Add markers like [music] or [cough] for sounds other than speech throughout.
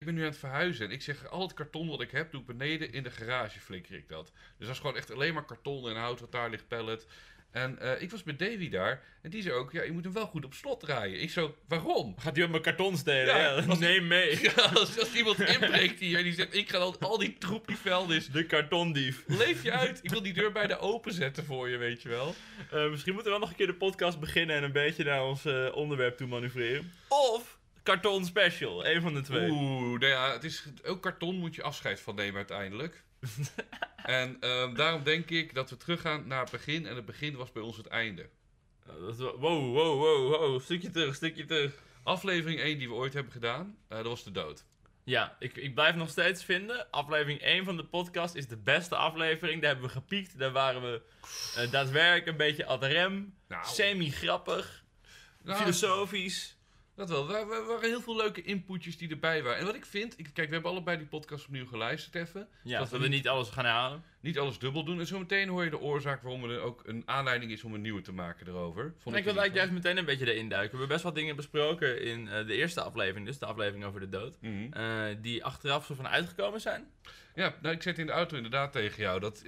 ik ben nu aan het verhuizen. En ik zeg, al het karton wat ik heb, doe ik beneden in de garage, flikker ik dat. Dus dat is gewoon echt alleen maar karton en hout wat daar ligt, pallet. En eh, ik was bij Davy daar. En die zei ook, ja, je moet hem wel goed op slot draaien. Ik zo, waarom? Gaat hij op mijn karton stelen? Ja, Ja, als- [laughs] neem mee. [laughs] Ja, als, als iemand inbreekt hier en die zegt, ik ga al, al die troep die vuil is. De kartondief. Leef je uit. Ik wil die deur bijna openzetten voor je, weet je wel. Eh, misschien moeten we wel nog een keer de podcast beginnen en een beetje naar ons eh, onderwerp toe manoeuvreren. Of karton special, een van de twee. Oeh, nou ja, het is, ook karton moet je afscheid van nemen uiteindelijk. [laughs] en ehm, daarom denk ik dat we teruggaan naar het begin. En het begin was bij ons het einde. Dat is wel- wow, wow, wow, wow. Stukje terug, stukje terug. Aflevering 1 die we ooit hebben gedaan, eh, dat was de dood. Ja, ik, ik blijf nog steeds vinden. Aflevering 1 van de podcast is de beste aflevering. Daar hebben we gepiekt. Daar waren we eh, daadwerkelijk een beetje ad rem. Nou. Semi-grappig. Nou, filosofisch. Dat wel. Er wa- waren heel veel leuke inputjes die erbij waren. En wat ik vind, ik, kijk, we hebben allebei die podcast opnieuw geluisterd even. Ja, Dat we we niet alles gaan halen. Niet alles dubbel doen. En zometeen hoor je de oorzaak waarom er ook een aanleiding is om een nieuwe te maken erover. Vond En ik wil eigenlijk juist meteen een beetje erin duiken. We hebben best wat dingen besproken in eh, de eerste aflevering, dus de aflevering over de dood. Mhm. eh, die achteraf zo van uitgekomen zijn. Ja, nou, ik zat in de auto inderdaad tegen jou. Dat,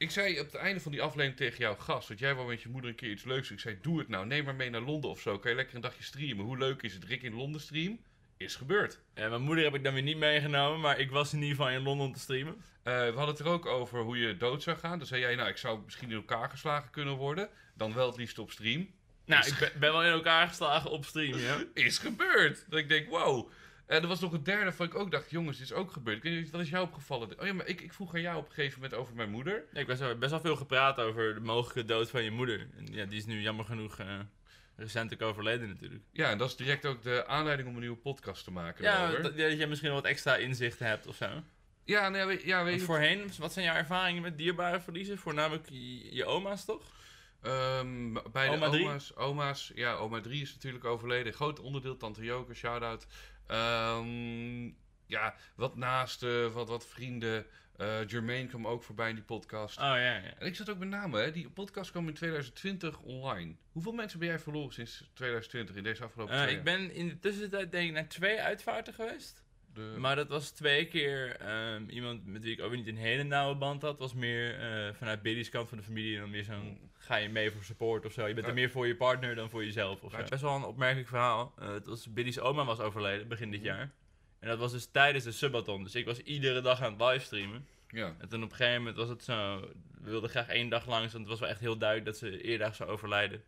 ik zei op het einde van die aflevering tegen jou, gast, want jij wou met je moeder een keer iets leuks. Ik zei, doe het nou, neem maar mee naar Londen of zo. Kan je lekker een dagje streamen. Hoe leuk is het? Rick in Londen stream? Is gebeurd. En mijn moeder heb ik dan weer niet meegenomen, maar ik was in ieder geval in Londen om te streamen. Eh, we hadden het er ook over hoe je dood zou gaan. Dan zei jij, nou, ik zou misschien in elkaar geslagen kunnen worden. Dan wel het liefst op stream. Nou, Is ik ben, ben wel in elkaar geslagen op stream, ja. [laughs] Is gebeurd. Dat ik denk, wow. En er was nog een derde van ik ook dacht, jongens, dit is ook gebeurd. Niet, wat is jou opgevallen? Oh ja, maar ik, ik vroeg aan jou op een gegeven moment over mijn moeder. Ik was er best wel veel gepraat over de mogelijke dood van je moeder. En ja, die is nu jammer genoeg eh, recentelijk overleden natuurlijk. Ja, en dat is direct ook de aanleiding om een nieuwe podcast te maken. Ja, dat, dat je misschien wat extra inzicht hebt of zo. Ja, nee, ja, weet je... voorheen, wat zijn jouw ervaringen met dierbare verliezen? Voornamelijk je, je oma's toch? Ehm, bij Oma de drie? oma's, oma's, ja, oma 3 is natuurlijk overleden. Groot onderdeel, tante Joke, shout-out. Ehm, ja, wat naasten, wat, wat vrienden. Eh Jermaine kwam ook voorbij in die podcast. Oh ja, ja. En ik zat ook met name, hè, die podcast kwam in 2020 online. Hoeveel mensen ben jij verloren sinds 2020 in deze afgelopen twee ik ben in de tussentijd denk ik naar twee uitvaarten geweest. De- Maar dat was twee keer ehm, iemand met wie ik ook niet een hele nauwe band had. was meer eh, vanuit Billy's kant van de familie. En dan meer zo'n, Mm. Ga je mee voor support of zo. Je bent er meer voor je partner dan voor jezelf of zo. Maar- Best wel een opmerkelijk verhaal. Het was Billy's oma was overleden begin dit jaar. En dat was dus tijdens de subathon. Dus ik was iedere dag aan het livestreamen. ja. En toen op een gegeven moment was het zo... We wilden graag één dag langs, want het was wel echt heel duidelijk dat ze eerder zou overlijden.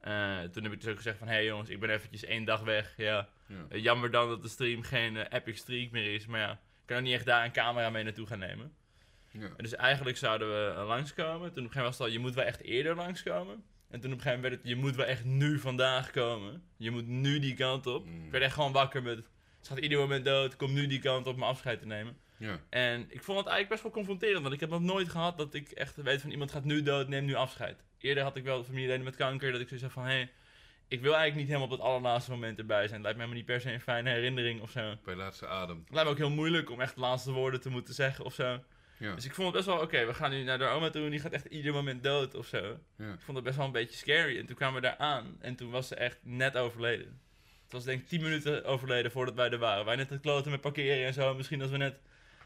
Eh, toen heb ik dus ook gezegd van... Hé hey jongens, ik ben eventjes één dag weg. Ja, ja. eh, jammer dan dat de stream geen epic streak meer is. Maar ja, ik kan ook niet echt daar een camera mee naartoe gaan nemen. Ja. En dus eigenlijk zouden we langskomen. Toen op een gegeven moment was het al, je moet wel echt eerder langskomen. En toen op een gegeven moment werd het, je moet wel echt nu vandaag komen. Je moet nu die kant op. Mm. Ik werd echt gewoon wakker met, het gaat ieder moment dood. Kom nu die kant op om afscheid te nemen. ja. En ik vond het eigenlijk best wel confronterend. Want ik heb nog nooit gehad dat ik echt weet van iemand gaat nu dood, neem nu afscheid. Eerder had ik wel familieleden met kanker. Dat ik zoiets had van, hé, hey, ik wil eigenlijk niet helemaal op het allerlaatste moment erbij zijn. Het lijkt me helemaal niet per se een fijne herinnering of zo. Bij laatste adem. Het lijkt me ook heel moeilijk om echt de laatste woorden te moeten zeggen of zo. Ja. Dus ik vond het best wel, oké, we gaan nu naar de oma toe en die gaat echt ieder moment dood of zo. ja. Ik vond het best wel een beetje scary. En toen kwamen we daar aan en toen was ze echt net overleden. Het was denk ik 10 minuten overleden voordat wij er waren. Wij net het kloten met parkeren en zo. Misschien als we net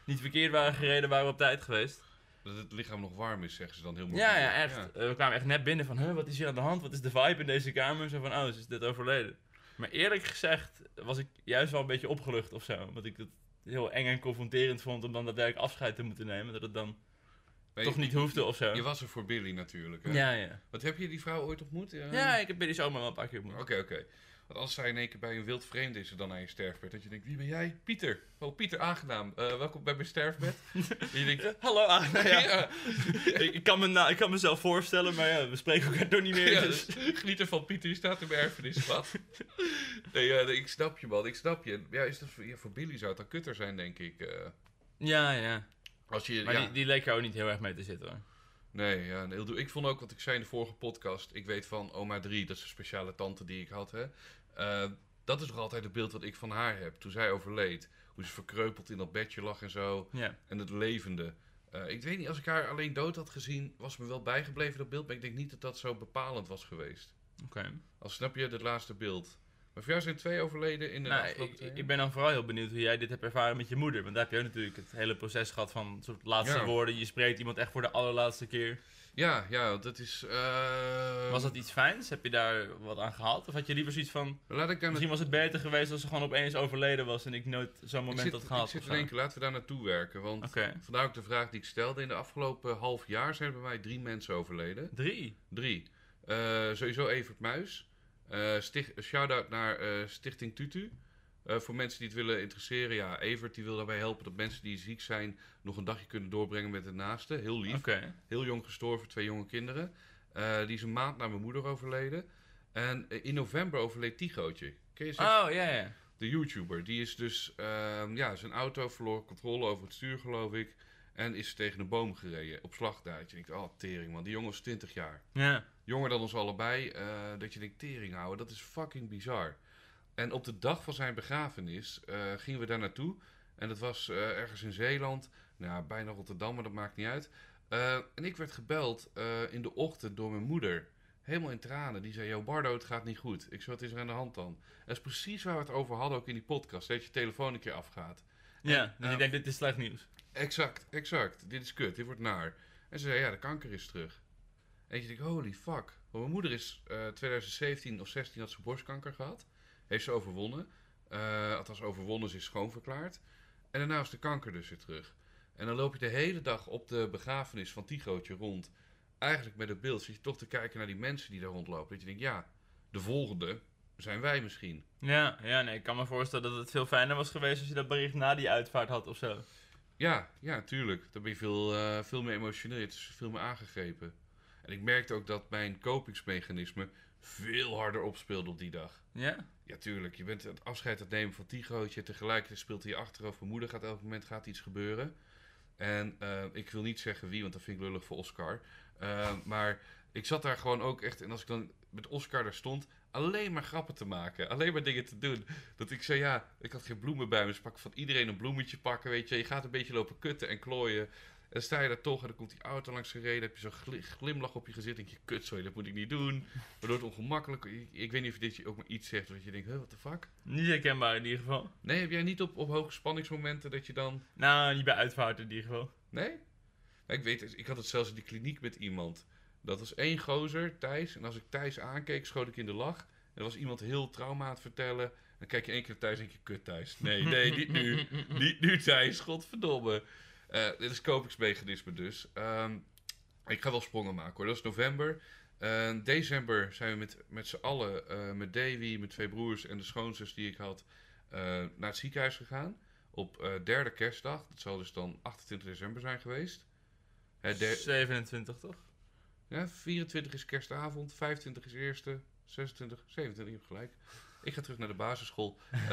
niet verkeerd waren gereden, waren we op tijd geweest. Dat het lichaam nog warm is, zeggen ze dan heel mooi. Ja, ja, echt. Eh, we kwamen echt net binnen van, huh, wat is hier aan de hand? Wat is de vibe in deze kamer? Zo van, oh, ze is dit overleden. Maar eerlijk gezegd was ik juist wel een beetje opgelucht of zo. Omdat ik heel eng en confronterend vond om dan daadwerkelijk afscheid te moeten nemen. Dat het dan toch niet hoefde of zo. Je was er voor Billy natuurlijk. Hè? Ja, ja. Wat heb je die vrouw ooit ontmoet? Ja, Ja, ik heb Billy zomaar wel een paar keer Oké, ontmoet. oké. Want als zij in één keer bij een wild vreemde is er dan aan je sterfbed, dat je denkt, wie ben jij? Pieter. Oh, Pieter, aangenaam. Eh, welkom bij mijn sterfbed. [laughs] en je denkt, Hallo, ah, nou ja. [laughs] ja, ik, kan me na, ik kan mezelf voorstellen, maar ja, we spreken elkaar toch niet meer. ja, dus- dus geniet ervan, Pieter, die staat in mijn erfenis, wat? [laughs] nee, ja, nee, ik snap je, man, ik snap je. Ja, is dat voor, ja, voor Billy zou het dan kutter zijn, denk ik. eh, Ja, ja. als je, Maar ja, die, die leek ook niet heel erg mee te zitten hoor. Nee, ja, nee, ik vond ook wat ik zei in de vorige podcast. Ik weet van oma 3, dat is een speciale tante die ik had. Hè. Eh, dat is nog altijd het beeld wat ik van haar heb. Toen zij overleed. Hoe ze verkreupeld in dat bedje lag en zo. Ja. En het levende. Eh, ik weet niet, als ik haar alleen dood had gezien, was me wel bijgebleven dat beeld. Maar ik denk niet dat dat zo bepalend was geweest. Oké. Als snap je het laatste beeld. Maar voor jou zijn twee overleden in de Nou, afgelopen ik, ik ben dan vooral heel benieuwd hoe jij dit hebt ervaren met je moeder. Want daar heb je ook natuurlijk het hele proces gehad van soort laatste Ja. woorden. Je spreekt iemand echt voor de allerlaatste keer. Ja, ja, dat is... eh, Was dat iets fijns? Heb je daar wat aan gehad? Of had je liever zoiets van... Laat ik daar Misschien was het beter geweest als ze gewoon opeens overleden was en ik nooit zo'n moment zit, had gehad. Ik zit te denken, laten we daar naartoe werken. Want Oké. vandaar ook de vraag die ik stelde. In de afgelopen half jaar zijn bij mij drie mensen overleden. Drie. Drie. Eh, sowieso Evert Muis. Sticht, shout-out naar Stichting Tutu. Eh, voor mensen die het willen interesseren. Ja, Evert die wil daarbij helpen dat mensen die ziek zijn... nog een dagje kunnen doorbrengen met de naaste. Heel lief. Heel jong gestorven, twee jonge kinderen. Eh, die is een maand na mijn moeder overleden. En eh, in november overleed Tigootje. Ken je ze? Oh, ja, ja. De YouTuber. Die is dus... ehm, ja, zijn auto verloor controle over het stuur, geloof ik. En is tegen een boom gereden. Op slagduitje. Ik dacht, oh, tering man. Die jongen was 20 jaar Ja. jonger dan ons allebei, dat je denkt, tering houden, dat is fucking bizar. En op de dag van zijn begrafenis eh, gingen we daar naartoe. En dat was eh, ergens in Zeeland, nou, ja, bijna Rotterdam, maar dat maakt niet uit. Eh, en ik werd gebeld in de ochtend door mijn moeder. Helemaal in tranen. Die zei, yo Bardo, het gaat niet goed. Ik zei, wat is er aan de hand dan? Dat is precies waar we het over hadden, ook in die podcast. Dat je telefoon een keer afgaat. Ja, dus eh, ik denk, dit is slecht nieuws. Exact, exact. Dit is kut, dit wordt naar. En ze zei, ja, de kanker is terug. En je denkt, holy fuck. Want mijn moeder is eh 2017 of 16 had ze borstkanker gehad. Heeft ze overwonnen. Eh althans, overwonnen, ze is schoonverklaard. En daarna is de kanker dus weer terug. En dan loop je de hele dag op de begrafenis van Tigootje rond. Eigenlijk met het beeld zit je toch te kijken naar die mensen die daar rondlopen. Dat je denkt, ja, de volgende zijn wij misschien. Ja, ja, nee, ik kan me voorstellen dat het veel fijner was geweest als je dat bericht na die uitvaart had of zo. Ja, ja, tuurlijk. Dan ben je veel, eh, veel meer emotioneel. Het is veel meer aangegrepen. En ik merkte ook dat mijn kopingsmechanisme veel harder opspeelde op die dag. Ja? Ja, tuurlijk. Je bent het afscheid aan het nemen van Tigootje. Tegelijkertijd speelt hij je achterhoofd. Mijn moeder gaat elk moment gaat iets gebeuren. En eh, ik wil niet zeggen wie, want dat vind ik lullig voor Oscar. Eh, maar ik zat daar gewoon ook echt... En als ik dan met Oscar daar stond... Alleen maar grappen te maken. Alleen maar dingen te doen. Dat ik zei, ja, ik had geen bloemen bij me. Dus pak van iedereen een bloemetje pakken, weet je. Je gaat een beetje lopen kutten en klooien. En dan sta je daar toch en dan komt die auto langs gereden. heb je zo'n gli- glimlach op je gezicht. denk je, kut, sorry, dat moet ik niet doen. Waardoor het ongemakkelijk... Ik, ik weet niet of dit je ook maar iets zegt. Dat je denkt, huh, what the fuck? Niet herkenbaar in ieder geval. Nee, heb jij niet op, op hoge spanningsmomenten dat je dan... Nou, niet bij uitvaart in ieder geval. Nee? Nou, Ik weet, ik had het zelfs in de kliniek met iemand. Dat was één gozer, Thijs. En als ik Thijs aankeek, schoot ik in de lach. En er was iemand heel trauma aan het vertellen. Dan kijk je één keer Thijs en denk je, kut Thijs. Nee, nee, niet nu. [laughs] niet nu Thijs, godverdomme. Eh dit is kopingsmechanisme dus. Ehm, ik ga wel sprongen maken hoor. Dat is november. Eh, december zijn we met, met z'n allen, eh, met Davy, mijn twee broers en de schoonzus die ik had, eh, naar het ziekenhuis gegaan. Op derde kerstdag. Dat zal dus dan 28 december zijn geweest. Hè, der- 27 toch? ja, 24 is kerstavond, 25 is eerste, 26, 27, je hebt gelijk. Ik ga terug naar de basisschool. [laughs]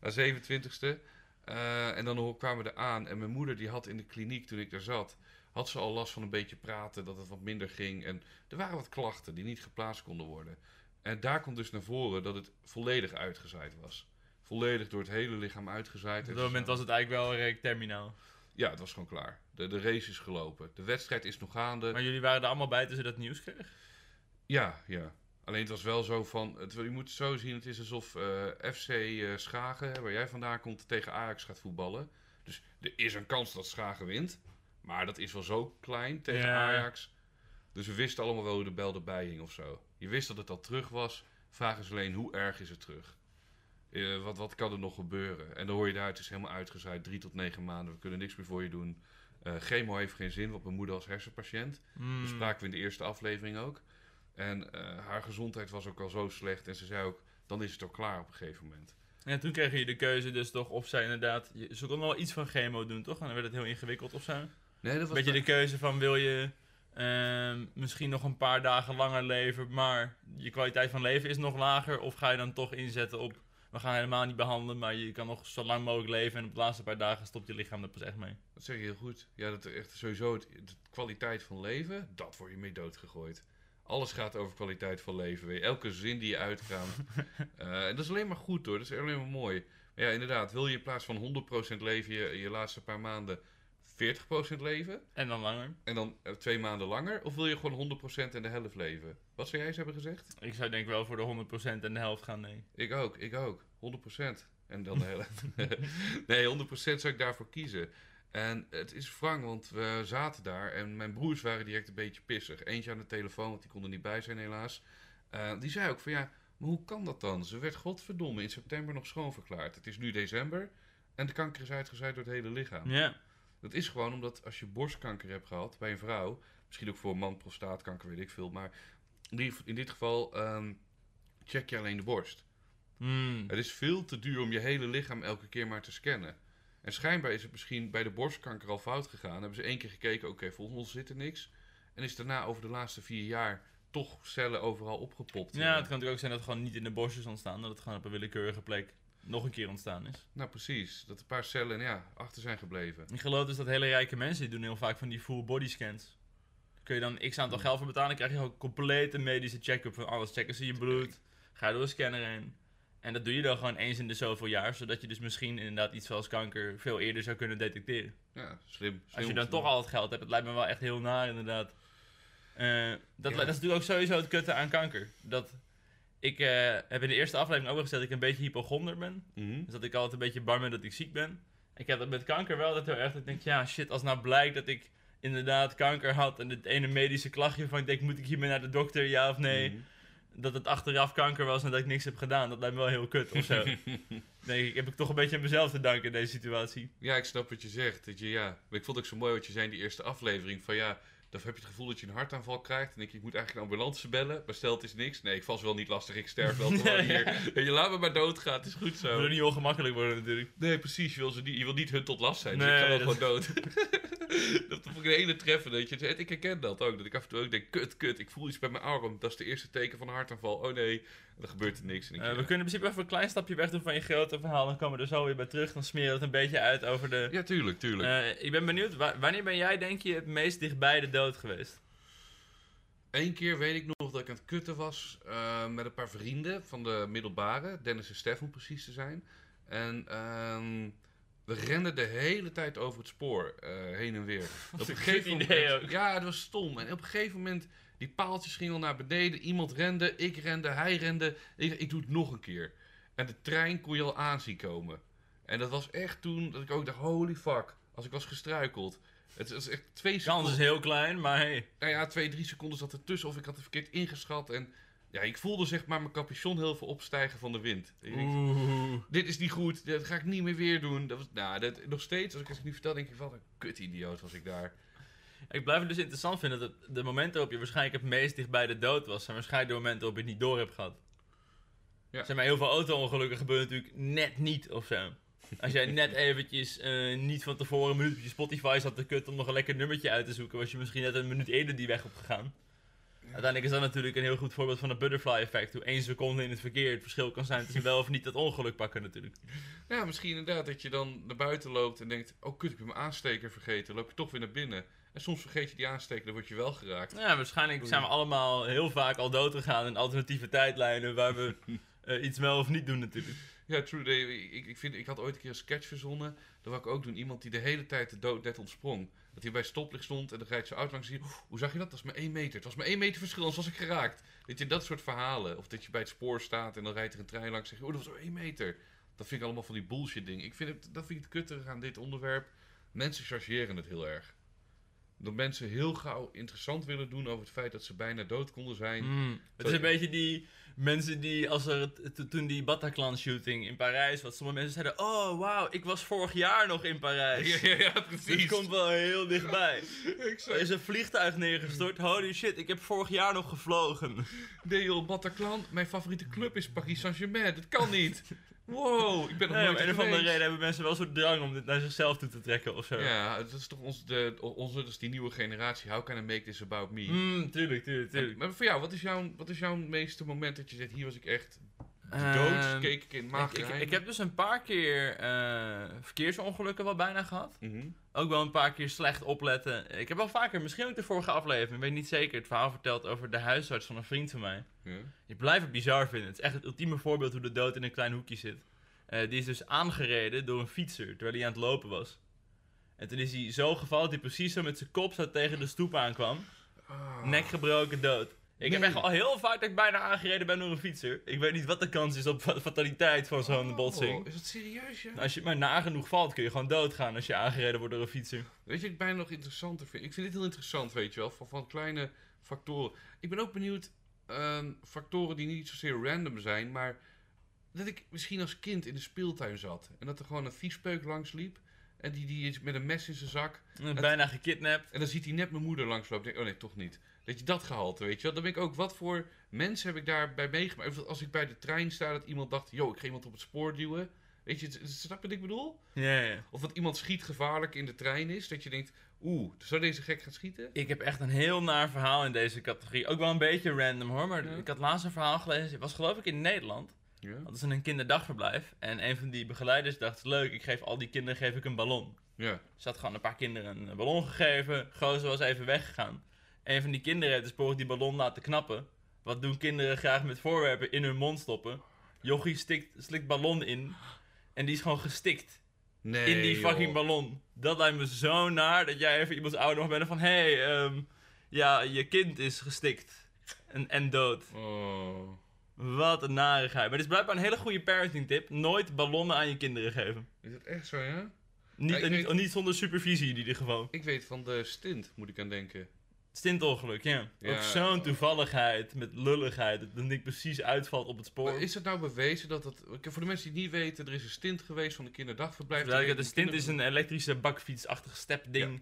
Naar 27ste. Eh, en dan kwamen we er aan. En mijn moeder die had in de kliniek, toen ik daar zat, had ze al last van een beetje praten, dat het wat minder ging. En er waren wat klachten die niet geplaatst konden worden. En daar komt dus naar voren dat het volledig uitgezaaid was. Volledig door het hele lichaam uitgezaaid. Op dat moment was het eigenlijk wel redelijk terminaal. Ja, het was gewoon klaar. De, de race is gelopen. De wedstrijd is nog gaande. Maar jullie waren er allemaal bij toen ze dat nieuws kregen? Ja, ja. Alleen het was wel zo van, het, je moet het zo zien, het is alsof eh, FC eh, Schagen, waar jij vandaan komt, tegen Ajax gaat voetballen. Dus er is een kans dat Schagen wint, maar dat is wel zo klein tegen Ja. Ajax. Dus we wisten allemaal wel hoe de bel erbij hing of zo. Je wist dat het al terug was, vraag is alleen hoe erg is het terug? Eh, wat, wat kan er nog gebeuren? En dan hoor je daar, het is helemaal uitgezaaid, drie tot negen maanden, we kunnen niks meer voor je doen. Chemo heeft geen zin, want mijn moeder was hersenpatiënt. Hmm. Dat spraken we in de eerste aflevering ook. En eh, haar gezondheid was ook al zo slecht. En ze zei ook, dan is het ook klaar op een gegeven moment. En toen kreeg je de keuze dus toch of zij inderdaad... Ze konden wel iets van chemo doen, toch? En dan werd het heel ingewikkeld of zo. Nee, dat Een beetje de keuze van wil je ehm, misschien nog een paar dagen langer leven, maar je kwaliteit van leven is nog lager. Of ga je dan toch inzetten op, we gaan helemaal niet behandelen, maar je kan nog zo lang mogelijk leven. En op de laatste paar dagen stopt je lichaam er pas echt mee. Dat zeg je heel goed. Ja, dat er echt sowieso het, de kwaliteit van leven, dat word je mee doodgegooid. Alles gaat over kwaliteit van leven. Weet je. Elke zin die je uitkraamt. [laughs] Eh, en dat is alleen maar goed hoor. Dat is alleen maar mooi. Maar ja, inderdaad. Wil je in plaats van 100% leven je, je laatste paar maanden 40% leven En dan langer. en dan eh, twee maanden langer? Of wil je gewoon 100% en de helft leven? Wat zou jij eens hebben gezegd? Ik zou denk ik wel voor de 100% en de helft gaan, nee. Ik ook, ik ook. 100%. En dan de helft. [laughs] nee, 100% zou ik daarvoor kiezen. En het is wrang, want we zaten daar en mijn broers waren direct een beetje pissig. Eentje aan de telefoon, want die kon er niet bij zijn helaas. Eh, die zei ook van ja, maar hoe kan dat dan? Ze werd godverdomme in september nog schoonverklaard. Het is nu december en de kanker is uitgezaaid door het hele lichaam. Ja. Dat is gewoon omdat als je borstkanker hebt gehad bij een vrouw, misschien ook voor een man prostaatkanker, weet ik veel, maar in dit geval ehm, check je alleen de borst. Hmm. Het is veel te duur om je hele lichaam elke keer maar te scannen. En schijnbaar is het misschien bij de borstkanker al fout gegaan. Hebben ze één keer gekeken, oké, volgens ons zit er niks. En is daarna over de laatste vier jaar toch cellen overal opgepopt. Ja, het kan natuurlijk ook zijn dat het gewoon niet in de bosjes is ontstaan. Dat het gewoon op een willekeurige plek nog een keer ontstaan is. Nou, precies. Dat een paar cellen ja, achter zijn gebleven. Ik geloof dus dat hele rijke mensen die doen heel vaak van die full body scans. Kun je dan x aantal geld voor betalen, dan krijg je gewoon een complete medische check-up van alles. Checken ze je bloed, ga je door een scanner heen. En dat doe je dan gewoon eens in de zoveel jaar, zodat je dus misschien inderdaad iets zoals kanker veel eerder zou kunnen detecteren. Ja, slim. slim Als je dan toch al het geld hebt, het lijkt me wel echt heel naar inderdaad. Eh, dat, Ja. dat is natuurlijk ook sowieso het kutte aan kanker. Dat ik eh, heb in de eerste aflevering ook al gezegd dat ik een beetje hypochonder ben. Mhm. Dus dat ik altijd een beetje bang ben dat ik ziek ben. Ik heb dat met kanker wel dat heel erg. Dat ik denk, ja shit, als nou blijkt dat ik inderdaad kanker had en het ene medische klachtje van ik denk, moet ik hiermee naar de dokter, ja of nee? Mhm. Dat het achteraf kanker was en dat ik niks heb gedaan. Dat lijkt me wel heel kut of zo. [laughs] denk ik, heb ik toch een beetje aan mezelf te danken in deze situatie. Ja, ik snap wat je zegt. Dat je, ja. Maar ik vond het ook zo mooi wat je zei in die eerste aflevering. Van ja, dan heb je het gevoel dat je een hartaanval krijgt. En denk je, ik moet eigenlijk een ambulance bellen. Maar stel het is niks. Nee, ik val wel niet lastig. Ik sterf wel [laughs] gewoon hier. En je laat me maar doodgaan. Het is goed Het wil zo. niet ongemakkelijk worden natuurlijk. Nee, precies. Je wil, ze niet, je wil niet hun tot last zijn. Dus Nee, ik ga wel dat- gewoon dood. [laughs] dat vond ik een hele treffende. Dat je. Ik herken dat ook. Dat ik af en toe ook denk, kut, kut. Ik voel iets bij mijn arm. Dat is de eerste teken van een hartaanval. Oh nee. Dan gebeurt er niks. En Eh, we kunnen in principe even een klein stapje weg doen van je grote verhaal. Dan komen we er zo weer bij terug. Dan smeren we het een beetje uit over de... ja, tuurlijk, tuurlijk. Eh, ik ben benieuwd, wa- wanneer ben jij denk je het meest dichtbij de dood geweest? Eén keer weet ik nog dat ik aan het kutten was eh, met een paar vrienden van de middelbare. Dennis en Stef om precies te zijn. En ehm, we renden de hele tijd over het spoor heen en weer. [laughs] Wat een kut idee ook. Ja, het was stom. En op een gegeven moment, die paaltjes gingen al naar beneden. Iemand rende, ik rende, hij rende. Ik, ik doe het nog een keer. En de trein kon je al aanzien komen. En dat was echt toen dat ik ook dacht, holy fuck. Als ik was gestruikeld. Het is echt twee De seconden. kans is heel klein, maar hey. Nou ja, twee, drie seconden zat ertussen of ik had het verkeerd ingeschat. En ja, ik voelde zeg maar mijn capuchon heel veel opstijgen van de wind. Ik denk, Oeh. dit is niet goed, dat ga ik niet meer weer doen. Dat was, nou, dat, nog steeds, als ik het nu vertel, denk ik, wat een kut idioot was ik daar. Ik blijf het dus interessant vinden dat de momenten waarop je waarschijnlijk het meest dicht bij de dood was, zijn waarschijnlijk de momenten waarop je het niet door hebt gehad. Ja. Zeg maar, heel veel auto-ongelukken gebeuren natuurlijk net niet of zo. Als jij net eventjes eh, niet van tevoren een minuut op je Spotify zat te kut om nog een lekker nummertje uit te zoeken, was je misschien net een minuut eerder die weg op gegaan. Uiteindelijk is dat natuurlijk een heel goed voorbeeld van het butterfly effect. Hoe één seconde in het verkeer het verschil kan zijn tussen wel of niet dat ongeluk pakken natuurlijk. Ja, misschien inderdaad dat je dan naar buiten loopt en denkt, oh kut, ik heb mijn aansteker vergeten. loop je toch weer naar binnen. En soms vergeet je die aansteker, dan word je wel geraakt. Ja, waarschijnlijk zijn we allemaal heel vaak al dood gegaan in alternatieve tijdlijnen waar we [laughs] eh, iets wel of niet doen natuurlijk. Ja, true. Nee, ik, ik, vind, ik had ooit een keer een sketch verzonnen. Dat wou ik ook doen. Iemand die de hele tijd de dood net ontsprong. Dat hij bij stoplicht stond en dan rijdt zijn auto langs. je, Hoe zag je dat? Dat is maar één meter. Het was maar één meter verschil, anders was ik geraakt. Weet je, dat soort verhalen. Of dat je bij het spoor staat en dan rijdt er een trein langs. En zeg je, oh, dat was maar één meter. Dat vind ik allemaal van die bullshit dingen. Ik vind het, dat vind ik het kutterig aan dit onderwerp. Mensen chargeren het heel erg. Dat mensen heel gauw interessant willen doen over het feit dat ze bijna dood konden zijn. Mm. Het is een beetje die mensen die, als er toen die Bataclan-shooting in Parijs was, sommige mensen zeiden, oh wauw, ik was vorig jaar nog in Parijs. [laughs] Ja, ja, ja, Dus precies. het komt wel heel dichtbij. Exact. Er is een vliegtuig neergestort, holy shit, ik heb vorig jaar nog gevlogen. Nee joh, Bataclan, mijn favoriete club is Paris Saint-Germain. Dat kan niet. [laughs] Wow, ik ben nog Nee, om nooit een of andere reden hebben mensen wel zo'n drang om dit naar zichzelf toe te trekken of zo. Ja, dat is toch ons, de, onze, dat is die nieuwe generatie. How can I make this about me? Mm, tuurlijk, tuurlijk, tuurlijk. Maar voor jou, wat is, jouw, wat is jouw meeste moment dat je zegt, hier was ik echt Ehm, dood, keek ik in maag ik, ik heb dus een paar keer eh, verkeersongelukken wel bijna gehad. Mhm. Ook wel een paar keer slecht opletten. Ik heb wel vaker, misschien ook de vorige aflevering, ik weet niet zeker, het verhaal verteld over de huisarts van een vriend van mij. ja. Ik blijf het bizar vinden. Het is echt het ultieme voorbeeld hoe de dood in een klein hoekje zit. Eh, die is dus aangereden door een fietser terwijl hij aan het lopen was. En toen is hij zo gevallen dat hij precies zo met zijn kop zo tegen de stoep aankwam. Ah. Nek gebroken, dood. Ik heb echt al heel vaak dat ik bijna aangereden ben door een fietser. Ik weet niet wat de kans is op fa- fataliteit van zo'n Oh, botsing. Is dat serieus, ja? Als je maar nagenoeg valt, kun je gewoon doodgaan als je aangereden wordt door een fietser. Weet je, ik bijna nog interessanter vind. Ik vind dit heel interessant, weet je wel, van, van kleine factoren. Ik ben ook benieuwd, ehm, factoren die niet zozeer random zijn, maar dat ik misschien als kind in de speeltuin zat en dat er gewoon een viespeuk langs liep en die, die is met een mes in zijn zak En Bijna gekidnapt. en dan ziet hij net mijn moeder langslopen. Denk, oh nee, toch niet. Dat je dat gehalte, weet je wel. Dan ben ik ook, wat voor mensen heb ik daarbij meegemaakt? Als ik bij de trein sta, dat iemand dacht, yo, ik ga iemand op het spoor duwen. Weet je, snap je wat ik bedoel? Ja, ja. Of dat iemand schietgevaarlijk in de trein is. Dat je denkt, oeh, zou deze gek gaan schieten? Ik heb echt een heel naar verhaal in deze categorie. Ook wel een beetje random hoor, maar Ja. ik had laatst een verhaal gelezen. Het was geloof ik in Nederland. Ja. Dat is een kinderdagverblijf. En een van die begeleiders dacht, leuk, ik geef al die kinderen geef ik een ballon. Ja. Ze had gewoon een paar kinderen een ballon gegeven. Gozer was even weggegaan. Een van die kinderen heeft dus die ballon laten knappen. Wat doen kinderen graag met voorwerpen in hun mond stoppen? Jochie stikt, slikt ballon in. En die is gewoon gestikt Nee, in die fucking joh. ballon. Dat lijkt me zo naar dat jij even iemands ouder mag bent van... Hé, hey, ehm, ja, je kind is gestikt. En, en dood. Oh. Wat een narigheid. Maar dit is blijkbaar een hele goede parenting tip. Nooit ballonnen aan je kinderen geven. Is dat echt zo, ja? Niet, Ja, niet, weet- niet zonder supervisie in ieder geval. Ik weet van de stint, moet ik aan denken. Stintongeluk, ja. Ja. Ook zo'n toevalligheid met lulligheid. Dat ding precies uitvalt op het spoor. Maar is het nou bewezen dat het... Voor de mensen die het niet weten, er is een stint geweest van de kinderdagverblijf. De stint is een elektrische bakfietsachtig stepding. Ja.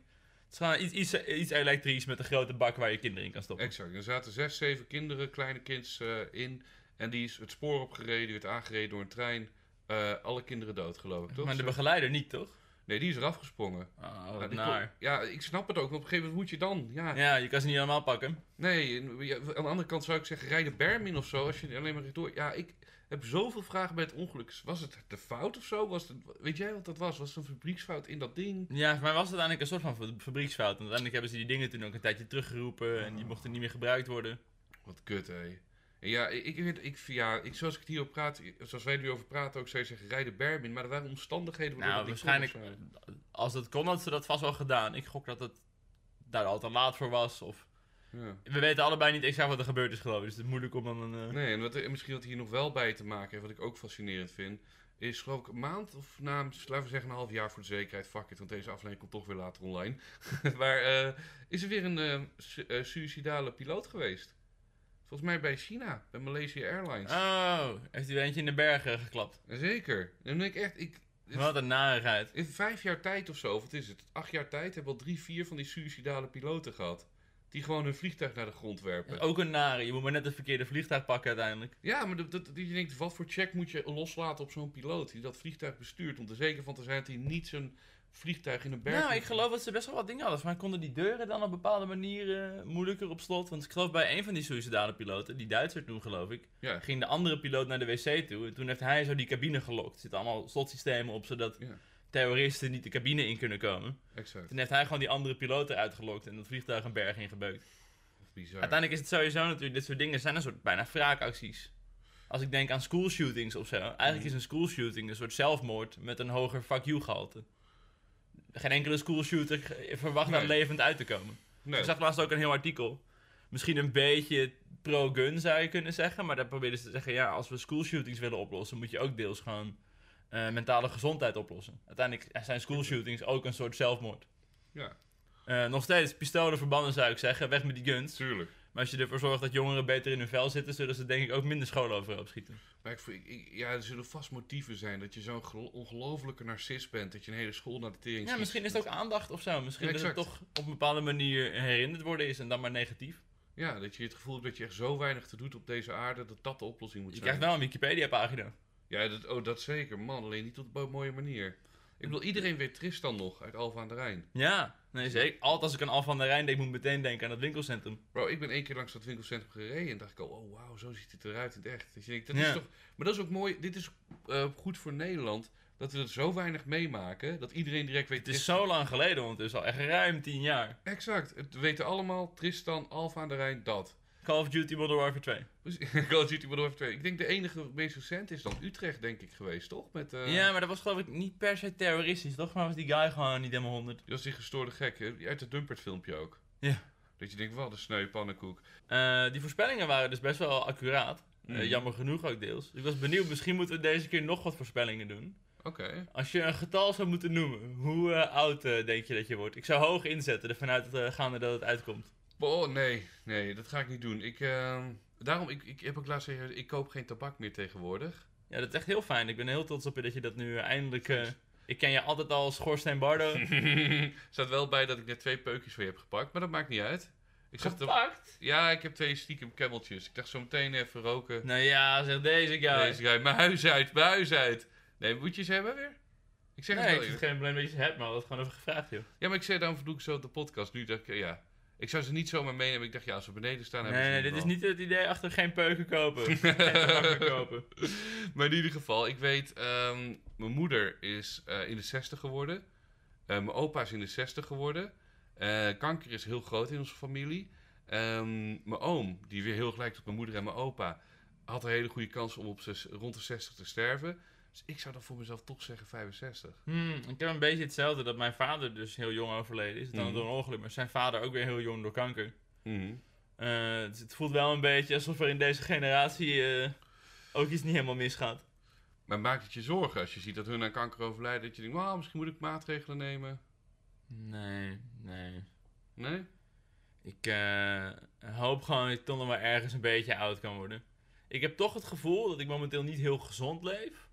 Het is gewoon iets, iets, iets elektrisch met een grote bak waar je kinderen in kan stoppen. Exact. Er zaten zes, zeven kinderen, kleine kinds eh, in. En die is het spoor opgereden, die werd aangereden door een trein. Eh, alle kinderen dood, geloof ik, toch? maar de begeleider niet, toch? Nee, die is eraf gesprongen. Oh, die naar. ja, ik snap het ook. Maar op een gegeven moment moet je dan... Ja, Ja, je kan ze niet allemaal pakken. Nee, aan de andere kant zou ik zeggen, rij de berm in of zo, als je alleen maar rechtdoor... Ja, ik heb zoveel vragen bij het ongeluk. Was het de fout of zo? Was het, weet jij wat dat was? Was het een fabrieksfout in dat ding? Ja, voor mij was het uiteindelijk een soort van fa- fabrieksfout. En uiteindelijk hebben ze die dingen toen ook een tijdje teruggeroepen. En die mochten niet meer gebruikt worden. Wat kut, hé. Ja, ik, ik, weet- ik, ja ik, zoals ik het hierover praat, zoals wij er nu over praten, ook zou je zeggen, rij de berm in. Maar er waren omstandigheden waardoor Nou, waarschijnlijk, als dat kon, had ze dat vast wel gedaan. Ik gok dat het daar al te laat voor was. Of... Ja. We weten allebei niet exact wat er gebeurd is, geloof ik. Dus het is moeilijk om dan een... eh, Nee, en wat, er- misschien wat hier nog wel bij te maken heeft, wat ik ook fascinerend vind, is geloof ik een maand of na, laten we zeggen een half jaar voor de zekerheid, fuck it, want deze aflevering komt toch weer later online. [laughs] maar eh, is er weer een eh, su- eh, suïcidale piloot geweest? Volgens mij bij China, bij Malaysia Airlines. Oh, heeft hij eentje in de bergen geklapt. Zeker. En dan denk ik echt, ik, Wat een narigheid. in vijf jaar tijd of zo, wat is het, acht jaar tijd, hebben we al drie, vier van die suïcidale piloten gehad. Die gewoon hun vliegtuig naar de grond werpen. Ook een nare. Je moet maar net het verkeerde vliegtuig pakken uiteindelijk. Ja, maar dat je denkt, wat voor check moet je loslaten op zo'n piloot die dat vliegtuig bestuurt? Om er zeker van te zijn dat hij niet zijn vliegtuig in een berg... Nou, ik geloof dat ze best wel wat dingen hadden. Maar konden die deuren dan op bepaalde manieren moeilijker op slot? Want ik geloof bij een van die suïcidale piloten, die Duitser toen geloof ik, Ja, ging de andere piloot naar de wc toe. En toen heeft hij zo die cabine gelokt. Er zitten allemaal slotsystemen op, zodat Ja. terroristen niet de cabine in kunnen komen. exact. Toen heeft hij gewoon die andere piloot eruit gelokt en dat vliegtuig een berg ingebeukt. Bizar. Uiteindelijk is het sowieso natuurlijk, dit soort dingen zijn een soort bijna wraakacties. Als ik denk aan schoolshootings of zo. Eigenlijk Mhm. is een schoolshooting een soort zelfmoord met een hoger fuck you gehalte. Geen enkele schoolshooter verwacht daar Nee. levend uit te komen. Nee. Ik zag laatst ook een heel artikel. Misschien een beetje pro-gun zou je kunnen zeggen. Maar daar probeerden ze te zeggen, ja, als we schoolshootings willen oplossen, moet je ook deels gewoon eh, mentale gezondheid oplossen. Uiteindelijk zijn schoolshootings ook een soort zelfmoord. Ja, Eh, nog steeds pistolen verbannen zou ik zeggen, weg met die guns. tuurlijk. Maar als je ervoor zorgt dat jongeren beter in hun vel zitten, zullen ze denk ik ook minder scholen overhoop schieten. Maar ik, ik, ik- ja, er zullen vast motieven zijn dat je zo'n gelo- ongelofelijke narcist bent. Dat je een hele school naar de tering Ja, misschien is het ook aandacht of zo. Misschien Ja, dat het toch op een bepaalde manier herinnerd worden is en dan maar negatief. Ja, dat je het gevoel hebt dat je echt zo weinig te doet op deze aarde, dat dat de oplossing moet Je zijn. krijgt wel een Wikipedia-pagina. Ja, dat, oh, dat zeker. Man, alleen niet op een mooie manier. Ik bedoel, iedereen weet Tristan nog uit Alfa aan de Rijn. Ja, nee zeker. Altijd als ik aan Al van der Rijn denk, moet ik meteen denken aan het winkelcentrum. Bro, ik ben één keer langs dat winkelcentrum gereden en dacht ik al, oh wauw, zo ziet het eruit in het echt. Dat je denkt, dat Ja. is toch, maar dat is ook mooi, dit is eh, goed voor Nederland, dat we het zo weinig meemaken, dat iedereen direct weet... Het is Tristan- zo lang geleden ondertussen, al echt ruim tien jaar. Exact, het weten allemaal, Tristan, Alfa aan de Rijn, dat. Call of Duty Modern Warfare 2. [laughs] Call of Duty Modern Warfare 2. Ik denk de enige meest recent is dan Utrecht, denk ik, geweest, toch? Met, eh, Ja, maar dat was geloof ik niet per se terroristisch, toch? Maar was die guy gewoon niet helemaal 100. Dat was die gestoorde gek, hè? Uit het Dumpert filmpje ook. Ja. Dat je denkt, wat een sneu pannenkoek. Eh, die voorspellingen waren dus best wel accuraat. Eh, Mhm. jammer genoeg ook deels. Ik was benieuwd, misschien moeten we deze keer nog wat voorspellingen doen. Oké. Als je een getal zou moeten noemen, hoe oud denk je dat je wordt? Ik zou hoog inzetten, ervan uit uh, gaande dat het uitkomt. Oh, nee. Nee, dat ga ik niet doen. Ik, ehm, daarom, ik, ik heb ook laatst gezegd, ik koop geen tabak meer tegenwoordig. Ja, dat is echt heel fijn. Ik ben heel trots op je dat je dat nu eh, eindelijk... eh, ik ken je altijd al als Schorstein Bardo. Er [laughs] staat wel bij dat ik net twee peukjes voor je heb gepakt, maar dat maakt niet uit. Ik zag Gepakt? ja, ik heb twee stiekem kemmeltjes. Ik dacht zo meteen even roken. Nou ja, zeg deze guy. Deze guy, mijn huis uit, mijn huis uit. Nee, moet je ze hebben weer? Ik zeg nee, het ik wel vind eerlijk. geen probleem dat je ze hebt, maar hadden gewoon even gevraagd, joh. Ja, maar ik zei daarom doe ik zo op de podcast. Nu dacht ik, ja. Ik zou ze niet zomaar meenemen. Ik dacht, ja, als ze beneden staan, Nee, hebben ze nee, dit is niet het idee achter geen peuken kopen. [laughs] geen kopen. [laughs] Maar in ieder geval, ik weet, ehm, mijn moeder is eh, in de 60 geworden. Eh, mijn opa is in de 60 geworden. Eh, kanker is heel groot in onze familie. Ehm, mijn oom, die weer heel gelijk op mijn moeder en mijn opa, had een hele goede kans om op zes- rond de 60 te sterven. Dus ik zou dan voor mezelf toch zeggen 65. Hmm, ik heb een beetje hetzelfde, dat mijn vader dus heel jong overleden is. Dan Mhm. door een ongeluk, maar zijn vader ook weer heel jong door kanker. Mhm. Eh, dus het voelt wel een beetje alsof er in deze generatie eh, ook iets niet helemaal misgaat. Maar maakt het je zorgen als je ziet dat hun aan kanker overlijden? Dat je denkt, "Wauw, misschien moet ik maatregelen nemen. Nee, nee. Nee? Ik eh, hoop gewoon dat ik toch nog wel ergens een beetje oud kan worden. Ik heb toch het gevoel dat ik momenteel niet heel gezond leef.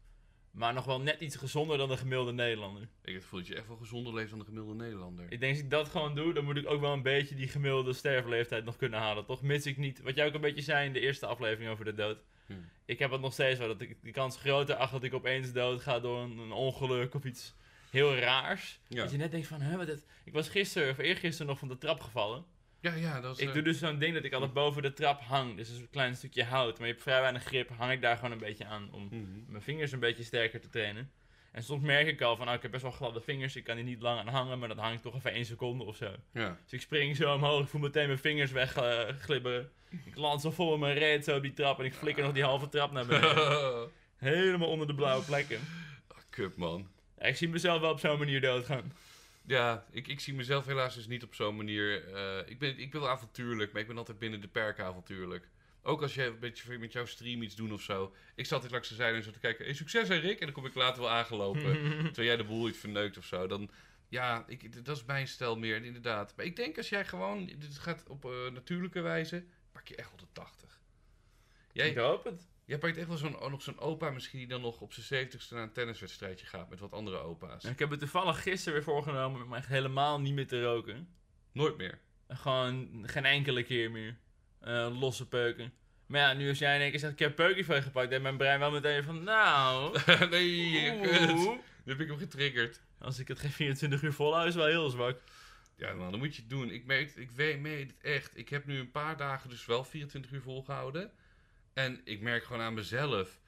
Maar nog wel net iets gezonder dan de gemiddelde Nederlander. Ik heb het gevoel dat je echt wel gezonder leeft dan de gemiddelde Nederlander. Ik denk als ik dat gewoon doe, dan moet ik ook wel een beetje die gemiddelde sterfleeftijd nog kunnen halen. Toch mits ik niet, wat jij ook een beetje zei in de eerste aflevering over de dood. Hmm. Ik heb het nog steeds wel, dat ik die kans groter acht dat ik opeens dood ga door een, een ongeluk of iets heel raars. Ja. Dat je net denkt van, hè, wat het, ik was gisteren of eergisteren nog van de trap gevallen. Ja, ja, dat is... Ik eh, doe dus zo'n ding dat ik altijd boven de trap hang. Dus een klein stukje hout, maar je hebt vrij weinig grip. Hang ik daar gewoon een beetje aan om mhm. mijn vingers een beetje sterker te trainen. En soms merk ik al van, nou, ik heb best wel gladde vingers. Ik kan hier niet lang aan hangen, maar dat hang ik toch even één seconde of zo. Ja. Dus ik spring zo omhoog, ik voel meteen mijn vingers wegglibberen. ik land zo vol in mijn reet zo op die trap en ik flikker nog die halve trap naar beneden. [laughs] Helemaal onder de blauwe plekken. Ah, Kup, man. Ja, ik zie mezelf wel op zo'n manier doodgaan. Ja, ik, ik zie mezelf helaas dus niet op zo'n manier. eh, ik, ben, ik ben wel avontuurlijk, maar ik ben altijd binnen de perken avontuurlijk. Ook als je een beetje met jouw stream iets doen of zo. Ik zat altijd langs de zijde en zo te kijken. Hey, succes hè Rick? En dan kom ik later wel aangelopen. [laughs] terwijl jij de boel iets verneukt of zo. Dan, ja, ik, dat is mijn stijl meer, inderdaad. Maar ik denk als jij gewoon, dit gaat op eh, natuurlijke wijze, pak je echt wel de 80. Jij, Ik hoop het. Jij pakt echt wel zo'n, oh, nog zo'n opa misschien die dan nog op zijn 70ste naar een tenniswedstrijdje gaat met wat andere opa's. Ik heb het toevallig gisteren weer voorgenomen om echt helemaal niet meer te roken. Nooit meer. Gewoon geen enkele keer meer. Eh, losse peuken. Maar ja, nu als jij in één keer zegt, ik heb peukje van je gepakt, heeft mijn brein wel meteen van, nou... [laughs] nee. Nu heb ik hem getriggerd. Als ik het geen 24 uur volhoud, is wel heel zwak. Ja, man, dan moet je het doen. Ik meet, ik weet, meet het echt. Ik heb nu een paar dagen dus wel 24 uur volgehouden. En ik merk gewoon aan mezelf,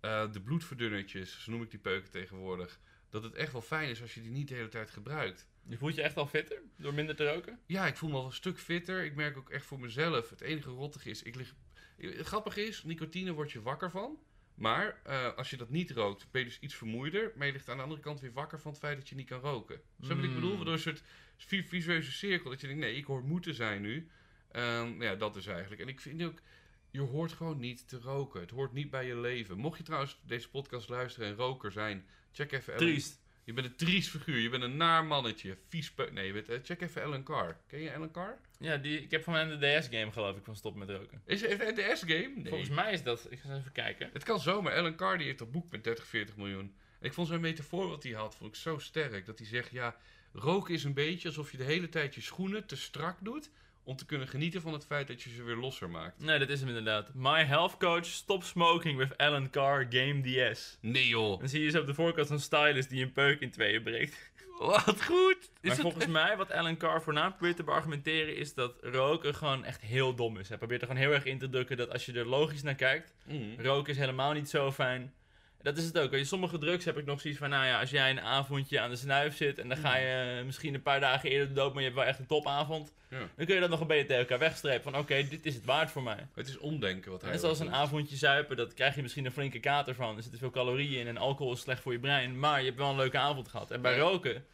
eh, de bloedverdunnertjes, zo noem ik die peuken tegenwoordig, dat het echt wel fijn is als je die niet de hele tijd gebruikt. Je voelt je echt al fitter door minder te roken? Ja, ik voel me al een stuk fitter. Ik merk ook echt voor mezelf, het enige rottig is, ik lig... Het grappige is, nicotine word je wakker van. Maar eh, als je dat niet rookt, ben je dus iets vermoeider. Maar je ligt aan de andere kant weer wakker van het feit dat je niet kan roken. Zo wat ik Mm. bedoel? Waardoor een soort vi- visueuze cirkel. Dat je denkt, nee, ik hoor moeten zijn nu. Ehm, ja, dat is eigenlijk. En ik vind ook, je hoort gewoon niet te roken. Het hoort niet bij je leven. Mocht je trouwens deze podcast luisteren en roker zijn, check even Ellen. Triest. Je bent een triest figuur. Je bent een naar mannetje. Vies pe- Nee, je bent, check even Ellen Carr. Ken je Ellen Carr? Ja, die, ik heb van hem de DS-game geloof ik van stop met roken. Is het een DS-game? Nee. Volgens mij is dat, ik ga eens even kijken. Het kan zomaar. Ellen Carr die heeft dat boek met 30, 40 miljoen. En ik vond zijn metafoor wat hij had, vond ik zo sterk. Dat hij zegt, ja, roken is een beetje alsof je de hele tijd je schoenen te strak doet... om te kunnen genieten van het feit dat je ze weer losser maakt. Nee, dat is hem inderdaad. My health coach, stop smoking with Alan Carr, game DS. Nee joh. Dan zie je zo op de voorkant een stylist die een peuk in tweeën breekt. Wat goed. Is maar het volgens mij, wat Alan Carr voornamelijk probeert te beargumenteren, is dat roken gewoon echt heel dom is. Hij probeert er gewoon heel erg in te drukken dat als je er logisch naar kijkt, Mhm. roken is helemaal niet zo fijn. Dat is het ook. Je sommige drugs heb ik nog zoiets van, nou ja, als jij een avondje aan de snuif zit en dan ga je eh, misschien een paar dagen eerder de dood, maar je hebt wel echt een topavond, Ja. dan kun je dat nog een beetje tegen elkaar wegstrepen van, oké, dit is het waard voor mij. Het is omdenken wat hij Net zoals een avondje zuipen, dat krijg je misschien een flinke kater van. Er zitten veel calorieën in en alcohol is slecht voor je brein, maar je hebt wel een leuke avond gehad. En bij Ja. roken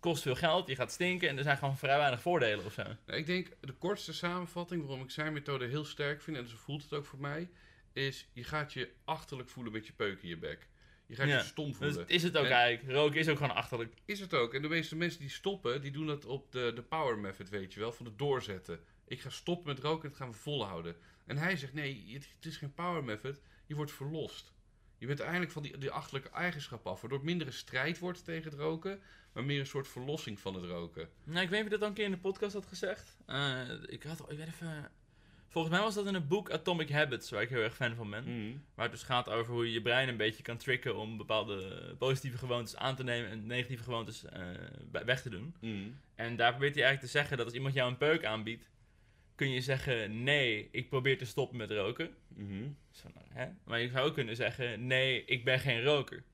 kost veel geld, je gaat stinken en er zijn gewoon vrij weinig voordelen of zo. Nou, ik denk de kortste samenvatting waarom ik zijn methode heel sterk vind, en zo voelt het ook voor mij, is je gaat je achterlijk voelen met je peuk in je bek. Je gaat Ja, je stom Dus voelen. het is het ook En- eigenlijk. Roken is ook gewoon achterlijk. Is het ook. En de meeste mensen die stoppen, die doen dat op de, de power method, weet je wel, van het doorzetten. Ik ga stoppen met roken en het gaan we volhouden. En hij zegt, nee, het, het is geen power method, je wordt verlost. Je bent eindelijk van die, die achterlijke eigenschap af, waardoor het minder een strijd wordt tegen het roken, maar meer een soort verlossing van het roken. Nou, ik weet niet of je dat al een keer in de podcast had gezegd. Eh, ik had, ik weet even... Volgens mij was dat in het boek Atomic Habits, waar ik heel erg fan van ben. Mm. Waar het dus gaat over hoe je je brein een beetje kan tricken om bepaalde positieve gewoontes aan te nemen en negatieve gewoontes eh, weg te doen. Mm. En daar probeert hij eigenlijk te zeggen dat als iemand jou een peuk aanbiedt, kun je zeggen: Nee, ik probeer te stoppen met roken. Mhm. Zo, nou, hè? Maar je zou ook kunnen zeggen: Nee, ik ben geen roker.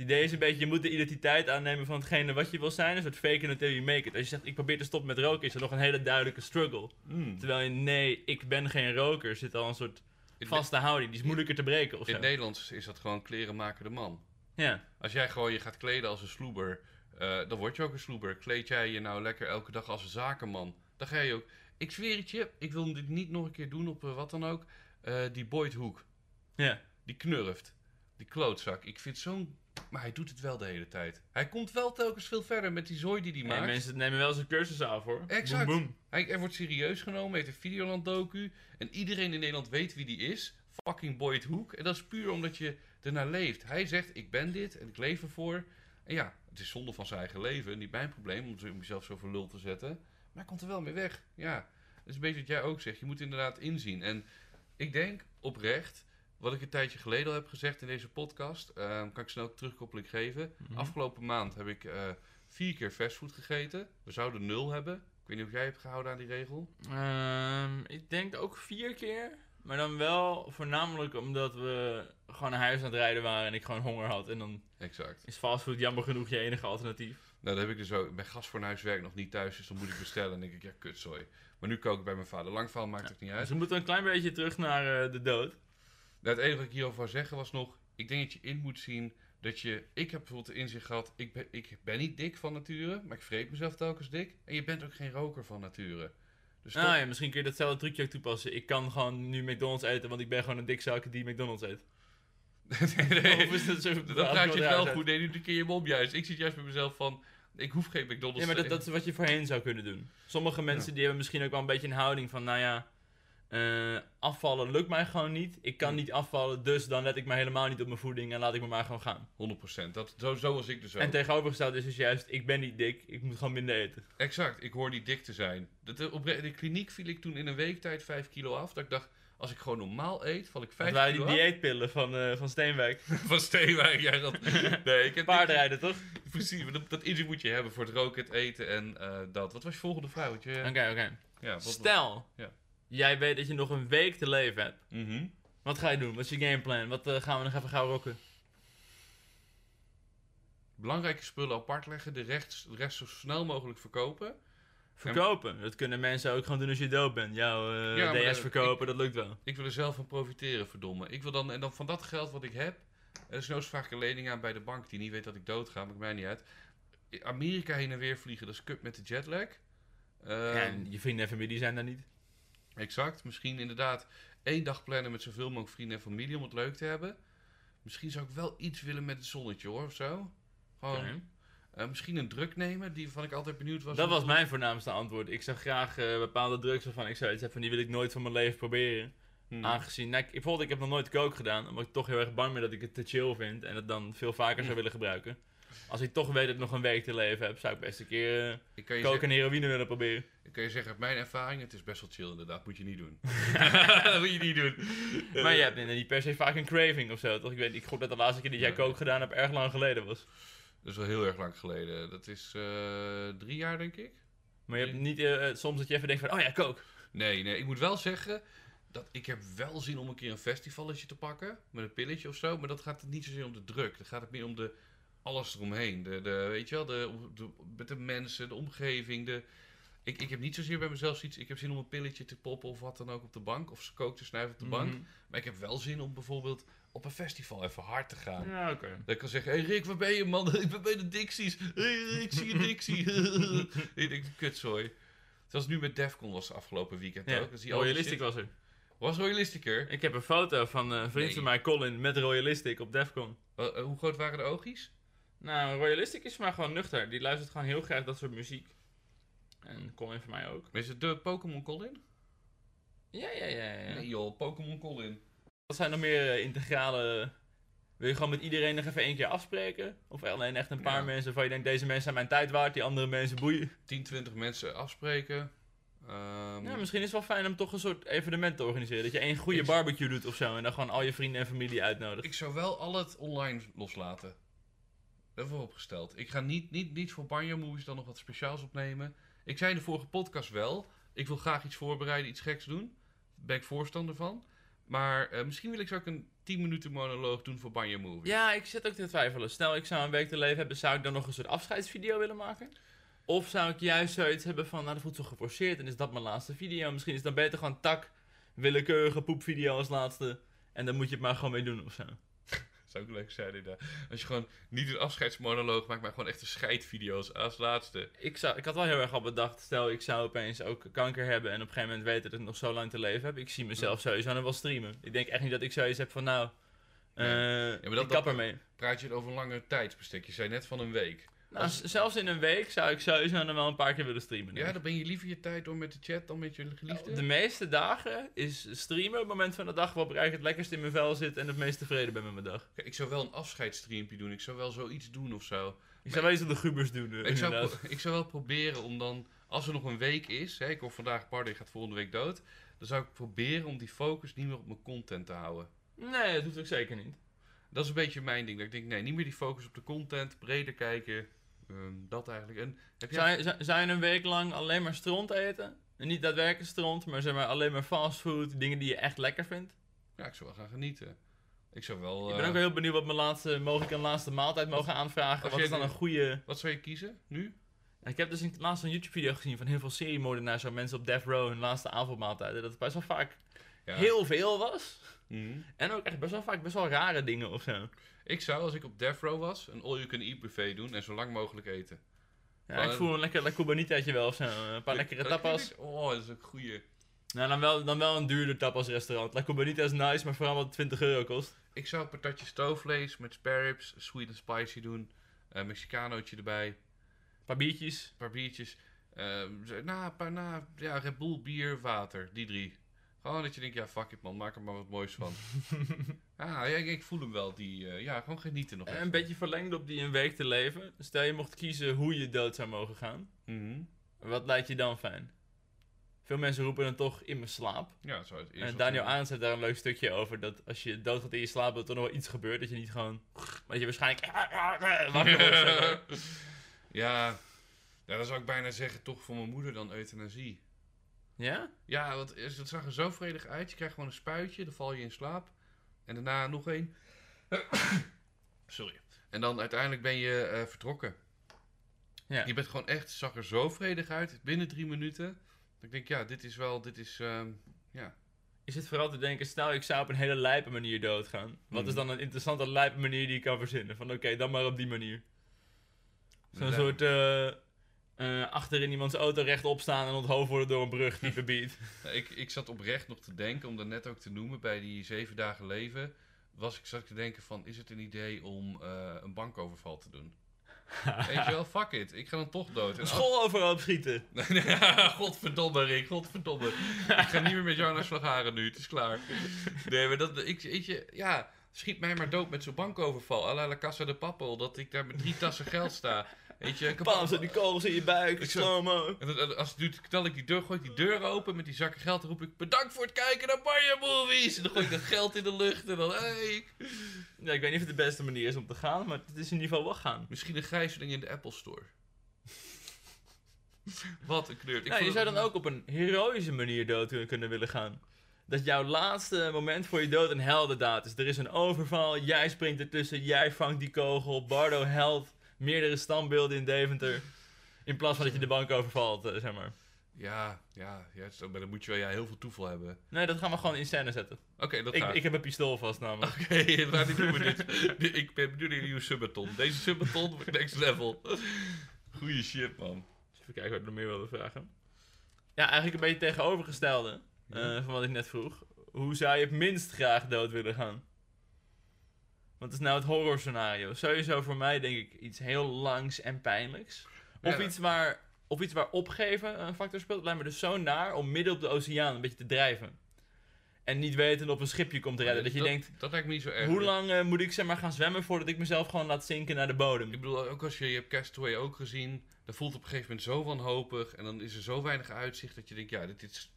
Het idee is een beetje: je moet de identiteit aannemen van hetgene wat je wil zijn. Een soort fake it until you make it. Als je zegt: Ik probeer te stoppen met roken, is er nog een hele duidelijke struggle. Mm. Terwijl je: Nee, ik ben geen roker, zit al een soort vaste houding. Die is moeilijker te breken of in het Nederlands is dat gewoon kleren maken de man. Ja. Als jij gewoon je gaat kleden als een sloeber, eh, dan word je ook een sloeber. Kleed jij je nou lekker elke dag als een zakenman, dan ga je ook. Ik zweer het je, ik wil dit niet nog een keer doen op eh, wat dan ook. Eh, die Boyd Hoek, Ja. die knurft, die klootzak. Ik vind zo'n. Maar hij doet het wel de hele tijd. Hij komt wel telkens veel verder met die zooi die hij En maakt. mensen nemen wel zijn cursus af hoor. Exact. Hij, hij wordt serieus genomen, heeft een Videoland docu. En iedereen in Nederland weet wie die is. Fucking Boyd Hoek. En dat is puur omdat je ernaar leeft. Hij zegt, ik ben dit en ik leef ervoor. En ja, het is zonde van zijn eigen leven. Niet mijn probleem om jezelf zo voor lul te zetten. Maar hij komt er wel mee weg. Ja, dat is een beetje wat jij ook zegt. Je moet inderdaad inzien. En ik denk oprecht, wat ik een tijdje geleden al heb gezegd in deze podcast. ehm, kan ik snel terugkoppeling geven. Mhm. Afgelopen maand heb ik eh, vier keer fastfood gegeten. We zouden nul hebben. Ik weet niet of jij hebt gehouden aan die regel. Ehm, ik denk ook vier keer. Maar dan wel voornamelijk omdat we gewoon naar huis aan het rijden waren en ik gewoon honger had. En dan Exact. is fastfood jammer genoeg je enige alternatief. Nou, dat heb ik dus ook. Mijn gast voor huis werkt nog niet thuis, dus dan moet ik bestellen. En denk ik, ja, kutzooi. Maar nu kook ik bij mijn vader. Lang verhaal maakt het niet uit. Dus we moeten een klein beetje terug naar eh, de dood. Nou, het enige wat ik hierover wou zeggen was nog... Ik denk dat je in moet zien dat je... Ik heb bijvoorbeeld de inzicht gehad... Ik ben, ik ben niet dik van nature, maar ik vreet mezelf telkens dik. En je bent ook geen roker van nature. Dus Nou toch- ja, misschien kun je datzelfde trucje ook toepassen. Ik kan gewoon nu McDonald's eten, want ik ben gewoon een dikzak die McDonald's eet. [laughs] nee, nee. Of is dat zo? Dan praat je wel goed. Nee, nu keer je om juist. Ik zit juist bij mezelf van... Ik hoef geen McDonald's Ja, maar dat, dat is wat je voorheen zou kunnen doen. Sommige mensen die hebben misschien ook wel een beetje een houding van, nou ja, eh, afvallen lukt mij gewoon niet. Ik kan niet afvallen, dus dan let ik me helemaal niet op mijn voeding en laat ik me maar gewoon gaan. 100%. Dat, zo, zo was ik dus ook. En tegenovergesteld is dus juist, ik ben niet dik, ik moet gewoon minder eten. Exact, ik hoor niet dik te zijn. Dat, eh, op de kliniek viel ik toen in een week tijd 5 kilo af. Dat ik dacht, als ik gewoon normaal eet, val ik Dat 5 waren kilo die af. dieetpillen van, eh, van Steenwijk. [laughs] Van Steenwijk, ja. Dat, [laughs] nee, ik heb Paardrijden, toch? Precies, dat, dat inzicht moet je hebben voor het roken, het eten en dat. Wat was je volgende vraag? Oké, oké. ja, Stel, Ja. Jij weet dat je nog een week te leven hebt. Mhm. Wat ga je doen? Wat is je gameplan? Wat eh, gaan we nog even gauw rocken? Belangrijke spullen apart leggen, de rest, de rest zo snel mogelijk verkopen. Verkopen. Dat kunnen mensen ook gewoon doen als je dood bent. Jouw eh, Ja, maar DS dat- verkopen, dat lukt wel. Ik wil er zelf van profiteren, verdomme. Ik wil dan, en dan van dat geld wat ik heb, er is nooit vraag ik een lening aan bij de bank die niet weet dat ik doodga, maakt mij niet uit. Amerika heen en weer vliegen, dat is kut met de jetlag. Ehm, Ja, en je vrienden en familie zijn daar niet. Exact. Misschien inderdaad één dag plannen met zoveel mogelijk vrienden en familie om het leuk te hebben. Misschien zou ik wel iets willen met het zonnetje hoor, of zo. Gewoon, eh, misschien een druk nemen, die waarvan ik altijd benieuwd was. Dat was mijn voornaamste antwoord. Ik zou graag eh, bepaalde drugs waarvan ik zoiets heb van die wil ik nooit van mijn leven proberen. Hmm. Aangezien, nou, ik, bijvoorbeeld, ik heb nog nooit coke gedaan, omdat ik toch heel erg bang ben dat ik het te chill vind en het dan veel vaker zou willen gebruiken. Als ik toch weet dat ik nog een week te leven heb, zou ik best een keer eh, je coke zeggen, en heroïne willen proberen. ik kan je zeggen, uit mijn ervaring, het is best wel chill inderdaad. Moet je niet doen. [laughs] dat moet je niet doen. [laughs] Maar je hebt niet per se vaak een craving of zo, toch? Ik weet, ik gok dat de laatste keer dat jij coke gedaan hebt erg lang geleden was. Dat is wel heel erg lang geleden. Dat is eh, drie jaar, denk ik. Maar je hebt niet eh, eh, soms dat je even denkt van, oh ja, coke. Nee, nee, ik moet wel zeggen, dat, ik heb wel zin om een keer een festivalletje te pakken. Met een pilletje of zo. Maar dat gaat het niet zozeer om de druk. Dan gaat het meer om de, alles eromheen. De, de, weet je wel, de, de, met de mensen, de omgeving. De, ik, ik heb niet zozeer bij mezelf iets. Ik heb zin om een pilletje te poppen of wat dan ook op de bank. Of kook te snuiven op de bank. Mhm. Maar ik heb wel zin om bijvoorbeeld op een festival even hard te gaan. Ja, oké. Dat ik kan zeggen, hé hey Rick, waar ben je man? [laughs] Ik ben bij de Dixies. Hé hey, Rick, zie je Dixie? [laughs] ik denk, kutzooi. Zoals nu met Defcon was afgelopen weekend Ja, ook. Royalistic was er. Was Royalisticer? Ik heb een foto van eh, een vriend Nee. van mij, Colin, met Royalistic op Defcon. Uh, uh, hoe groot waren de oogjes? Nou, Royalistic is maar gewoon nuchter. Die luistert gewoon heel graag dat soort muziek. En Colin voor mij ook. Is het de Pokémon Colin? Ja, ja, ja. ja. Nee joh, Pokémon Colin. Wat zijn nog meer eh, integrale... Wil je gewoon met iedereen nog even één keer afspreken? Of alleen echt een paar Ja. mensen waarvan je denkt, deze mensen zijn mijn tijd waard, die andere mensen boeien? 10, 20 mensen afspreken. Ehm, Ja, misschien is het wel fijn om toch een soort evenement te organiseren. Dat je één goede barbecue doet of zo. En dan gewoon al je vrienden en familie uitnodigt. Ik zou wel al het online loslaten. Dat hebben we opgesteld. Ik ga niet, niet, niet voor Banjo Movies dan nog wat speciaals opnemen. Ik zei in de vorige podcast wel. Ik wil graag iets voorbereiden, iets geks doen. Daar ben ik voorstander van. Maar eh, misschien wil ik zo ook een 10 minuten monoloog doen voor Banjo Movies. Ja, ik zit ook te twijfelen. Stel, ik zou een week te leven hebben, zou ik dan nog een soort afscheidsvideo willen maken? Of zou ik juist zoiets hebben van, nou dat voelt zo geforceerd en is dat mijn laatste video? Misschien is het dan beter gewoon tak, willekeurige poepvideo als laatste. En dan moet je het maar gewoon mee doen of zo. Zou ook leuk zijn inderdaad. Als je gewoon niet een afscheidsmonoloog maakt, maar gewoon echte scheidvideo's als laatste. Ik, zou, ik had wel heel erg al bedacht, stel ik zou opeens ook kanker hebben en op een gegeven moment weten dat ik nog zo lang te leven heb. Ik zie mezelf sowieso nog wel streamen. Ik denk echt niet dat ik zoiets heb van, nou, eh maar dat- ik kap ermee. Praat je over een langer tijdsbestek? Je zei net van een week. Nou, Als- zelfs in een week zou ik sowieso nog wel een paar keer willen streamen. Ja, dan ben je liever je tijd door met de chat dan met je geliefde? De meeste dagen is streamen het moment van de dag waarop ik eigenlijk het lekkerst in mijn vel zit en het meest tevreden ben met mijn dag. Kijk, ik zou wel een afscheidsstreampje doen. Ik zou wel zoiets doen of zo. Ik zou wel eens op de gubers doen. eh, Ik zou, ik zou wel proberen om dan, als er nog een week is, hè, ik hoor vandaag Bardi gaat volgende week dood, dan zou ik proberen om die focus niet meer op mijn content te houden. Nee, dat hoeft ook zeker niet. Dat is een beetje mijn ding. Dat ik denk, nee, niet meer die focus op de content, breder kijken, ehm, dat eigenlijk. En heb Zou je, zou, zou je een week lang alleen maar stront eten? En niet daadwerkelijk stront, maar zeg maar alleen maar fastfood, dingen die je echt lekker vindt? Ja, ik zou wel gaan genieten. Ik zou wel... Ik ben eh, ook wel heel benieuwd wat mijn laatste, mogelijk een laatste maaltijd mogen aanvragen. Wat is dan een goede... Wat zou je kiezen, nu? Ik heb dus het laatst een YouTube video gezien van heel veel seriemoordenaars, zo mensen op death row hun laatste avondmaaltijden. Dat het best wel vaak Ja. heel veel was. Mhm. En ook echt best wel vaak best wel rare dingen of zo. Ik zou, als ik op Death Row was, een all-you-can-eat buffet doen en zo lang mogelijk eten. Ja, ik voel een lekker La Cubanitaatje wel of zo. Een paar lekkere tapas. Oh, dat is ook goeie. Nou, dan wel, dan wel een duurder tapas restaurant. La Cubanita is nice, maar vooral wat 20 euro kost. Ik zou een patatje stoofvlees met spare ribs, sweet and spicy doen. Een Mexicanootje erbij, Een paar biertjes. een paar biertjes. Zo- na, een paar, na, ja, Red Bull, bier, water. Die drie. Gewoon dat je denkt, ja, fuck it man, maak er maar wat moois van. [laughs] ah, ja, ik, ik voel hem wel, die, eh, ja, gewoon genieten nog En even. een beetje verlengd op die een week te leven. Stel je mocht kiezen hoe je dood zou mogen gaan. Mhm. Wat lijkt je dan fijn? Veel mensen roepen dan toch in mijn slaap. Ja, zo het eerst En Daniel. Arends heeft daar een leuk stukje over. Dat als je doodgaat in je slaap, dat er nog wel iets gebeurt. Dat je niet gewoon... Maar dat je waarschijnlijk... [laughs] [laughs] ja, ja, dan zou ik bijna zeggen, toch voor mijn moeder dan euthanasie. Ja? Ja, want is- het zag er zo vredig uit. Je krijgt gewoon een spuitje, dan val je in slaap. En daarna nog één. [coughs] Sorry. En dan uiteindelijk ben je eh, vertrokken. Ja. Je bent gewoon echt, het zag er zo vredig uit. Binnen drie minuten. Dat ik denk, ja, dit is wel, dit is, ehm, ja. Je zit vooral te denken, stel ik zou op een hele lijpe manier doodgaan. Wat is Mhm. dan een interessante lijpe manier die je kan verzinnen? Van oké, dan maar op die manier. Zo'n soort eh, eh, achter in iemands auto rechtop staan en onthoofd worden door een brug [laughs] beat. Nou, Ik, ik zat oprecht nog te denken, om dat net ook te noemen, bij die zeven dagen leven. Was ik zat ik te denken van, is het een idee om eh, een bankoverval te doen? [laughs] Weet je wel, fuck it. Ik ga dan toch dood. En Een school overhoop schieten. [laughs] Godverdomme Rick, godverdomme. ik ga niet meer met jou naar Slagharen nu, het is klaar. Nee, maar dat, ik, weet je, ja, schiet mij maar dood met zo'n bankoverval. à la La Casa de Papel, dat ik daar met drie tassen geld sta. Weet je, Pam, zit die kogels in je buik. Slow-mo. En en als het duurt, knal ik die deur, gooi ik die deur open met die zakken geld. Dan roep ik, bedankt voor het kijken naar Mario Movies. En dan gooi ik dat geld in de lucht en dan, hey. Ja, ik weet niet of het de beste manier is om te gaan, maar het is in ieder geval wel gaan. Misschien een gijzeling in de Apple Store. [laughs] Wat een kleur. Nou, je zou dan ook op een heroïsche manier dood kunnen willen gaan. dat jouw laatste moment voor je dood een heldendaad is. Er is een overval, jij springt ertussen, jij vangt die kogel. Bardo held meerdere standbeelden in Deventer. In plaats van dat je de bank overvalt, eh, zeg maar. Ja, ja, ja maar dan moet je wel ja, heel veel toeval hebben. Nee, dat gaan we gewoon in scène zetten. Oké, dat Ik, gaat. ik heb een pistool vast namelijk. Oké, [laughs] maar die doen we dit. Ik ben naar een nieuwe subathon. Deze subathon wordt next level. Goeie shit, man. Even kijken wat ik nog meer wilde vragen. Ja, eigenlijk een beetje tegenovergestelde Ja. eh, van wat ik net vroeg. Hoe zou je het minst graag dood willen gaan? Wat is nou het horrorscenario? Sowieso voor mij denk ik iets heel langs en pijnlijks. Of, Ja. iets, waar, of iets waar opgeven een factor speelt. Het lijkt me dus zo naar om midden op de oceaan een beetje te drijven. En niet weten op een schipje komt te redden. Dat je denkt, Dat lijkt me niet zo erg. hoe lang eh, moet ik zeg maar gaan zwemmen voordat ik mezelf gewoon laat zinken naar de bodem? Ik bedoel, ook als je, je hebt Castaway ook gezien, dan voelt het op een gegeven moment zo wanhopig en dan is er zo weinig uitzicht dat je denkt, ja, dit is...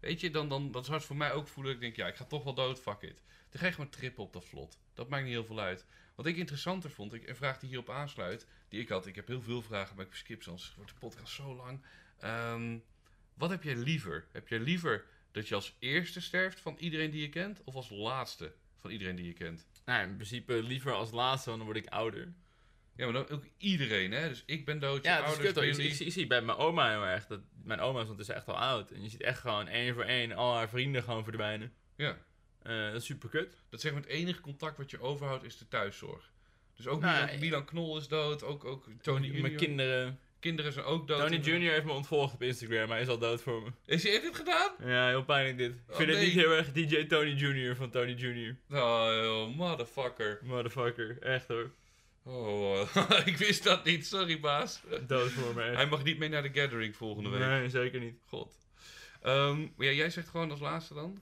Weet je, dan, dan, dan zou het voor mij ook voelen dat ik denk, ja, ik ga toch wel dood, fuck it. Dan ga je gewoon trippen op dat vlot. Dat maakt niet heel veel uit. Wat ik interessanter vond, ik, een vraag die hierop aansluit, die ik had, ik heb heel veel vragen, maar ik skip anders wordt de podcast zo lang. Ehm, wat heb jij liever? Heb jij liever dat je als eerste sterft van iedereen die je kent, of als laatste van iedereen die je kent? Nou, in principe liever als laatste, want dan word ik ouder. Ja, maar dan ook iedereen, hè? Dus ik ben dood, je Ja, ouders, ben Ik, ik zie bij mijn oma heel erg dat mijn oma is ondertussen echt al oud. En je ziet echt gewoon één voor één al haar vrienden gewoon verdwijnen. Ja. Eh, dat is super kut. Dat zeg maar het enige contact wat je overhoudt is de thuiszorg. Dus ook Nou, Milan, Milan Knol is dood, ook, ook Tony Junior. Mijn kinderen. Kinderen zijn ook dood. Tony Junior heeft me ontvolgd op Instagram. Hij is al dood voor me. Is hij heeft dit gedaan? Ja, heel pijnlijk dit. Ik Oh, vind het niet heel erg DJ Tony Junior van Tony Junior. Oh, motherfucker. Motherfucker. Echt hoor. Oh, [laughs] ik wist dat niet. Sorry, baas. Dood voor me echt. Hij mag niet mee naar de gathering volgende week. Nee, zeker niet. God. Ehm, ja, jij zegt gewoon als laatste dan?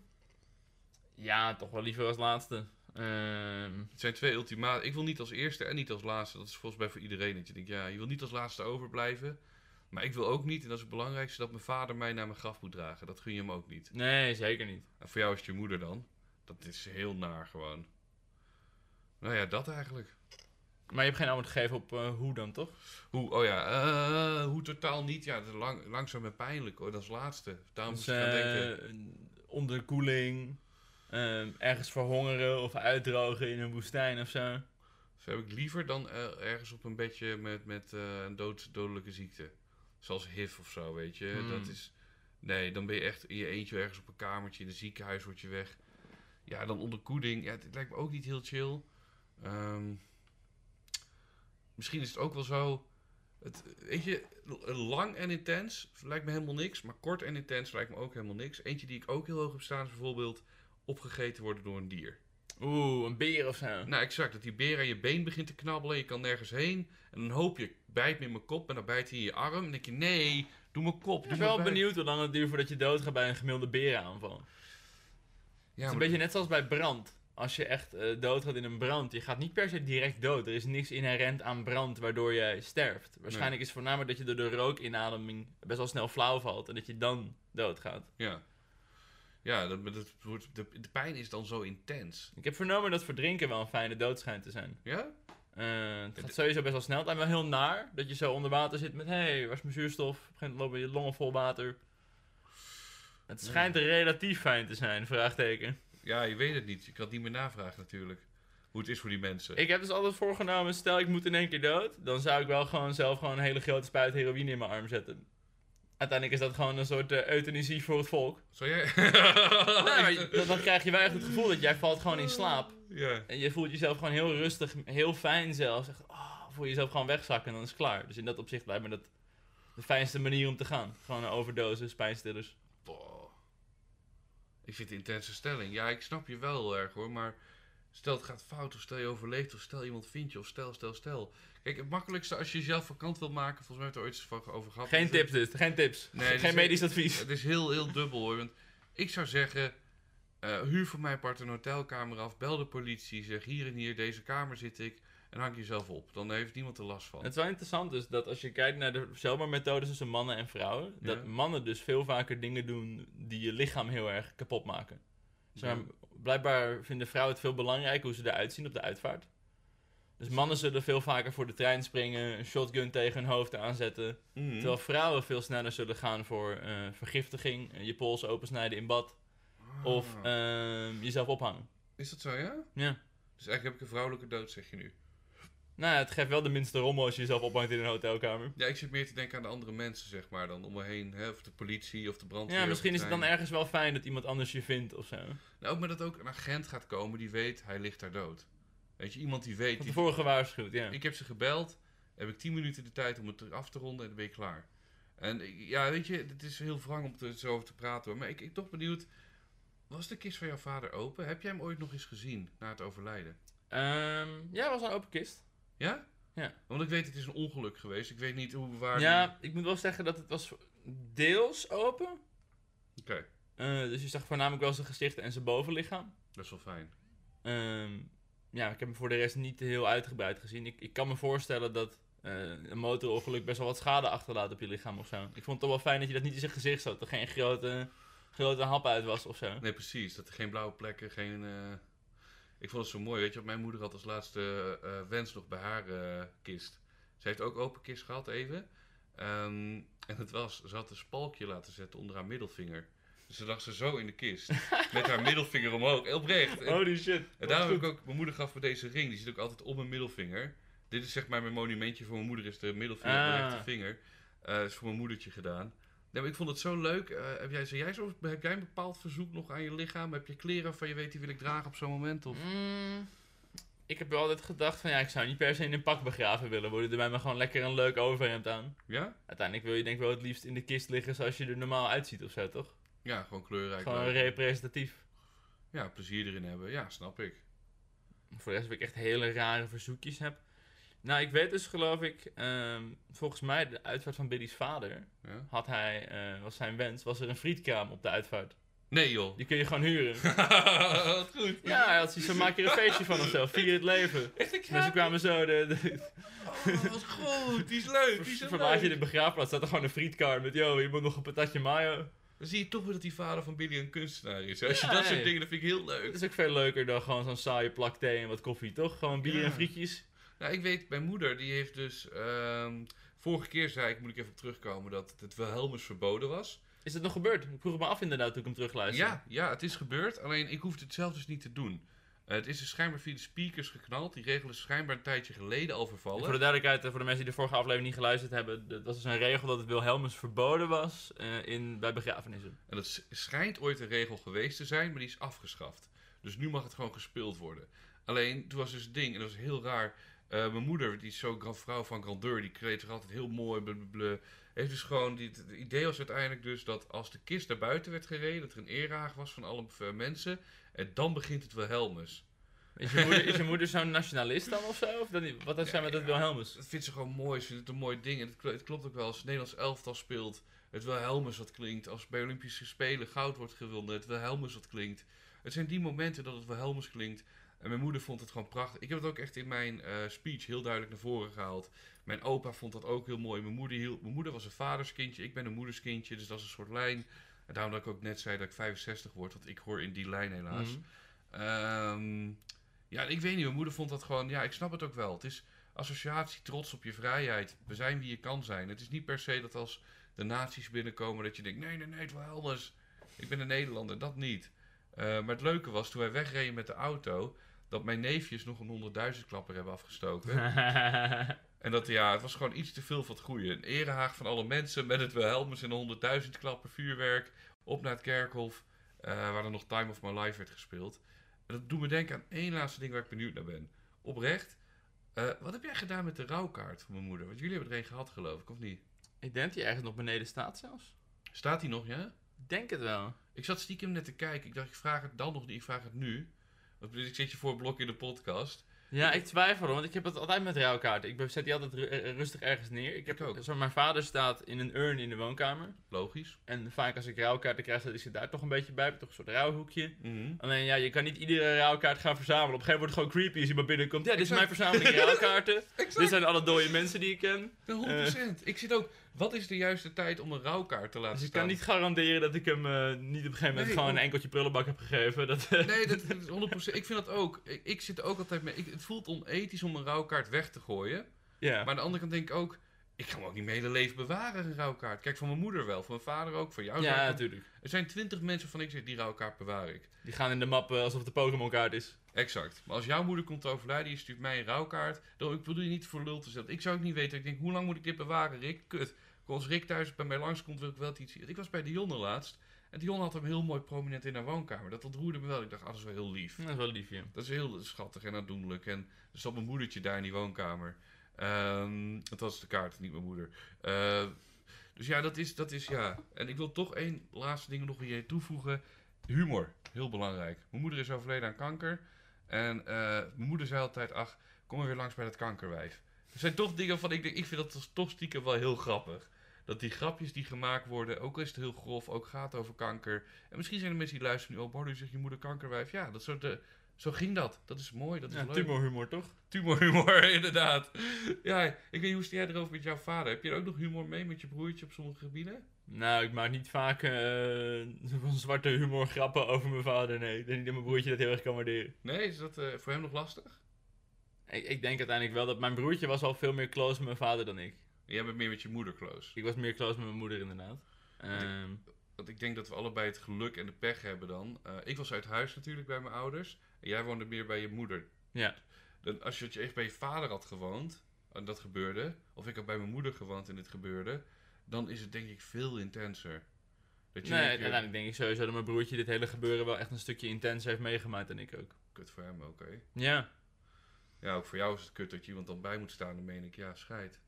Ja, toch wel liever als laatste. Ehm, Het zijn twee ultimaten. Ik wil niet als eerste en niet als laatste. Dat is volgens mij voor iedereen. Dat je denkt, ja, je wil niet als laatste overblijven. Maar ik wil ook niet, en dat is het belangrijkste, dat mijn vader mij naar mijn graf moet dragen. Dat gun je hem ook niet. nee, zeker niet. En voor jou is het je moeder dan. Dat is heel naar gewoon. Nou ja, dat eigenlijk. Maar je hebt geen antwoord gegeven op eh, hoe dan, toch? Hoe, oh ja, eh, hoe totaal niet. Ja, dat is lang, langzaam en pijnlijk hoor. Dat is laatste. Daarom Dus, moest ik gaan denken. eh, onderkoeling, ehm, ergens verhongeren of uitdrogen in een woestijn of zo. Zo heb ik liever dan eh, ergens op een bedje met, met eh, een dood, dodelijke ziekte. Zoals HIV of zo, weet je. Hmm. Dat is... Nee, dan ben je echt in je eentje ergens op een kamertje. In een ziekenhuis word je weg. Ja, dan onderkoeling. Ja, het lijkt me ook niet heel chill. Ehm, misschien is het ook wel zo... Het, weet je, lang en intens lijkt me helemaal niks. Maar kort en intens lijkt me ook helemaal niks. Eentje die ik ook heel hoog heb staan is bijvoorbeeld... opgegeten worden door een dier. Oeh, een beer of zo. Nou, exact. Dat die beer aan je been begint te knabbelen. Je kan nergens heen. En dan hoop je, bijt me in mijn kop. En dan bijt hij in je arm. En dan denk je, nee, doe mijn kop. Ik ben wel benieuwd hoe lang het duurt voordat je doodgaat bij een gemiddelde berenaanval. Ja, het is een beetje net zoals bij brand. Als je echt eh, doodgaat in een brand, je gaat niet per se direct dood. Er is niks inherent aan brand waardoor jij sterft. Waarschijnlijk is het voornamelijk dat je door de rookinademing best wel snel flauw valt en dat je dan doodgaat. Ja. Ja, dat, dat wordt, de, de pijn is dan zo intens. Ik heb vernomen dat verdrinken wel een fijne dood schijnt te zijn. Ja? Eh, het gaat sowieso best wel snel. Het lijkt me heel naar dat je zo onder water zit met... Hé, hey, waar is mijn zuurstof? Op een gegeven moment lopen je longen vol water. Het schijnt relatief fijn te zijn, vraagteken. Ja, je weet het niet. Je kan het niet meer navragen natuurlijk. Hoe het is voor die mensen. Ik heb dus altijd voorgenomen, stel ik moet in één keer dood... dan zou ik wel gewoon zelf gewoon een hele grote spuit heroïne in mijn arm zetten. Uiteindelijk is dat gewoon een soort eh, euthanasie voor het volk. Zou jij... [laughs] Nee, dan, dan krijg je wel echt het gevoel dat jij valt gewoon in slaap. Ja. En je voelt jezelf gewoon heel rustig, heel fijn zelfs. Echt, oh, voel je jezelf gewoon wegzakken en dan is het klaar. Dus in dat opzicht lijkt me dat de fijnste manier om te gaan. Gewoon een overdose, pijnstillers. Boah. Ik vind het een intense stelling. Ja, ik snap je wel heel erg hoor, maar stel het gaat fout of stel je overleeft of stel iemand vindt je of stel, stel, stel. Kijk, het makkelijkste als je jezelf vakant wil maken, volgens mij hebben we het er ooit eens van over gehad. Geen tips dus, geen tips. Nee, geen is- medisch advies. Het is heel, heel dubbel hoor. Want ik zou zeggen, eh, huur voor mijn part een hotelkamer af, bel de politie, zeg hier en hier, deze kamer zit ik en hang jezelf op. Dan heeft niemand er last van. Het is wel interessant dus dat als je kijkt naar de zelfmoordmethodes tussen mannen en vrouwen, Ja. dat mannen dus veel vaker dingen doen die je lichaam heel erg kapot maken. Zeg maar, blijkbaar vinden vrouwen het veel belangrijker hoe ze eruit zien op de uitvaart. Dus mannen zullen veel vaker voor de trein springen, een shotgun tegen hun hoofd aanzetten. Mhm. Terwijl vrouwen veel sneller zullen gaan voor eh, vergiftiging, eh, je pols opensnijden in bad. of Ah. ehm, jezelf ophangen. Is dat zo, ja? Ja. Dus eigenlijk heb ik een vrouwelijke dood, zeg je nu. Nou het geeft wel de minste rommel als je jezelf ophangt in een hotelkamer. Ja, ik zit meer te denken aan de andere mensen, zeg maar, dan om me heen. Hè? Of de politie of de brandweer. Ja, misschien is het dan ergens wel fijn dat iemand anders je vindt of zo. Nou, ook maar dat ook een agent gaat komen die weet, hij ligt daar dood. Weet je, iemand die weet... Van Die, tevoren gewaarschuwd, ja. ik heb ze gebeld, heb ik 10 minuten de tijd om het af te ronden en dan ben je klaar. En ik- ja, weet je, het is heel wrang om er zo over te praten hoor. Maar ik, ik toch benieuwd, was de kist van jouw vader open? Heb jij hem ooit nog eens gezien na het overlijden? Ehm, ja, was een open kist. Ja? Ja. Want ik weet, het is een ongeluk geweest. Ik weet niet hoe waar... Ja, ik moet wel zeggen dat het was deels open. Oké, Eh, dus je zag voornamelijk wel zijn gezicht en zijn bovenlichaam. dat is wel fijn. Ehm, ja, ik heb hem voor de rest niet heel uitgebreid gezien. Ik, ik kan me voorstellen dat eh, een motorongeluk best wel wat schade achterlaat op je lichaam of zo. Ik vond het toch wel fijn dat je dat niet in zijn gezicht zat. Dat er geen grote, grote hap uit was of zo. Nee, precies. Dat er geen blauwe plekken, geen... eh, Ik vond het zo mooi, weet je wat mijn moeder had als laatste eh, wens nog bij haar eh, kist. Ze heeft ook open kist gehad even. Ehm, [laughs] en het was, ze had een spalkje laten zetten onder haar middelvinger. Dus ze lag ze zo in de kist. [laughs] met haar middelvinger omhoog. Oprecht. En, Holy shit. en daarom heb ik ook, mijn moeder gaf me deze ring. Die zit ook altijd op mijn middelvinger. Dit is zeg maar mijn monumentje voor mijn moeder, is de middelvinger op de Ah. rechtervinger. Eh is voor mijn moedertje gedaan. Nee, maar ik vond het zo leuk. Eh, heb, jij, jij zo, heb jij een bepaald verzoek nog aan je lichaam? Heb je kleren van je weet die wil ik dragen op zo'n moment? Of? Mm, ik heb wel altijd gedacht van ja, ik zou niet per se in een pak begraven willen worden. Er bij me gewoon lekker een leuk overhemd aan. Ja? Uiteindelijk wil je denk ik wel het liefst in de kist liggen zoals je er normaal uitziet of zo, toch? Ja, gewoon kleurrijk. Gewoon representatief. Ja, plezier erin hebben. Ja, snap ik. Voor de rest of ik echt hele rare verzoekjes heb. Nou, ik weet dus geloof ik, ehm, volgens mij de uitvaart van Billy's vader, Ja? had hij, eh, was zijn wens, was er een frietkraam op de uitvaart. Nee joh. Die kun je gewoon huren. [laughs] Wat goed. ja, hij had zoiets van, maak er een feestje van of zo, vier het leven. Echt een Dus ze kraam? kwamen zo, de, de, Oh, wat goed. Die is leuk. Die is zo verlaat je de begraafplaats, staat er gewoon een frietkar met, yo, je moet nog een patatje mayo. Dan zie je toch weer dat die vader van Billy een kunstenaar is. Als je Ja, dat soort dingen, dat vind ik heel leuk. Dat is ook veel leuker dan gewoon zo'n saaie plak thee en wat koffie, toch? Gewoon bier Ja. en frietjes. Nou, ik weet, mijn moeder, die heeft dus... ehm, vorige keer zei ik, moet ik even op terugkomen, dat het Wilhelmus verboden was. Is het nog gebeurd? Ik vroeg het me af inderdaad toen ik hem terugluisterde. Ja, ja, het is gebeurd. Alleen ik hoefde het zelf dus niet te doen. Eh, het is dus schijnbaar via de speakers geknald. Die regel is schijnbaar een tijdje geleden al vervallen. Voor de duidelijkheid, eh, voor de mensen die de vorige aflevering niet geluisterd hebben, dat was dus een regel dat het Wilhelmus verboden was eh, in, bij begrafenissen. En dat schijnt ooit een regel geweest te zijn, maar die is afgeschaft. Dus nu mag het gewoon gespeeld worden. Alleen, toen was dus het ding, en dat was heel raar. Eh, mijn moeder, die is zo gra- vrouw van grandeur, die kleedt zich altijd heel mooi. blablabla. Heeft dus gewoon, die, het idee was uiteindelijk dus dat als de kist naar buiten werd gereden, dat er een erehaag was van alle eh, mensen. En dan begint het Wilhelmus. Is je moeder, is je moeder zo'n nationalist dan of zo? Of dat? Wat heeft zij met het Ja, Wilhelmus? Dat vindt ze gewoon mooi. Ze vindt het een mooi ding. En het, kl- het klopt ook wel. Als het Nederlands elftal speelt, het Wilhelmus wat klinkt. Als bij Olympische Spelen goud wordt gewonnen, het Wilhelmus wat klinkt. Het zijn die momenten dat het Wilhelmus klinkt. En mijn moeder vond het gewoon prachtig. Ik heb het ook echt in mijn eh, speech heel duidelijk naar voren gehaald. Mijn opa vond dat ook heel mooi. Mijn moeder, hield, mijn moeder was een vaderskindje. Ik ben een moederskindje. Dus dat is een soort lijn. En daarom dat ik ook net zei dat ik 65 word. Want ik hoor in die lijn helaas. Mhm. Ehm, ja, ik weet niet. Mijn moeder vond dat gewoon... Ja, ik snap het ook wel. Het is associatie, trots op je vrijheid. We zijn wie je kan zijn. Het is niet per se dat als de nazi's binnenkomen... dat je denkt, nee, nee, nee, het wel anders. Ik ben een Nederlander. Dat niet. Eh, maar het leuke was, toen wij wegreden met de auto... dat mijn neefjes nog een honderdduizend klapper hebben afgestoken. [laughs] En dat, ja, het was gewoon iets te veel van het goede. Een erehaag van alle mensen met het Wilhelmus en een honderdduizend klappen vuurwerk. Op naar het kerkhof, eh, waar er nog Time of My Life werd gespeeld. En dat doet me denken aan één laatste ding waar ik benieuwd naar ben. Oprecht, eh, wat heb jij gedaan met de rouwkaart van mijn moeder? Want jullie hebben er een gehad, geloof ik, of niet? ik denk dat hij ergens nog beneden staat zelfs. Staat die nog, ja? Ik denk het wel. Ik zat stiekem net te kijken. Ik dacht, ik vraag het dan nog niet, ik vraag het nu. Want ik zit je voor een blok in de podcast. Ja, ik twijfel want ik heb het altijd met rouwkaarten. Ik zet die altijd ru- eh, rustig ergens neer. Ik heb, ook. Zo, mijn vader staat in een urn in de woonkamer. Logisch. En vaak als ik rouwkaarten krijg, zet ik ze daar toch een beetje bij. Toch een soort rouwhoekje. Mhm. Alleen ja, je kan niet iedere rouwkaart gaan verzamelen. Op een gegeven moment wordt het gewoon creepy als iemand binnenkomt. Ja, dit is mijn verzameling rouwkaarten. [laughs] Exact. dit zijn alle dode mensen die ik ken. Ja, 100%. Ik zit ook, wat is de juiste tijd om een rouwkaart te laten Dus ik staan? kan niet garanderen dat ik hem eh, niet op een gegeven moment Nee, gewoon een enkeltje prullenbak heb gegeven. Dat, Nee, dat [laughs] is 100%. Ik vind dat ook. Ik, ik zit er ook altijd mee. Ik, het voelt onethisch om een rouwkaart weg te gooien. ja. Maar aan de andere kant denk ik ook. Ik ga hem ook niet mijn hele leven bewaren, een rouwkaart. Kijk, van mijn moeder wel, van mijn vader ook, van jou. ja, natuurlijk. Er zijn twintig mensen van ik zeg, die rouwkaart bewaar ik. Die gaan in de map eh, alsof het de Pokémon kaart is. Exact. Maar als jouw moeder komt te overlijden, je stuurt mij een rouwkaart. Dan, ik bedoel je niet voor lul te zetten. Ik zou ook niet weten. Ik denk, hoe lang moet ik dit bewaren, Rick? Kut. Als Rick thuis bij mij langskomt, wil ik wel iets zien. Ik was bij Dionne laatst. En Dionne had hem heel mooi prominent in haar woonkamer. Dat ontroerde me wel. Ik dacht, ah, dat is wel heel lief. Dat is wel lief, ja. Dat is heel schattig en aandoenlijk. En er zat mijn moedertje daar in die woonkamer. Ehm het was de kaart, niet mijn moeder. Eh, dus ja, dat is, dat is ja. En ik wil toch één laatste ding nog hier toevoegen. Humor, heel belangrijk. Mijn moeder is overleden aan kanker. En eh, mijn moeder zei altijd, ach, kom maar weer langs bij dat kankerwijf. Er zijn toch dingen van, ik, denk, ik vind dat toch stiekem wel heel grappig. Dat die grapjes die gemaakt worden, ook al is het heel grof, ook gaat over kanker. En misschien zijn er mensen die luisteren nu, oh Bardo, zegt je moeder kankerwijf. Ja, dat soort, eh, zo ging dat. Dat is mooi, dat is ja leuk. tumorhumor, toch? Tumorhumor, [laughs] inderdaad. Ja, ik weet niet, hoe sta jij erover met jouw vader? Heb je er ook nog humor mee met je broertje op sommige gebieden? Nou, ik maak niet vaak eh, van zwarte humor grappen over mijn vader, nee. Ik denk niet dat mijn broertje dat heel erg kan waarderen. Nee, is dat eh, voor hem nog lastig? Ik, ik denk uiteindelijk wel dat mijn broertje was al veel meer close met mijn vader dan ik. Jij bent meer met je moeder close. Ik was meer close met mijn moeder, inderdaad. Ehm, Want ik denk dat we allebei het geluk en de pech hebben dan. Eh, ik was uit huis natuurlijk bij mijn ouders. En jij woonde meer bij je moeder. ja. Dan, als je echt bij je vader had gewoond, en dat gebeurde, of ik had bij mijn moeder gewoond en dit gebeurde, dan is het denk ik veel intenser. Dat je Nee, uiteindelijk denk ik sowieso dat mijn broertje dit hele gebeuren wel echt een stukje intenser heeft meegemaakt dan ik ook. Kut voor hem, oké. Ja. Ja, ook voor jou is het kut dat je iemand dan bij moet staan. Dan meen ik, ja, scheid.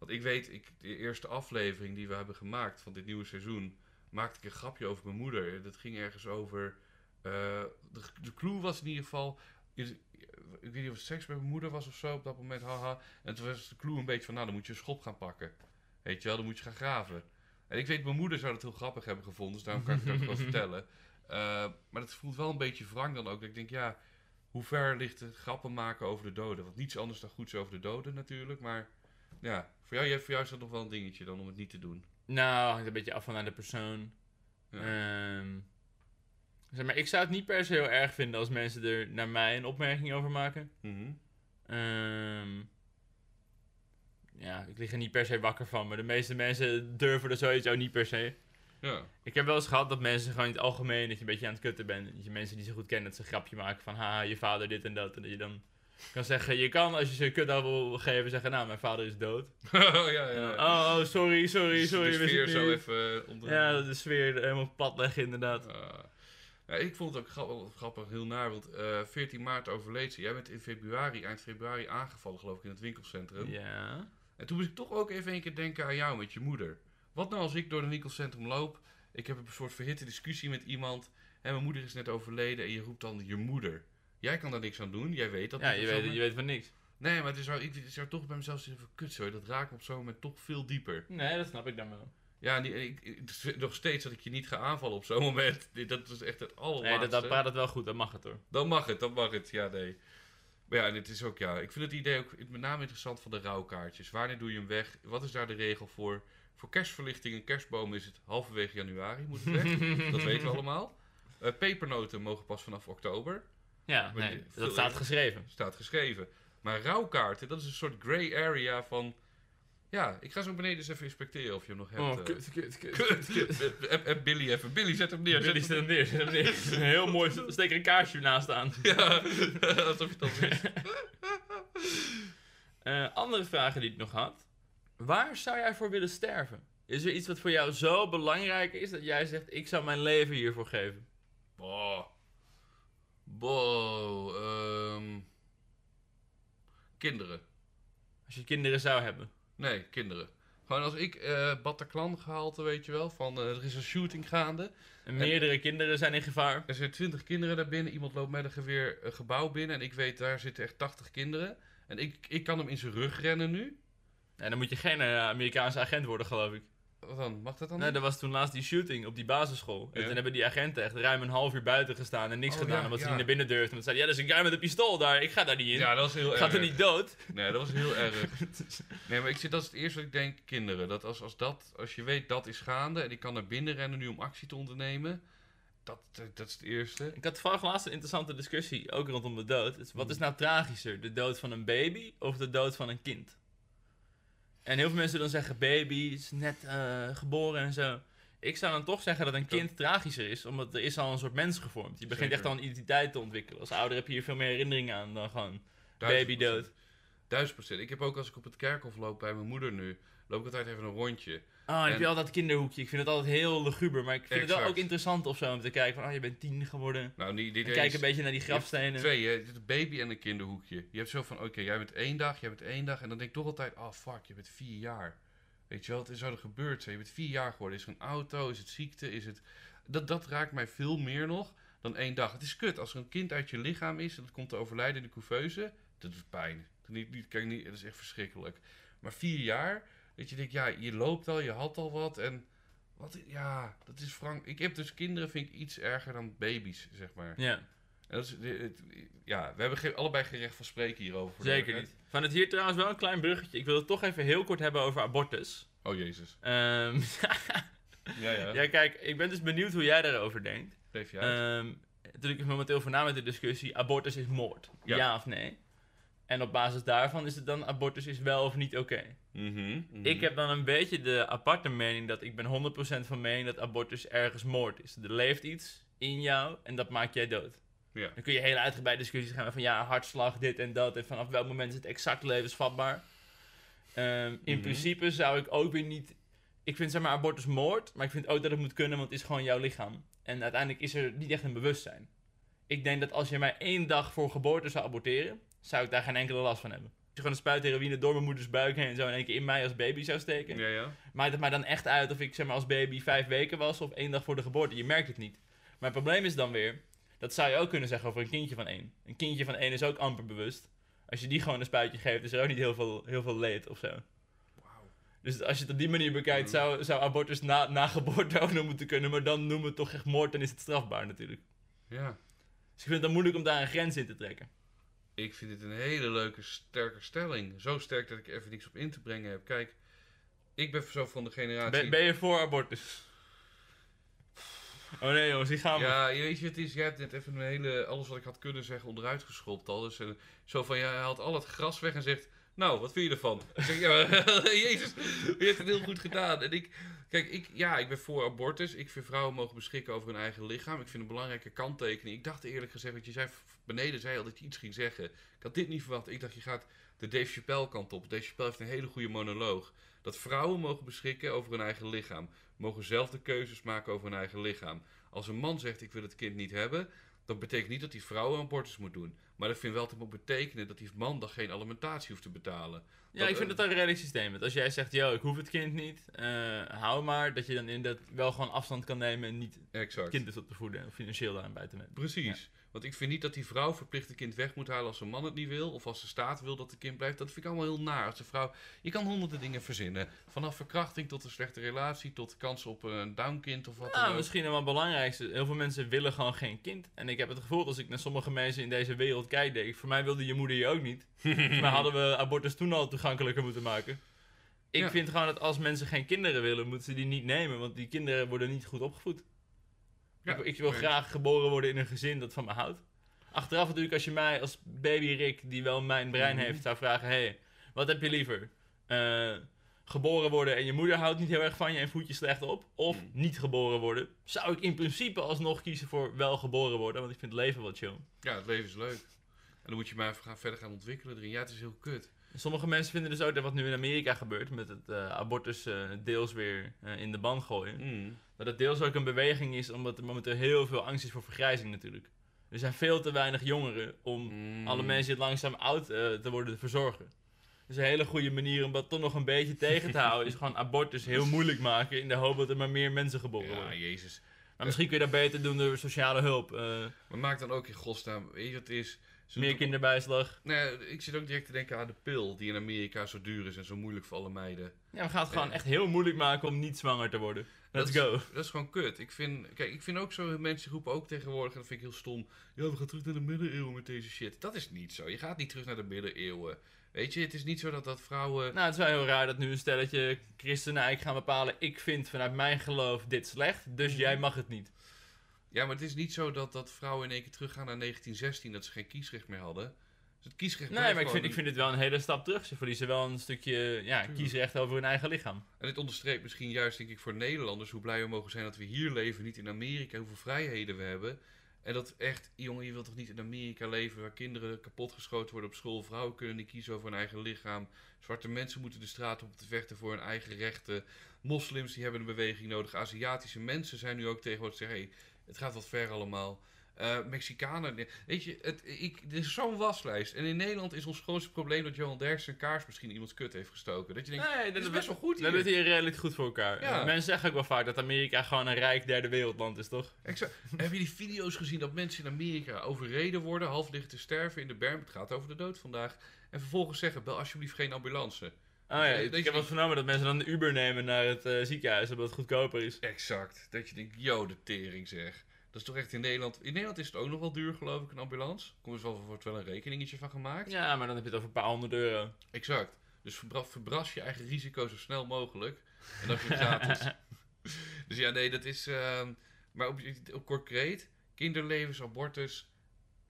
Want ik weet, ik, de eerste aflevering die we hebben gemaakt van dit nieuwe seizoen, maakte ik een grapje over mijn moeder. Dat ging ergens over. eh, de, de clue was in ieder geval. ik weet niet of het seks met mijn moeder was of zo op dat moment, haha. En toen was de clue een beetje van, nou, dan moet je een schop gaan pakken. Weet je wel, dan moet je gaan graven. En ik weet, mijn moeder zou dat heel grappig hebben gevonden, dus daarom kan ik het ook wel [laughs] vertellen. Eh, maar het voelt wel een beetje wrang dan ook. Dat ik denk, ja, hoe ver ligt het grappen maken over de doden? Want niets anders dan goeds over de doden natuurlijk. Maar ja, voor jou, voor jou is dat nog wel een dingetje dan om het niet te doen. Nou, hangt een beetje af van naar de persoon. Ja. Ehm, zeg maar, ik zou het niet per se heel erg vinden als mensen er naar mij een opmerking over maken. Ehm, ja, ik lig er niet per se wakker van, maar de meeste mensen durven er sowieso niet per se. Ja. Ik heb wel eens gehad dat mensen gewoon in het algemeen dat je een beetje aan het kutten bent. Dat je mensen die ze goed kennen, dat ze een grapje maken van haha, je vader dit en dat. En dat je dan kan zeggen, je kan als je ze een kut wil geven, zeggen nou, mijn vader is dood. oh, [laughs] ja, ja. oh, oh, sorry, sorry, Dus sorry. De sfeer zo niet." even onder. Ja, de sfeer helemaal plat leggen inderdaad. Ja, ik vond het ook grappig, grappig heel naar, want eh 14 maart overleed ze. Jij bent in februari, eind februari aangevallen geloof ik in het winkelcentrum. Ja. En toen moest ik toch ook even een keer denken aan jou met je moeder. Wat nou als ik door een winkelcentrum loop, ik heb een soort verhitte discussie met iemand, en mijn moeder is net overleden en je roept dan je moeder. Jij kan daar niks aan doen, jij weet dat. Ja, je weet, je weet van niks. Nee, maar het is zou, ik het zou toch bij mezelf zitten van kut zo, dat raakt me op zo'n moment toch veel dieper. Nee, dat snap ik dan wel. Ja, die- ik, is nog steeds dat ik je niet ga aanvallen op zo'n moment. [laughs] Dat is echt het allerlaatste. Nee, dat, dat praat het wel goed, dat mag het hoor. Dan mag het, dan mag het. Ja, nee. Maar ja, en het is ook, ja, ik vind het idee ook met name interessant van de rouwkaartjes. Wanneer doe je hem weg? Wat is daar de regel voor? Voor kerstverlichting en kerstboom is het halverwege januari moet het weg. [laughs] dat weten we allemaal. Eh, pepernoten mogen pas vanaf oktober. Ja, nee, die- dat staat geschreven. Staat geschreven. Maar rouwkaarten, dat is een soort grey area van... Ja, ik ga zo beneden eens even inspecteren of je hem nog hebt. Oh, eh. kut, kut, kut. [laughs] Billy even. Billy, zet hem neer. Billy zet hem neer, zet hem neer. [laughs] Heel mooi, steek er een kaarsje naast aan. [laughs] Ja, alsof je al wist. Eh, andere vragen die ik nog had. Waar zou jij voor willen sterven? Is er iets wat voor jou zo belangrijk is dat jij zegt, ik zou mijn leven hiervoor geven? Boah. Boah. ehm. Kinderen. Als je kinderen zou hebben. Nee, kinderen. Gewoon als ik eh Bataclan gehalte, weet je wel, van eh, er is een shooting gaande. En meerdere kinderen zijn in gevaar. Er zijn twintig kinderen daar binnen. Iemand loopt met een geweer een gebouw binnen. En ik weet, daar zitten echt 80 kinderen. En ik, ik kan hem in zijn rug rennen nu. En dan moet je geen eh, Amerikaanse agent worden, geloof ik. Wat dan? Mag dat dan? Nee, er was toen laatst die shooting op die basisschool. En toen hebben die agenten echt ruim een half uur buiten gestaan en niks Oh, gedaan. omdat ze niet naar binnen durfden. Want ze zeiden, ja, er is een guy met een pistool daar. Ik ga daar niet in. Ja, dat was heel erg. Gaat er niet dood? Nee, dat was heel erg. [laughs] Nee, maar ik zit, dat is het eerste wat ik denk, kinderen. Dat als, als, dat, als je weet dat is gaande en ik kan naar binnen rennen nu om actie te ondernemen. Dat, dat, dat is het eerste. Ik had toevallig laatst een interessante discussie, ook rondom de dood. Wat is nou tragischer, de dood van een baby of de dood van een kind? En heel veel mensen dan zeggen baby, is net eh, geboren en zo. Ik zou dan toch zeggen dat een kind tragischer is, omdat er is al een soort mens gevormd. Je begint Zeker. echt al een identiteit te ontwikkelen. Als ouder heb je hier veel meer herinneringen aan dan gewoon baby dood. Duizend procent. Ik heb ook als ik op het kerkhof loop bij mijn moeder nu, loop ik altijd even een rondje. Heb En- je al dat kinderhoekje. Ik vind het altijd heel luguber, maar ik vind het wel ook interessant of zo om te kijken van, oh, je bent tien geworden. Nou, En kijk een beetje naar die grafstenen. Twee, hè? Een baby en een kinderhoekje. Je hebt zo van, oké, jij bent één dag, jij bent één dag. En dan denk ik toch altijd, oh fuck, je bent vier jaar. Weet je wel, het is zo er gebeurd zijn. Je bent vier jaar geworden. Is er een auto? Is het ziekte? Is het... Dat, dat raakt mij veel meer nog dan één dag. Het is kut. Als er een kind uit je lichaam is en dat komt te overlijden in de couveuse, dat doet pijn. Dat niet, niet, kan niet, dat is echt verschrikkelijk. Maar vier jaar, dat je denkt, ja, je loopt al, je had al wat en... Wat, ja, dat is Frank. Ik heb dus kinderen, vind ik iets erger dan baby's, zeg maar. Ja, En dat is, ja, we hebben geen, allebei geen recht van spreken hierover. zeker niet. Van het hier trouwens wel een klein bruggetje. Ik wil het toch even heel kort hebben over abortus. Oh jezus. Ehm, [laughs] Ja, ja. ja, kijk, ik ben dus benieuwd hoe jij daarover denkt. Geef je uit. Ehm natuurlijk is momenteel voornamelijk de discussie, abortus is moord. Ja. Ja. of nee? En op basis daarvan is het dan, abortus is wel of niet oké. Mhm, mhm. Ik heb dan een beetje de aparte mening dat ik ben 100% van mening dat abortus ergens moord is. Er leeft iets in jou en dat maakt jij dood. Ja. Dan kun je hele uitgebreide discussies gaan van ja, hartslag, dit en dat. En vanaf welk moment is het exact levensvatbaar. Ehm, in Mhm. principe zou ik ook weer niet... Ik vind zeg maar abortus moord, maar ik vind ook dat het moet kunnen, want het is gewoon jouw lichaam. En uiteindelijk is er niet echt een bewustzijn. Ik denk dat als je mij één dag voor geboorte zou aborteren, zou ik daar geen enkele last van hebben. Als je gewoon een spuit heroïne door mijn moeders buik heen en zo in één keer in mij als baby zou steken. Ja, ja. Maakt het mij dan echt uit of ik zeg maar als baby vijf weken was of één dag voor de geboorte? Je merkt het niet. Maar het probleem is dan weer, dat zou je ook kunnen zeggen over een kindje van één. Een kindje van één is ook amper bewust. Als je die gewoon een spuitje geeft, is er ook niet heel veel, heel veel leed of zo. Dus als je het op die manier bekijkt, Mm. zou, zou abortus na, na geboorte ook nog moeten kunnen. Maar dan noemen we het toch echt moord, dan is het strafbaar natuurlijk. Ja. Dus ik vind het dan moeilijk om daar een grens in te trekken. Ik vind dit een hele leuke, sterke stelling. Zo sterk dat ik er even niks op in te brengen heb. Kijk, ik ben zo van de generatie... Ben, ben je voor abortus? Oh nee jongens, die gaan we. Ja, je weet je, het is, jij hebt net even een hele, alles wat ik had kunnen zeggen onderuit geschopt al. Dus eh, zo van, ja, hij haalt al het gras weg en zegt, nou, wat vind je ervan? Ik zeg, ja, [laughs] jezus, je hebt het heel goed gedaan. En ik, kijk, ik, ja, ik ben voor abortus. Ik vind vrouwen mogen beschikken over hun eigen lichaam. Ik vind een belangrijke kanttekening. Ik dacht eerlijk gezegd, want je zei, beneden zei al dat je iets ging zeggen. Ik had dit niet verwacht. Ik dacht, je gaat de Dave Chappelle kant op. Dave Chappelle heeft een hele goede monoloog. Dat vrouwen mogen beschikken over hun eigen lichaam. Mogen zelf de keuzes maken over hun eigen lichaam. Als een man zegt ik wil het kind niet hebben, dat betekent niet dat die vrouw een abortus moet doen. Maar dat vind wel te moet betekenen dat die man dan geen alimentatie hoeft te betalen. Ja, ik vind het een redelijk systeem. Want als jij zegt, yo, ik hoef het kind niet, eh, hou maar, dat je dan inderdaad wel gewoon afstand kan nemen en niet het Exact. kind is op te voeden of financieel daaraan bij te nemen. Precies. Want ik vind niet dat die vrouw verplicht het kind weg moet halen als een man het niet wil. Of als de staat wil dat het kind blijft. Dat vind ik allemaal heel naar. Als de vrouw... Je kan honderden dingen verzinnen. Vanaf verkrachting tot een slechte relatie. Tot kans op een downkind of wat dan Nou, ook. misschien wel het belangrijkste. Heel veel mensen willen gewoon geen kind. En ik heb het gevoel, als ik naar sommige mensen in deze wereld kijk, denk ik, voor mij wilde je moeder je ook niet. [laughs] Mij hadden we abortus toen al toegankelijker moeten maken. Ik Ja. vind gewoon dat als mensen geen kinderen willen, moeten ze die niet nemen. Want die kinderen worden niet goed opgevoed. Ja, ik, ik wil graag geboren worden in een gezin dat van me houdt. Achteraf natuurlijk, als je mij als baby Rick, die wel mijn brein Mhm. heeft, zou vragen... hey, wat heb je liever? Eh, geboren worden en je moeder houdt niet heel erg van je en voedt je slecht op? Of Mhm. niet geboren worden? Zou ik in principe alsnog kiezen voor wel geboren worden, want ik vind het leven wat chill. Ja, het leven is leuk. En dan moet je maar even gaan, verder gaan ontwikkelen erin. Ja, het is heel kut. Sommige mensen vinden dus ook dat wat nu in Amerika gebeurt, met het eh, abortus eh, deels weer eh, in de ban gooien... Mm. Dat het deels ook een beweging is, omdat er momenteel heel veel angst is voor vergrijzing natuurlijk. Er zijn veel te weinig jongeren om Mm. alle mensen die langzaam oud te worden verzorgen. Dus een hele goede manier om dat toch nog een beetje tegen te [laughs] houden is gewoon abortus heel moeilijk maken in de hoop dat er maar meer mensen geboren Ja, worden. jezus. Maar misschien kun je dat beter doen door sociale hulp, Maar maak dan ook in godsnaam, weet je wat het is? Meer kinderbijslag. Nee, ik zit ook direct te denken aan de pil die in Amerika zo duur is en zo moeilijk voor alle meiden. Ja, we gaan het gewoon echt heel moeilijk maken om niet zwanger te worden. Let's dat go. Dat is gewoon kut. Ik vind, kijk, ik vind ook zo, mensen roepen ook tegenwoordig, en dat vind ik heel stom. Ja, we gaan terug naar de middeleeuwen met deze shit. Dat is niet zo. Je gaat niet terug naar de middeleeuwen. Weet je, het is niet zo dat, dat vrouwen... Nou, het is wel heel raar dat nu een stelletje christenen eigenlijk gaan bepalen... ik vind vanuit mijn geloof dit slecht, dus Mhm. jij mag het niet. Ja, maar het is niet zo dat, dat vrouwen in één keer teruggaan naar 1916, dat ze geen kiesrecht meer hadden. Dus het kiesrecht Nee, maar ik vind, ik vind het wel een hele stap terug. Ze verliezen wel een stukje ja, Tuurlijk. kiesrecht over hun eigen lichaam. En dit onderstreept misschien juist, denk ik, voor Nederlanders hoe blij we mogen zijn dat we hier leven, niet in Amerika, hoeveel vrijheden we hebben. En dat echt, jongen, je wilt toch niet in Amerika leven waar kinderen kapotgeschoten worden op school, vrouwen kunnen niet kiezen over hun eigen lichaam, zwarte mensen moeten de straat op te vechten voor hun eigen rechten, moslims die hebben een beweging nodig, Aziatische mensen zijn nu ook tegenwoordig zeggen, hey, het gaat wat ver allemaal. Eh, Mexicanen, weet je, het, ik, er is zo'n waslijst. En in Nederland is ons grootste probleem dat Johan Derksen kaars misschien iemands kut heeft gestoken. Dat je denkt, Nee, dat is best wel goed We hebben hier. het hier redelijk goed voor elkaar. Ja. Mensen zeggen ook wel vaak dat Amerika gewoon een rijk derde wereldland is, toch? Exact. [laughs] Heb je die video's gezien dat mensen in Amerika overreden worden, half liggen te sterven in de berm? Het gaat over de dood vandaag. En vervolgens zeggen, bel alsjeblieft geen ambulance. Oh ja, Nee, ik, heb wel vernomen dat mensen dan de Uber nemen naar het eh, ziekenhuis, omdat het goedkoper is. Exact. Dat je denkt, yo, de tering zeg. Dat is toch echt in Nederland... In Nederland is het ook nog wel duur, geloof ik, een ambulance. Komt er wel, wordt wel een rekeningetje van gemaakt. Ja, maar dan heb je het over een paar honderd euro. Exact. Dus verbra- verbras je eigen risico zo snel mogelijk. En dat je gratis. [laughs] dus ja, nee, dat is... ehm, maar op, op concreet, kinderlevens, abortus...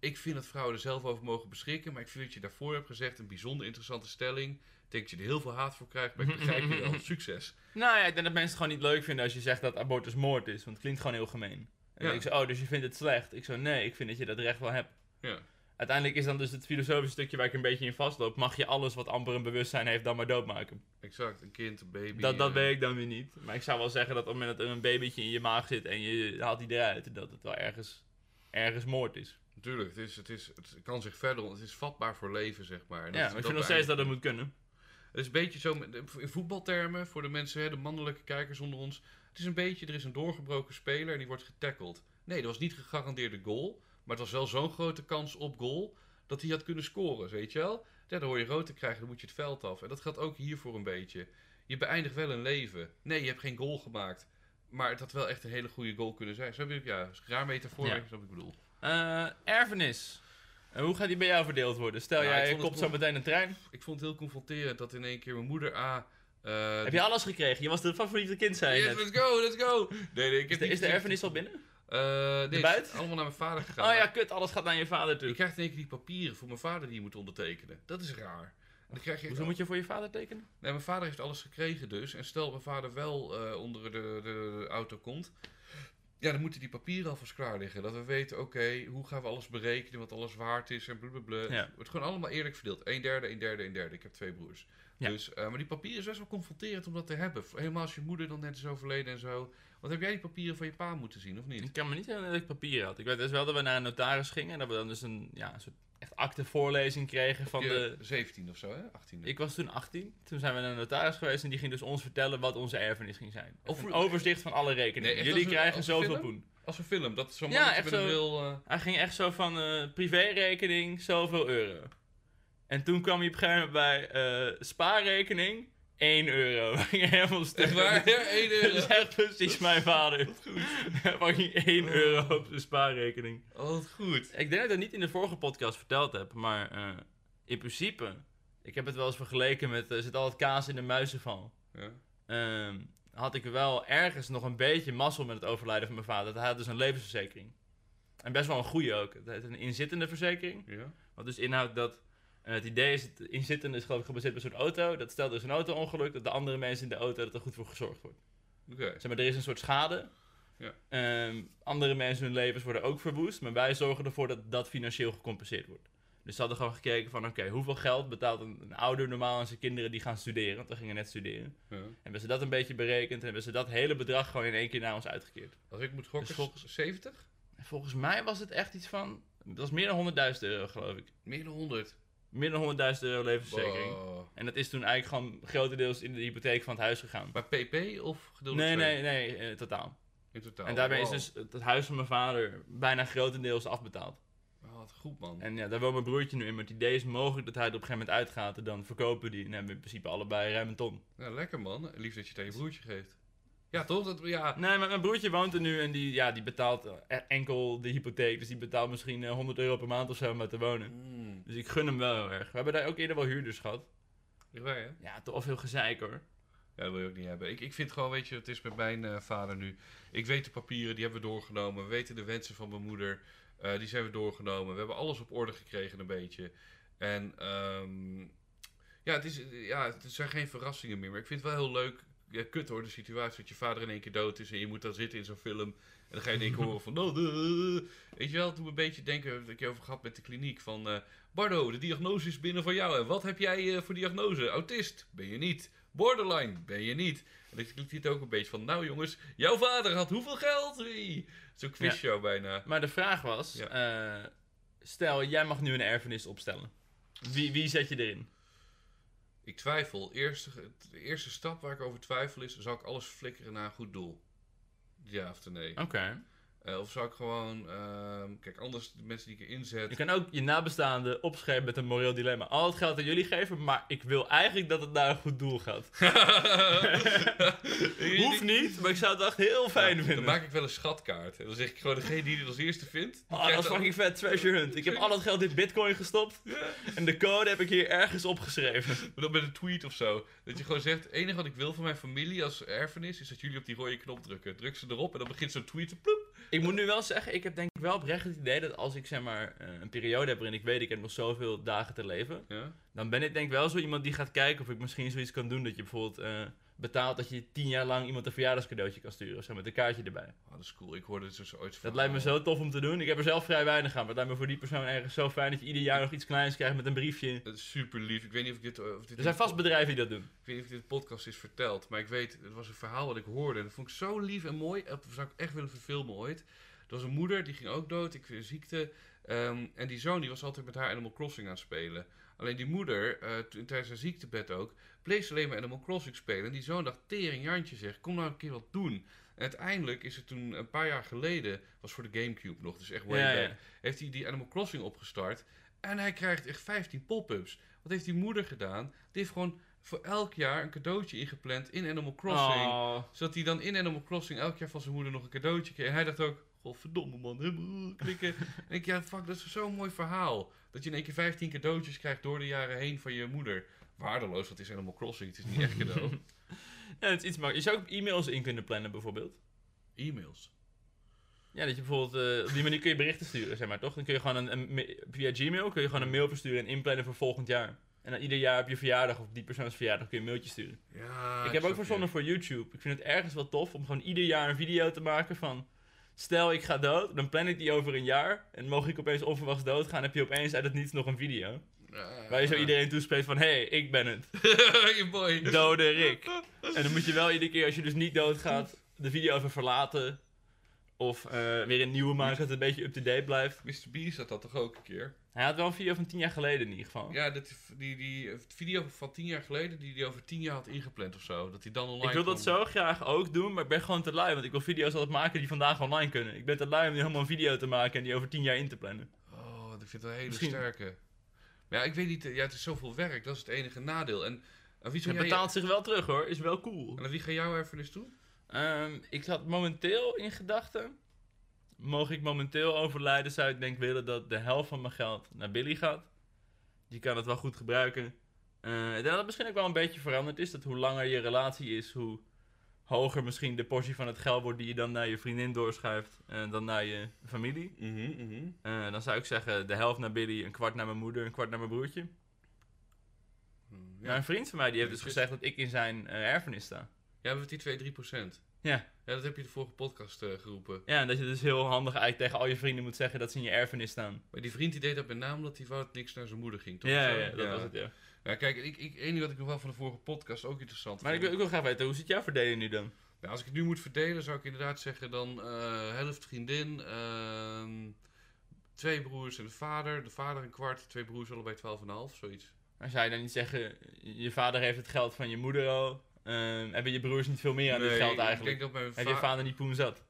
Ik vind dat vrouwen er zelf over mogen beschikken. Maar ik vind dat je daarvoor hebt gezegd een bijzonder interessante stelling. Ik denk dat je er heel veel haat voor krijgt, maar ik begrijp je wel. [laughs] Succes. Nou ja, ik denk dat mensen het gewoon niet leuk vinden als je zegt dat abortus moord is, want het klinkt gewoon heel gemeen. En Ja. ik zo, oh, dus je vindt het slecht? Ik zo, nee, ik vind dat je dat recht wel hebt. Ja. Uiteindelijk is dan dus het filosofische stukje waar ik een beetje in vastloop. Mag je alles wat amper een bewustzijn heeft dan maar doodmaken? Exact. Een kind, een baby. Dat, dat eh, weet ik dan weer niet. Maar ik zou wel zeggen dat op het moment dat er een babytje in je maag zit en je haalt die eruit, dat het wel ergens, ergens moord is. Natuurlijk, het, is, het, is, het kan zich verder... Het is vatbaar voor leven, zeg maar. En dat ja, is- maar ik dat vind nog steeds dat het moet kunnen. Het is een beetje zo, in voetbaltermen, voor de mensen, hè, de mannelijke kijkers onder ons. Het is een beetje, er is een doorgebroken speler en die wordt getackled. Nee, dat was niet gegarandeerde goal. Maar het was wel zo'n grote kans op goal, dat hij had kunnen scoren, weet je wel? Ja, dan hoor je rood te krijgen, dan moet je het veld af. En dat gaat ook hiervoor een beetje. Je beëindigt wel een leven. Nee, je hebt geen goal gemaakt. Maar het had wel echt een hele goede goal kunnen zijn. Zo heb ik, ja, raar metafoor, Ja. wat ik bedoel. Eh, erfenis. En hoe gaat die bij jou verdeeld worden? Stel, Nou, ik jij kopt zo meteen een trein. Ik vond het heel confronterend dat in één keer mijn moeder A... eh, Heb je alles gekregen? Je was de favoriete kind, zei je Yes, let's go, let's go! Nee, nee, ik Is de, is erfenis al binnen? Eh, nee, het is allemaal naar mijn vader gegaan. Oh ja, kut, alles gaat naar je vader toe. Je krijgt in één keer die papieren voor mijn vader die je moet ondertekenen. Dat is raar. En dan krijg je... Hoezo moet je voor je vader tekenen? Nee, mijn vader heeft alles gekregen dus. En stel mijn vader wel eh, onder de, de, de auto komt. Ja, dan moeten die papieren alvast klaar liggen. Dat we weten, oké, hoe gaan we alles berekenen, wat alles waard is en blablabla. Ja. Het wordt gewoon allemaal eerlijk verdeeld. Een derde, een derde, een derde. Ik heb twee broers. Ja. Dus, eh, maar die papieren is best wel confronterend om dat te hebben. Helemaal als je moeder dan net is overleden en zo. Wat heb jij die papieren van je pa moeten zien, of niet? Ik kan me niet herinneren dat ik papier had. Ik weet dus wel dat we naar een notaris gingen en dat we dan dus een, ja, een soort echt aktevoorlezing kregen van de... 17 of zo, hè? 18. Ik was toen 18. Toen zijn we naar een notaris geweest en die ging dus ons vertellen wat onze erfenis ging zijn. Of- een overzicht van alle rekeningen. Nee, Jullie een- krijgen zoveel poen. Als een film, dat is zo'n Ja, echt zo. bril. eh, Hij ging echt zo van eh privérekening, zoveel euro. En toen kwam hij op een gegeven moment bij eh, spaarrekening, 1 euro. [laughs] We gingen helemaal stuk. Echt waar? Ja, 1 [laughs] Dat euro. is echt precies mijn vader. Hij ging 1 euro op zijn spaarrekening. Oh, wat goed. Ik denk dat ik dat niet in de vorige podcast verteld heb, maar eh, in principe, ik heb het wel eens vergeleken met, er zit altijd kaas in de muizenval. Ja. Ehm, had ik wel ergens nog een beetje mazzel met het overlijden van mijn vader. Hij had dus een levensverzekering. En best wel een goede ook. Het heet een inzittende verzekering. Ja. Wat dus inhoudt dat het idee is, het inzittende is geloof ik gebaseerd op een soort auto. Dat stelt dus een auto-ongeluk, dat de andere mensen in de auto, dat er goed voor gezorgd wordt. Oké. Zeg maar, er is een soort schade. Ja. Ehm, andere mensen hun levens worden ook verwoest, maar wij zorgen ervoor dat dat financieel gecompenseerd wordt. Dus ze hadden gewoon gekeken van, oké, hoeveel geld betaalt een, een ouder normaal aan zijn kinderen die gaan studeren? Want we gingen net studeren. Ja. Hebben ze dat een beetje berekend en hebben ze dat hele bedrag gewoon in één keer naar ons uitgekeerd. Als ik moet gokken, Dus volgens- 70? En volgens mij was het echt iets van, dat was meer dan 100.000 euro geloof ik. Meer dan 100. Meer dan 100.000 euro levensverzekering. Wow. En dat is toen eigenlijk gewoon grotendeels in de hypotheek van het huis gegaan. Maar PP of geduld Nee, nee, nee, eh, totaal. In totaal. en daarmee Wow. is dus het, het huis van mijn vader bijna grotendeels afbetaald. Oh, wat goed, man. En ja, daar woont mijn broertje nu in. Maar het idee is mogelijk dat hij er op een gegeven moment uitgaat. En dan verkopen die. En hebben we in principe allebei ruim een ton. Ja, lekker, man. Lief dat je het aan je broertje geeft. Ja, toch? Dat, ja. Nee, maar mijn broertje woont er nu. En die, ja, die betaalt eh, enkel de hypotheek. Dus die betaalt misschien eh, 100 euro per maand of zo om daar te wonen. Mm. Dus ik gun hem wel heel erg. We hebben daar ook eerder wel huurders gehad. Dichtbij, hè? Ja, toch veel gezeik hoor. Ja, dat wil je ook niet hebben. Ik, ik vind gewoon, weet je, het is met mijn eh, vader nu. Ik weet de papieren, die hebben we doorgenomen. We weten de wensen van mijn moeder, eh, die zijn we doorgenomen. We hebben alles op orde gekregen een beetje. En ehm, ja, het is, ja, het zijn geen verrassingen meer. Maar ik vind het wel heel leuk. Ja, kut hoor, de situatie dat je vader in één keer dood is en je moet dan zitten in zo'n film. En dan ga je in één keer horen van... Oh, weet je wel, toen een beetje denken, dat ik over gehad met de kliniek. Van, eh, Bardo, de diagnose is binnen van jou. En wat heb jij eh, voor diagnose? Autist? Ben je niet. Borderline? Ben je niet. En dan klinkt het ook een beetje van... Nou jongens, jouw vader had hoeveel geld? Zo'n quizshow bijna. Maar de vraag was, eh, stel jij mag nu een erfenis opstellen. Wie, wie zet je erin? Ik twijfel. Eerste, de eerste stap waar ik over twijfel is... Zal ik alles flikkeren naar een goed doel? Ja of nee? Oké. Eh, of zou ik gewoon... ehm, kijk, anders de mensen die ik erin zet... Je kan ook je nabestaanden opschrijven met een moreel dilemma. Al het geld aan jullie geven, maar ik wil eigenlijk dat het naar een goed doel gaat. [laughs] [laughs] Hoeft niet, maar ik zou het echt heel fijn Ja, vinden. Dan maak ik wel een schatkaart. En dan zeg ik gewoon degene die het als eerste vindt. Oh, dat is fucking vet, treasure hunt. Ik heb al het geld in bitcoin gestopt. En de code heb ik hier ergens opgeschreven. [laughs] Maar dan met een tweet of zo. Dat je gewoon zegt: het enige wat ik wil van mijn familie als erfenis is dat jullie op die rode knop drukken. Druk ze erop en dan begint zo'n tweet te ploep. Ik moet nu wel zeggen, ik heb denk ik wel oprecht het idee dat als ik zeg maar eh, een periode heb waarin ik weet ik heb nog zoveel dagen te leven. Ja? Dan ben ik denk ik wel zo iemand die gaat kijken of ik misschien zoiets kan doen dat je bijvoorbeeld eh, betaalt dat je tien jaar lang iemand een verjaardagscadeautje kan sturen. of Zo met een kaartje erbij. Oh, dat is cool. Ik hoorde het dus ooit Dat lijkt me zo tof om te doen. Ik heb er zelf vrij weinig aan, maar het lijkt me voor die persoon ergens zo fijn dat je ieder jaar nog iets kleins krijgt met een briefje. Het is super lief. Ik weet niet of ik dit. Of dit Er zijn vast bedrijven die dat doen. Ik weet niet of dit podcast is verteld, maar ik weet, het was een verhaal wat ik hoorde. En dat vond ik zo lief en mooi. Dat zou ik echt willen verfilmen ooit. Er was een moeder, die ging ook dood, ik ziekte. Ehm, en die zoon die was altijd met haar Animal Crossing aan het spelen. Alleen die moeder, toen- tijdens haar ziektebed ook, bleef ze alleen maar Animal Crossing spelen. En die zoon dacht, tering Jantje zeg, kom nou een keer wat doen. En uiteindelijk is er toen een paar jaar geleden, was voor de Gamecube nog, dus echt way Ja, back, ja. heeft hij die Animal Crossing opgestart. En hij krijgt echt 15 pop-ups. Wat heeft die moeder gedaan? Die heeft gewoon voor elk jaar een cadeautje ingepland in Animal Crossing. Oh. Zodat hij dan in Animal Crossing elk jaar van zijn moeder nog een cadeautje kreeg. En hij dacht ook, godverdomme man, helemaal klikken. [laughs] en ik, ja fuck, dat is zo'n mooi verhaal. Dat je in één keer 15 cadeautjes krijgt door de jaren heen van je moeder. Waardeloos, wat is Animal Crossing? Het is niet echt cadeau. [laughs] Ja, het is iets makkelijker. Je zou ook e-mails in kunnen plannen bijvoorbeeld. E-mails. Ja, dat je bijvoorbeeld, eh, op die manier kun je berichten sturen, zeg maar, toch? Dan kun je gewoon een, via Gmail kun je gewoon een mail versturen en inplannen voor volgend jaar. En dan ieder jaar op je verjaardag of die persoons verjaardag kun je een mailtje sturen. Ja, ik heb ook verzonnen voor YouTube. Ik vind het ergens wel tof om gewoon ieder jaar een video te maken van... Stel, ik ga dood, dan plan ik die over een jaar. En mocht ik opeens onverwachts doodgaan, heb je opeens uit het niets nog een video. Ja. Waar je zo iedereen toespreekt van, hé, hey, ik ben het. [laughs] je boy. Dode Rick. En dan moet je wel iedere keer, als je dus niet doodgaat, de video even verlaten. Of eh, weer een nieuwe maken, dat het een beetje up-to-date blijft. Mr. Beast had dat toch ook een keer? Hij had wel een video van 10 jaar geleden in ieder geval. Ja, dat, die, die video van tien jaar geleden, die hij over tien jaar had ingepland of zo. Dat hij dan online ik wil dat zo graag ook doen, maar ik ben gewoon te lui. Want ik wil video's altijd maken die vandaag online kunnen. Ik ben te lui om helemaal een video te maken en die over 10 jaar in te plannen. Oh, ik vind het wel een hele Misschien- sterke. Maar ja, ik weet niet, eh, ja, het is zoveel werk, dat is het enige nadeel. En aan wie, Het jij, betaalt zich wel terug hoor, is wel cool. en aan wie ga jouw erfenis toe? Ehm, ik had momenteel in gedachten. Mogen ik momenteel overlijden, zou ik denk willen dat de helft van mijn geld naar Billy gaat. Die kan het wel goed gebruiken. Eh, ik denk dat het misschien ook wel een beetje veranderd is. Dat hoe langer je relatie is, hoe hoger misschien de portie van het geld wordt die je dan naar je vriendin doorschuift. En dan naar je familie. Mhm, Eh, dan zou ik zeggen de helft naar Billy, een kwart naar mijn moeder, een kwart naar mijn broertje. Ja, Maar een vriend van mij die heeft dus Ja, gezegd dat ik in zijn eh, erfenis sta. Ja met die 2, 3 procent. Ja. Ja, dat heb je de vorige podcast eh, geroepen. Ja, en dat je dus heel handig eigenlijk tegen al je vrienden moet zeggen dat ze in je erfenis staan. Maar die vriend die deed dat met name omdat hij wou dat niks naar zijn moeder ging, toch? Ja, zo? ja, dat was het, ja. Ja, kijk, ik, ik, één ding wat ik nog wel van de vorige podcast ook interessant Maar ik wil, ik wil graag weten, hoe zit jouw verdeling nu dan? Ja, als ik het nu moet verdelen, zou ik inderdaad zeggen dan eh, helft vriendin, ehm, twee broers en de vader. De vader een kwart, twee broers allebei 12,5, zoiets. Maar zou je dan niet zeggen, je vader heeft het geld van je moeder al, ehm, hebben je broers niet veel meer aan dit Nee, geld Ik eigenlijk? denk dat mijn, Heb je va- vader niet poen zat?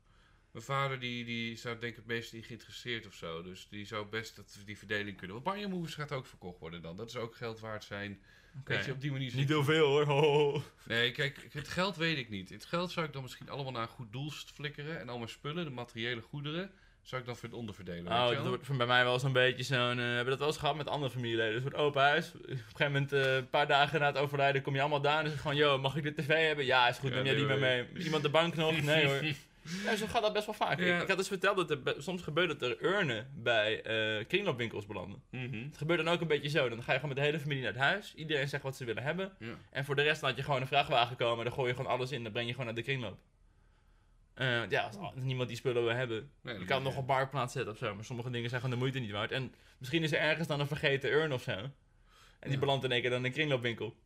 mijn vader die, die zou denk ik het meest in geïnteresseerd of zo. Dus die zou best dat, die verdeling kunnen. Want Moves gaat ook verkocht worden dan. Dat is ook geld waard zijn. Weet je, op die manier... Niet heel veel hoor. Ho, ho, ho. Nee, kijk, het geld weet ik niet. Het geld zou ik dan misschien allemaal naar een goed doel flikkeren. En al mijn spullen, de materiële goederen, zou ik dan voor het onderverdelen. weet Oh, je dat wordt voor bij mij wel zo'n beetje zo'n... eh, we hebben dat wel eens gehad met andere familieleden. Een soort open huis. Op een gegeven moment, eh, een paar dagen na het overlijden, kom je allemaal daar en het gewoon... Yo, mag ik de tv hebben? Ja, is goed, Ja, neem jij die maar mee. Iemand de bank nog? Nee hoor. [laughs] Ja, zo gaat dat best wel vaak. Ja. Ik, had dus verteld dat er soms gebeurt dat er urnen bij eh kringloopwinkels belanden. Mhm. Het gebeurt dan ook een beetje zo. Dan ga je gewoon met de hele familie naar het huis. Iedereen zegt wat ze willen hebben. Ja. En voor de rest laat je gewoon een vrachtwagen komen. Dan gooi je gewoon alles in. Dan breng je gewoon naar de kringloop. Eh, ja, als niemand die spullen wil hebben. Nee, Je kan nog op marktplaats zetten of zo. Maar sommige dingen zijn gewoon de moeite niet waard. En misschien is er ergens dan een vergeten urn of zo. En die belandt in één keer dan in een kringloopwinkel.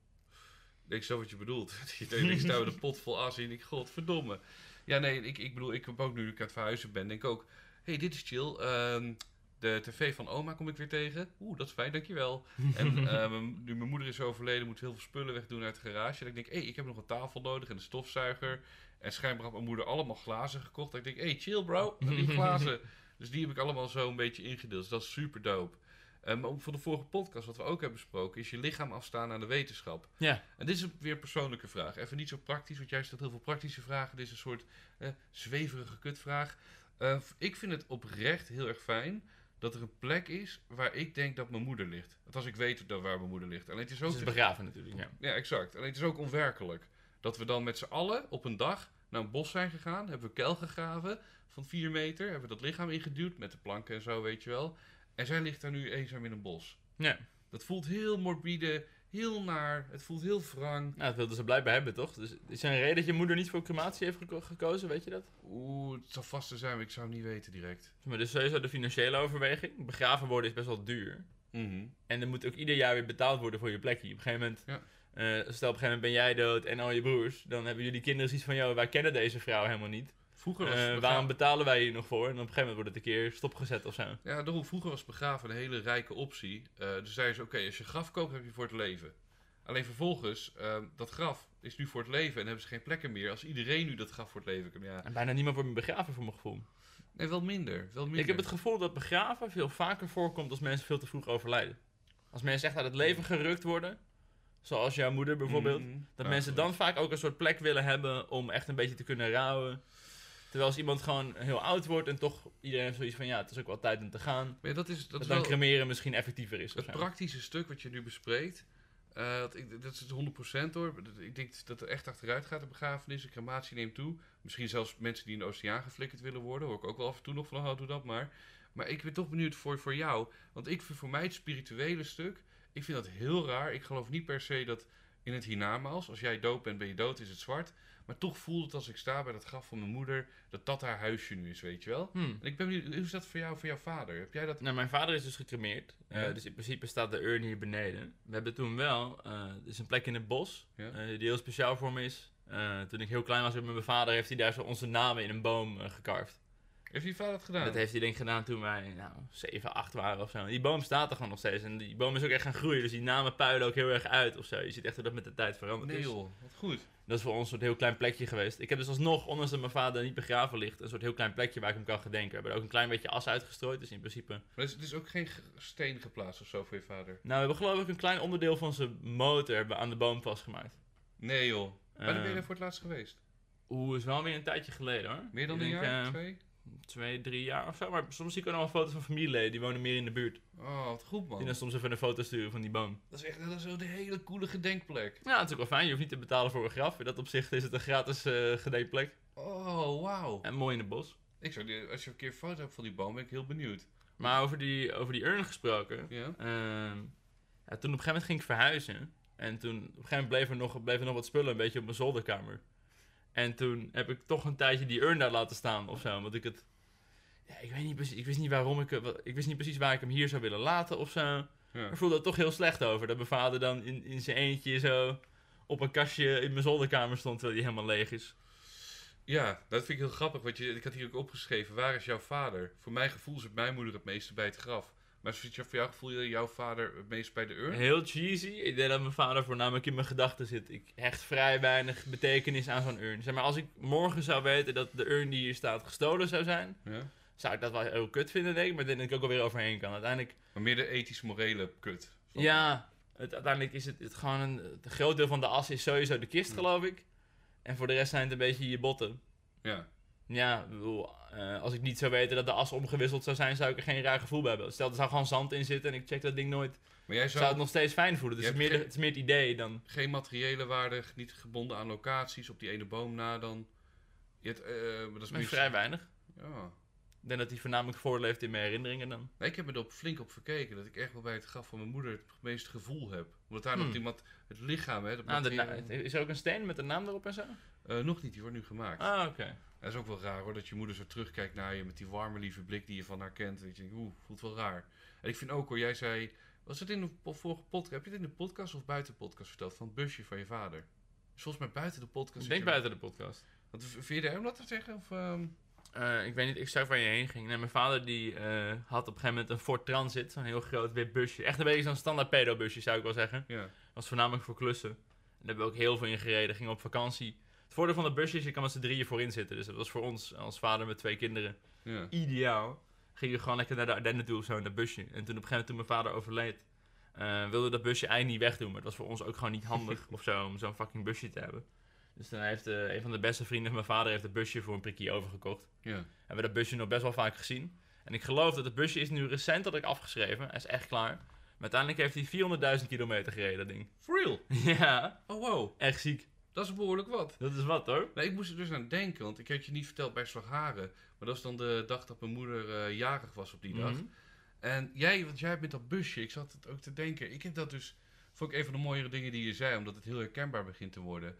Ik zo wat je bedoelt. [laughs] ik sta met een pot vol as in. Ik, godverdomme. Ja, nee, ik, ik bedoel, ik heb ook nu ik aan het verhuizen ben, denk ik ook... hey, dit is chill. Ehm, de tv van oma kom ik weer tegen. Oeh, dat is fijn, dankjewel. [laughs] En eh, mijn- nu mijn moeder is overleden, moet heel veel spullen wegdoen uit de garage. En ik denk, hé, hey, ik heb nog een tafel nodig en een stofzuiger. En schijnbaar had mijn moeder allemaal glazen gekocht. En ik denk, hey, chill bro, die glazen. [laughs] Dus die heb ik allemaal zo een beetje ingedeeld. Dus dat is super dope. Maar ook voor de vorige podcast, wat we ook hebben besproken, is je lichaam afstaan aan de wetenschap. Ja. En dit is een- weer een persoonlijke vraag. Even niet zo praktisch, want jij stelt heel veel praktische vragen. Dit is een soort eh, zweverige kutvraag. Eh, ik vind het oprecht heel erg fijn dat er een plek is waar ik denk dat mijn moeder ligt. Althans, ik weet dat waar mijn moeder ligt. Alleen het is ook... Het is begraven natuurlijk. Ja. Ja, exact. Alleen het is ook onwerkelijk. Dat we dan met z'n allen op een dag naar een bos zijn gegaan, hebben we kuil gegraven van 4 meter, hebben we dat lichaam ingeduwd met de planken en zo, weet je wel. En zij ligt daar nu eenzaam in een bos. ja. Dat voelt heel morbide, heel naar, het voelt heel wrang. Nou, dat wilden ze blijkbaar hebben, toch? Dus is er een reden dat je moeder niet voor crematie heeft geko- gekozen, weet je dat? Oeh, het zal vast te zijn, maar ik zou het niet weten direct. Maar dus sowieso de financiële overweging. Begraven worden is best wel duur. Mhm. En er moet ook ieder jaar weer betaald worden voor je plekje. Op een gegeven moment, Ja. Eh, stel op een gegeven moment ben jij dood en al je broers. Dan hebben jullie kinderen zoiets van, joh, wij kennen deze vrouw helemaal niet. Vroeger was Eh, waarom betalen wij hier nog voor? En op een gegeven moment wordt het een keer stopgezet of zo. Ja, daarom, vroeger was begraven een hele rijke optie. Eh dus zeiden ze, oké, als je graf koopt, heb je voor het leven. Alleen vervolgens, eh, dat graf is nu voor het leven en hebben ze geen plekken meer. Als iedereen nu dat graf voor het leven kan, ja. En bijna niemand wordt meer begraven voor mijn gevoel. Nee, wel minder, wel minder. Ik heb het gevoel dat begraven veel vaker voorkomt als mensen veel te vroeg overlijden. Als mensen echt uit het leven gerukt worden, zoals jouw moeder bijvoorbeeld. Mhm. Dat Ja, mensen dan vaak ook een soort plek willen hebben om echt een beetje te kunnen rouwen. Terwijl als iemand gewoon heel oud wordt en toch iedereen heeft zoiets van ja, het is ook wel tijd om te gaan. Ja, dat is, dat Dat, is dan wel cremeren misschien effectiever is. Het praktische stuk wat je nu bespreekt. eh, dat, ik, dat is het 100% hoor. Ik denk dat er echt achteruit gaat de begrafenis. De crematie neemt toe. Misschien zelfs mensen die in de oceaan geflikkerd willen worden. Hoor ik ook wel af en toe nog van, oh, doe dat maar. Maar ik ben toch benieuwd voor, voor jou. Want ik vind voor mij het spirituele stuk. Ik vind dat heel raar. Ik geloof niet per se dat in het hiernamaals. Als jij dood bent, ben je dood, is het zwart. Maar toch voelt het als ik sta bij dat graf van mijn moeder. Dat dat haar huisje nu is, weet je wel. Hmm. En ik ben benieuwd, hoe is dat voor jou, voor jouw vader? Heb jij dat... Nou, mijn vader is dus gecremeerd. Eh, dus in principe staat de urn hier beneden. We hebben toen wel, er is een plek in het bos, Ja. eh, die heel speciaal voor me is. Toen ik heel klein was met mijn vader, heeft hij daar zo onze namen in een boom gekarfd. Heeft je vader dat gedaan? Dat heeft hij denk ik gedaan toen wij nou, 7, 8 waren of zo. Die boom staat er gewoon nog steeds. En die boom is ook echt gaan groeien. Dus die namen puilen ook heel erg uit of zo. Je ziet echt hoe dat met de tijd veranderd Nee is. joh, wat goed. Dat is voor ons een soort heel klein plekje geweest. Ik heb dus alsnog, ondanks dat mijn vader niet begraven ligt, een soort heel klein plekje waar ik hem kan gedenken. We hebben er ook een klein beetje as uitgestrooid. Dus in principe... Maar er is, is ook geen steen geplaatst of zo voor je vader? Nou, we hebben geloof ik een klein onderdeel van zijn motor hebben aan de boom vastgemaakt. Nee joh. Wanneer ben je Eh, daar voor het laatst geweest? Oeh, is wel weer een tijdje geleden hoor. Meer dan Ik een denk, jaar? eh, twee? Twee, drie jaar of zo. Maar soms zie ik ook nog wel foto's van familieleden. Die wonen meer in de buurt. Oh, wat goed man. Die dan soms even een foto sturen van die boom. Dat is echt dat is zo de hele coole gedenkplek. Ja, het is ook wel fijn. Je hoeft niet te betalen voor een graf. In dat opzicht is het een gratis eh gedenkplek. Oh, wauw. En mooi in het bos. Ik zou die, als je een keer een foto hebt van die boom, ben ik heel benieuwd. Maar over die, over die urn gesproken. Ja? ehm, ja, toen op een gegeven moment ging ik verhuizen. En toen op een gegeven moment bleef er nog, bleef er nog wat spullen een beetje op mijn zolderkamer. En toen heb ik toch een tijdje die urn daar laten staan of zo. Want ik het... Ja, ik weet niet precies. Ik wist niet waarom ik... Ik wist niet precies waar ik hem hier zou willen laten of zo. Ja. Ik voelde er toch heel slecht over. Dat mijn vader dan in, in zijn eentje zo op een kastje in mijn zolderkamer stond terwijl die helemaal leeg is. Ja, dat vind ik heel grappig. Want je, ik had hier ook opgeschreven, waar is jouw vader? Voor mijn gevoel zit mijn moeder het meeste bij het graf. Maar je voor jouw gevoel jouw vader het meest bij de urn? Heel cheesy. Ik denk dat mijn vader voornamelijk in mijn gedachten zit. Ik hecht vrij weinig betekenis aan zo'n urn. Zeg maar, als ik morgen zou weten dat de urn die hier staat gestolen zou zijn, Ja? zou ik dat wel heel kut vinden, denk ik. Maar denk dat ik ook alweer overheen kan. Uiteindelijk, Maar meer de ethisch-morele kut. ja, het, uiteindelijk is het, het gewoon een, het groot deel van de as is sowieso de kist, geloof ik. En voor de rest zijn het een beetje je botten. Ja. Ja, bedoel, eh, als ik niet zou weten dat de as omgewisseld zou zijn, zou ik er geen raar gevoel bij hebben. Stel, er zou gewoon zand in zitten en ik check dat ding nooit. Maar jij zou zou het nog steeds fijn voelen. Dus het is, meer het is meer het idee dan... geen materiële waarde, niet gebonden aan locaties, op die ene boom na dan... Je hebt, eh, maar dat is Maar vrij weinig. Ja. Ik denk dat hij voornamelijk voorleeft in mijn herinneringen dan. Nee, ik heb me er op flink op verkeken dat ik echt wel bij het graf van mijn moeder het meeste gevoel heb. Omdat daar nog Hmm. iemand, het lichaam, hè, dat Ah, de is er ook een steen met een naam erop en zo? Eh, nog niet, die wordt nu gemaakt. Ah, oké. Dat is ook wel raar hoor, dat je moeder zo terugkijkt naar je met die warme lieve blik die je van haar kent. En dat je denkt, oeh, voelt wel raar. En ik vind ook hoor, jij zei, was het in de vorige podcast, heb je het in de podcast of buiten de podcast verteld, van het busje van je vader? Dus volgens mij buiten de podcast. Ik denk buiten de podcast. Want, vind je hem dat te zeggen? Of, ehm, Eh, ik weet niet exact waar je heen ging. Nee, mijn vader die eh, had op een gegeven moment een Ford Transit. Zo'n heel groot wit busje. Echt een beetje zo'n standaard pedo-busje zou ik wel zeggen. ja. was voornamelijk voor klussen. En daar hebben we ook heel veel in gereden. Gingen op vakantie. Het voordeel van dat busje is, je kan met z'n drieën voorin zitten. Dus dat was voor ons als vader met twee kinderen ja. ideaal. Gingen we gewoon lekker naar de Ardennen toe of zo, in dat busje. En toen op een gegeven moment, toen mijn vader overleed, eh, wilde dat busje eigenlijk niet wegdoen. Maar dat was voor ons ook gewoon niet handig [laughs] of zo, om zo'n fucking busje te hebben. Dus toen heeft eh, een van de beste vrienden van mijn vader heeft het busje voor een prikje overgekocht. ja. Hebben we dat busje nog best wel vaak gezien. En ik geloof dat het busje is nu recent dat ik afgeschreven. Hij is echt klaar. Maar uiteindelijk heeft hij 400.000 kilometer gereden, dat ding. For real? [laughs] ja, Oh wow, echt ziek. Dat is behoorlijk wat. Dat is wat hoor. Nee, ik moest er dus aan denken, want ik had je niet verteld bij Slagharen. Maar dat was dan de dag dat mijn moeder eh, jarig was op die dag. Mhm. En jij, want jij hebt met dat busje, ik zat het ook te denken. Ik heb dat dus, vond ik een van de mooiere dingen die je zei, omdat het heel herkenbaar begint te worden.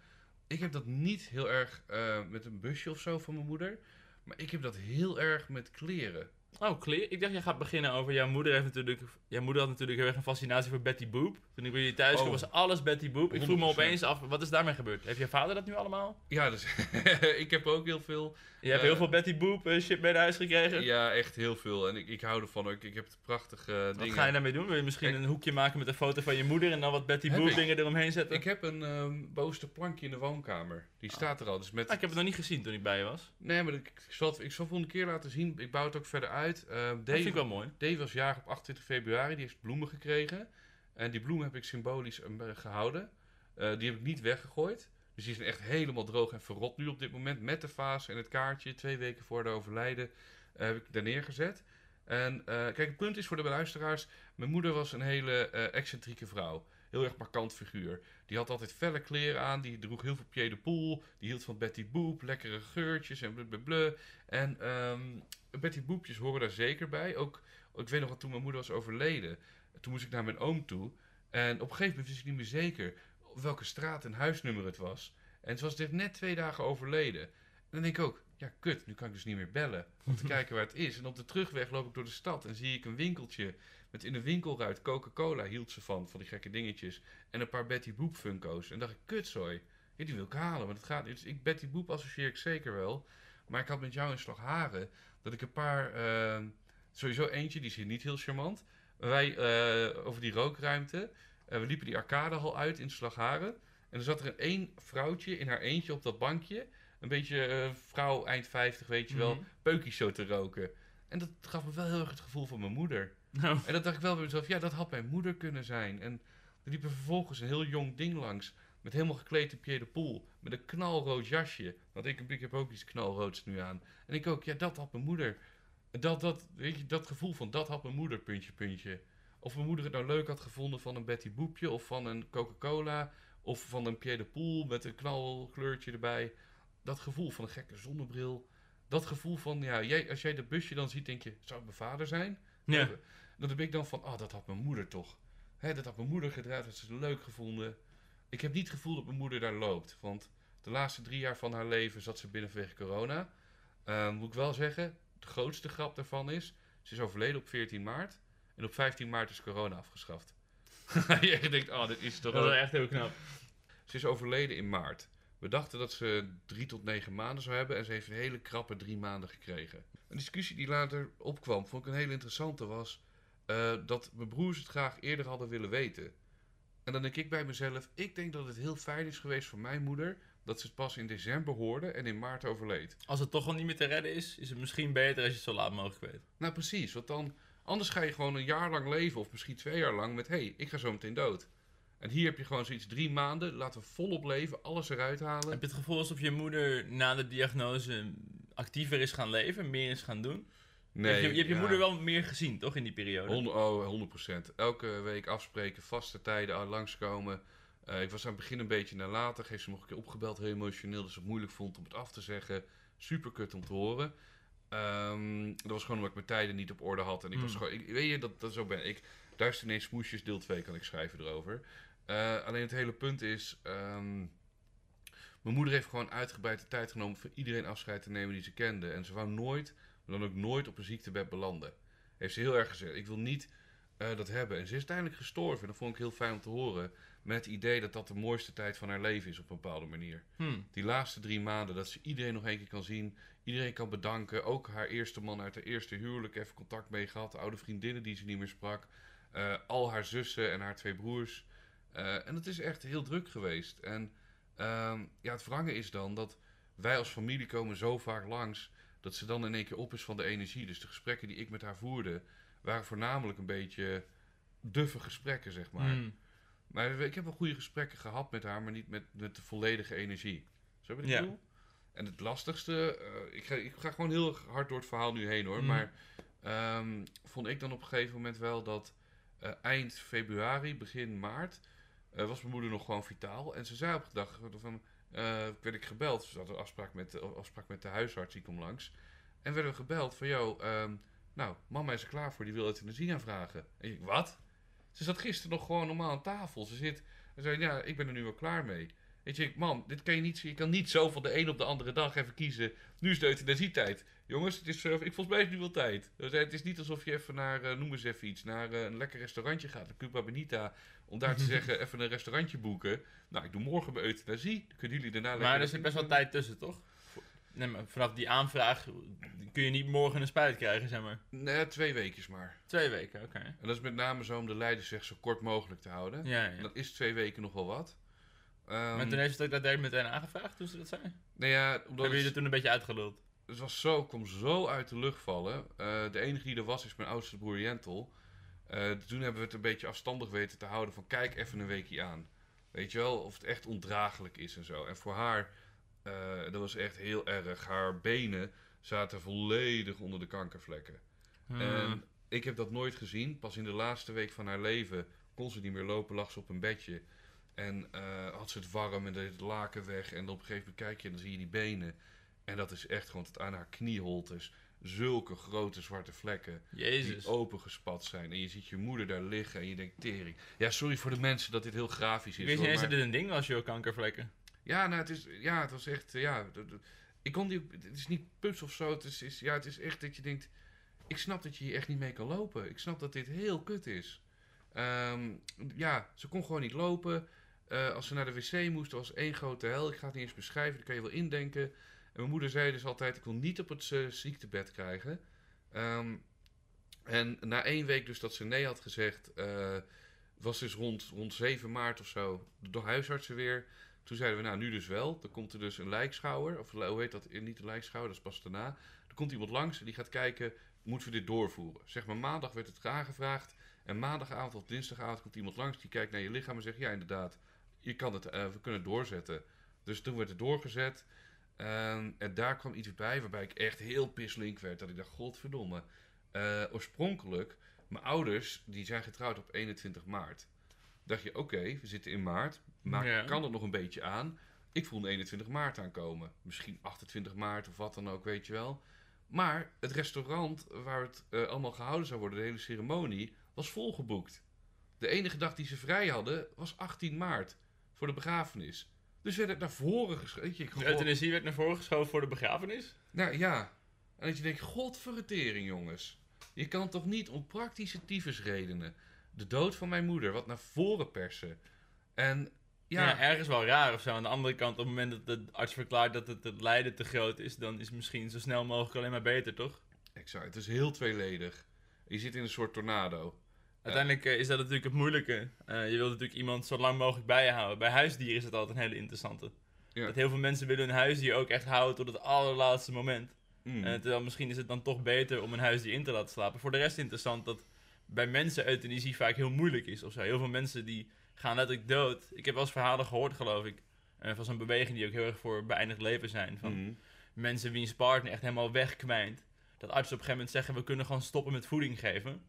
Ik heb dat niet heel erg eh, met een busje of zo van mijn moeder. Maar ik heb dat heel erg met kleren. Oh, clear. Ik dacht, jij gaat beginnen over jouw moeder. Heeft natuurlijk, jouw moeder had natuurlijk heel erg een fascinatie voor Betty Boop. Toen ik bij je thuis kwam, Oh. was alles Betty Boop. Ik vroeg me 100%. opeens af, wat is daarmee gebeurd? Heeft je vader dat nu allemaal? Ja, dus [laughs] ik heb ook heel veel. Je hebt Eh, heel veel Betty Boop eh, shit mee naar huis gekregen. Ja, echt heel veel. En ik, ik hou ervan ook. Ik heb het prachtige Wat dingen. ga je daarmee doen? Wil je misschien een hoekje maken met een foto van je moeder en dan wat Betty Boop dingen eromheen zetten? Ik heb een ehm bovenste plankje in de woonkamer. Die Ah. staat er al. Dus met Ah, ik heb het nog niet gezien toen ik bij je was. Nee, maar ik, ik zal het, ik zal het volgende keer laten zien. Ik bouw het ook verder uit. Ehm Dat vind Dave, ik wel mooi. Dave was jarig op 28 februari. Die heeft bloemen gekregen. En die bloemen heb ik symbolisch eh, gehouden. Eh, die heb ik niet weggegooid. Dus die zijn echt helemaal droog en verrot nu op dit moment. Met de vaas en het kaartje. Twee weken voor de overlijden eh, heb ik daar neergezet. En kijk, het punt is voor de luisteraars. Mijn moeder was een hele excentrieke vrouw. Heel erg markant figuur. Die had altijd felle kleren aan. Die droeg heel veel pied de poel. Die hield van Betty Boop. Lekkere geurtjes en blablabla. En ehm, Betty Boepjes horen daar zeker bij. Ook, ik weet nog dat toen mijn moeder was overleden. Toen moest ik naar mijn oom toe. En op een gegeven moment wist ik niet meer zeker op welke straat en huisnummer het was. En ze was dit net twee dagen overleden. En dan denk ik ook, ja kut, nu kan ik dus niet meer bellen. Om te [laughs] kijken waar het is. En op de terugweg loop ik door de stad en zie ik een winkeltje. Met in de winkelruit Coca-Cola hield ze van, van die gekke dingetjes. En een paar Betty Boop Funko's. En dacht ik, kutzooi. Ja, die wil ik halen, maar dat gaat niet. Dus ik, Betty Boop associeer ik zeker wel. Maar ik had met jou in Slagharen dat ik een paar... ehm, sowieso eentje, die is hier niet heel charmant. Wij eh, over die rookruimte. eh, we liepen die arcadehal uit in Slagharen. En er zat er een één vrouwtje in haar eentje op dat bankje. Een beetje eh, vrouw eind 50, weet je wel. Peukjes zo te roken. En dat gaf me wel heel erg het gevoel van mijn moeder. Nou, En dat dacht ik wel bij mezelf, ja, dat had mijn moeder kunnen zijn. En er liep er vervolgens een heel jong ding langs. Met helemaal gekleed in pied de poel. Met een knalrood jasje. Want ik, ik heb ook iets knalroods nu aan. En ik ook, ja, dat had mijn moeder. Dat, dat, weet je, dat gevoel van, dat had mijn moeder, puntje, puntje. Of mijn moeder het nou leuk had gevonden van een Betty Boepje. Of van een Coca-Cola. Of van een pied de poel met een knalkleurtje erbij. Dat gevoel van een gekke zonnebril. Dat gevoel van, ja, jij, als jij dat busje dan ziet, denk je, zou het mijn vader zijn? ja. Dan heb ik dan van, oh, dat had mijn moeder toch. Hè, dat had mijn moeder gedraaid, dat ze het leuk gevonden. Ik heb niet het gevoel dat mijn moeder daar loopt. Want de laatste drie jaar van haar leven zat ze binnen vanwege corona. Ehm, moet ik wel zeggen, de grootste grap daarvan is... Ze is overleden op 14 maart. En op 15 maart is corona afgeschaft. [laughs] je denkt, oh, dit is toch... Dat was echt heel knap. Ze is overleden in maart. We dachten dat ze drie tot negen maanden zou hebben en ze heeft een hele krappe drie maanden gekregen. Een discussie die later opkwam, vond ik een hele interessante, was eh, dat mijn broers het graag eerder hadden willen weten. En dan denk ik bij mezelf, ik denk dat het heel fijn is geweest voor mijn moeder dat ze het pas in december hoorde en in maart overleed. Als het toch al niet meer te redden is, is het misschien beter als je het zo laat mogelijk weet. Nou precies, want dan, anders ga je gewoon een jaar lang leven of misschien twee jaar lang met, hé, hey, ik ga zo meteen dood. En hier heb je gewoon zoiets drie maanden, laten we volop leven, alles eruit halen. Heb je het gevoel alsof je moeder na de diagnose actiever is gaan leven, meer is gaan doen? Je hebt je, je, hebt je ja. moeder wel meer gezien, toch, in die periode? Oh, 100%. Elke week afspreken, vaste tijden ah, langskomen. Eh, ik was aan het begin een beetje nalatig. Heeft ze nog een keer opgebeld, heel emotioneel. Dat ze het moeilijk vond om het af te zeggen. Super kut om te horen. Ehm, dat was gewoon omdat ik mijn tijden niet op orde had. En ik was Hmm. gewoon, ik, weet je, dat, dat zo ben ik. Duister ineens smoesjes, deel 2 kan ik schrijven erover. Eh, alleen het hele punt is. ehm, mijn moeder heeft gewoon uitgebreid de tijd genomen voor iedereen afscheid te nemen die ze kende. En ze wou nooit, maar dan ook nooit op een ziektebed belanden. Heeft ze heel erg gezegd. Ik wil niet eh, dat hebben. En ze is uiteindelijk gestorven. En dat vond ik heel fijn om te horen. Met het idee dat dat de mooiste tijd van haar leven is op een bepaalde manier. Hm. Die laatste drie maanden, dat ze iedereen nog één keer kan zien. Iedereen kan bedanken. Ook haar eerste man uit haar eerste huwelijk even contact mee gehad. Oude vriendinnen die ze niet meer sprak. Eh, al haar zussen en haar twee broers. Eh, en het is echt heel druk geweest. En ehm, ja, het wrange is dan dat wij als familie komen zo vaak langs... dat ze dan in één keer op is van de energie. Dus de gesprekken die ik met haar voerde... waren voornamelijk een beetje duffe gesprekken, zeg maar. Hm. Maar ik heb wel goede gesprekken gehad met haar, maar niet met, met de volledige energie. Zo heb ik het? En het lastigste, eh, ik, ga, ik ga gewoon heel hard door het verhaal nu heen hoor. Mm. Maar ehm, vond ik dan op een gegeven moment wel dat eh, eind februari, begin maart, eh, was mijn moeder nog gewoon vitaal. En ze zei op een dag van, eh, werd ik gebeld. Ze had een afspraak met, de- afspraak met de huisarts, die kwam langs. En werden we gebeld van, joh, ehm, nou, mama is er klaar voor, die wil euthanasie aanvragen. En ik, wat? Ze zat gisteren nog gewoon normaal aan tafel. Ze zit en zei, ja, ik ben er nu wel klaar mee. Weet je, mam, dit kan je niet, je kan niet zo van de een op de andere dag even kiezen. Nu is de euthanasietijd. Jongens, het is, eh, ik volgens mij is nu wel tijd. Het is niet alsof je even naar, eh, noem eens even iets, naar een lekker restaurantje gaat, naar Cuba Benita, om daar te [laughs] zeggen, even een restaurantje boeken. Nou, ik doe morgen mijn euthanasie. Dan kunnen jullie daarna lekker... Maar er zit best wel tijd tussen, toch? Nee, maar vanaf die aanvraag kun je niet morgen een spuit krijgen, zeg maar. Nee, twee weekjes maar. Twee weken, oké. En dat is met name zo om de leidersweg zo kort mogelijk te houden. Ja, En ja. dat is twee weken nog wel wat. Ehm, Maar toen heeft ze het ook daadwerkelijk meteen aangevraagd toen ze dat zei? nou ja, omdat Hebben jullie het, er toen een beetje uitgeluld? het was zo, kwam zo uit de lucht vallen. Eh, de enige die er was is mijn oudste broer Jentel. Eh, toen hebben we het een beetje afstandig weten te houden van kijk even een weekje aan. Weet je wel, of het echt ondraaglijk is en zo. En voor haar, eh, dat was echt heel erg. Haar benen zaten volledig onder de kankervlekken. Hm. En ik heb dat nooit gezien. Pas in de laatste week van haar leven kon ze niet meer lopen, lag ze op een bedje. En eh, had ze het warm en deed het laken weg. En op een gegeven moment kijk je en dan zie je die benen. En dat is echt gewoon tot aan haar knieholtes. Zulke grote zwarte vlekken Jezus. die opengespat zijn. En je ziet je moeder daar liggen en je denkt tering. Ja, sorry voor de mensen dat dit heel grafisch is. hoor, eens dat dit een ding was, joh, kankervlekken. ja, nou, het is, ja, het was echt, ja, ik kon die, het is niet pups of zo, het is, is, ja, het is echt dat je denkt, ik snap dat je hier echt niet mee kan lopen. Ik snap dat dit heel kut is. Ehm, ja, ze kon gewoon niet lopen. Eh, als ze naar de wc moest, was één grote hel. Ik ga het niet eens beschrijven, dat kan je wel indenken. En mijn moeder zei dus altijd, ik wil niet op het eh, ziektebed krijgen. Ehm, en na één week dus dat ze nee had gezegd, eh, was dus rond, rond 7 maart of zo, de huisartsen weer... Toen zeiden we, nou, nu dus wel. Dan komt er dus een lijkschouwer. Of hoe heet dat? Niet de lijkschouwer, dat is pas daarna. Er komt iemand langs en die gaat kijken, moeten we dit doorvoeren? Zeg maar, maandag werd het aangevraagd. En maandagavond of dinsdagavond komt iemand langs die kijkt naar je lichaam en zegt, ja, inderdaad, je kan het, eh, we kunnen doorzetten. Dus toen werd het doorgezet. Ehm, en daar kwam iets bij waarbij ik echt heel pislink werd. Dat ik dacht, godverdomme. Eh, oorspronkelijk, mijn ouders, die zijn getrouwd op 21 maart. Dacht je, oké, we zitten in maart. Maar Ja. kan het nog een beetje aan? Ik voelde 21 maart aankomen. Misschien 28 maart of wat dan ook, weet je wel. Maar het restaurant waar het eh, allemaal gehouden zou worden, de hele ceremonie, was volgeboekt. De enige dag die ze vrij hadden was 18 maart voor de begrafenis. Dus werd het naar voren geschreven. De euthanasie werd naar voren geschoven voor de begrafenis? Nou ja. En dat je denkt, godverretering jongens. Je kan toch niet om praktische tyfusredenen de dood van mijn moeder wat naar voren persen. En Ja. ja, ergens wel raar of zo. Aan de andere kant, op het moment dat de arts verklaart dat het, het lijden te groot is, dan is het misschien zo snel mogelijk alleen maar beter, toch? exact. Het is heel tweeledig. Je zit in een soort tornado. Uiteindelijk eh, is dat natuurlijk het moeilijke. Eh, je wilt natuurlijk iemand zo lang mogelijk bij je houden. Bij huisdieren is het altijd een hele interessante. Ja. Dat heel veel mensen willen hun huisdier ook echt houden tot het allerlaatste moment. Mm. Eh, terwijl misschien is het dan toch beter om een huisdier in te laten slapen. Voor de rest interessant dat bij mensen euthanasie vaak heel moeilijk is of zo. Heel veel mensen die gaan letterlijk dood. Ik heb wel eens verhalen gehoord, geloof ik. van zo'n beweging die ook heel erg voor beëindigd leven zijn. Van Mm. mensen wiens partner echt helemaal wegkwijnt. Dat artsen op een gegeven moment zeggen, we kunnen gewoon stoppen met voeding geven.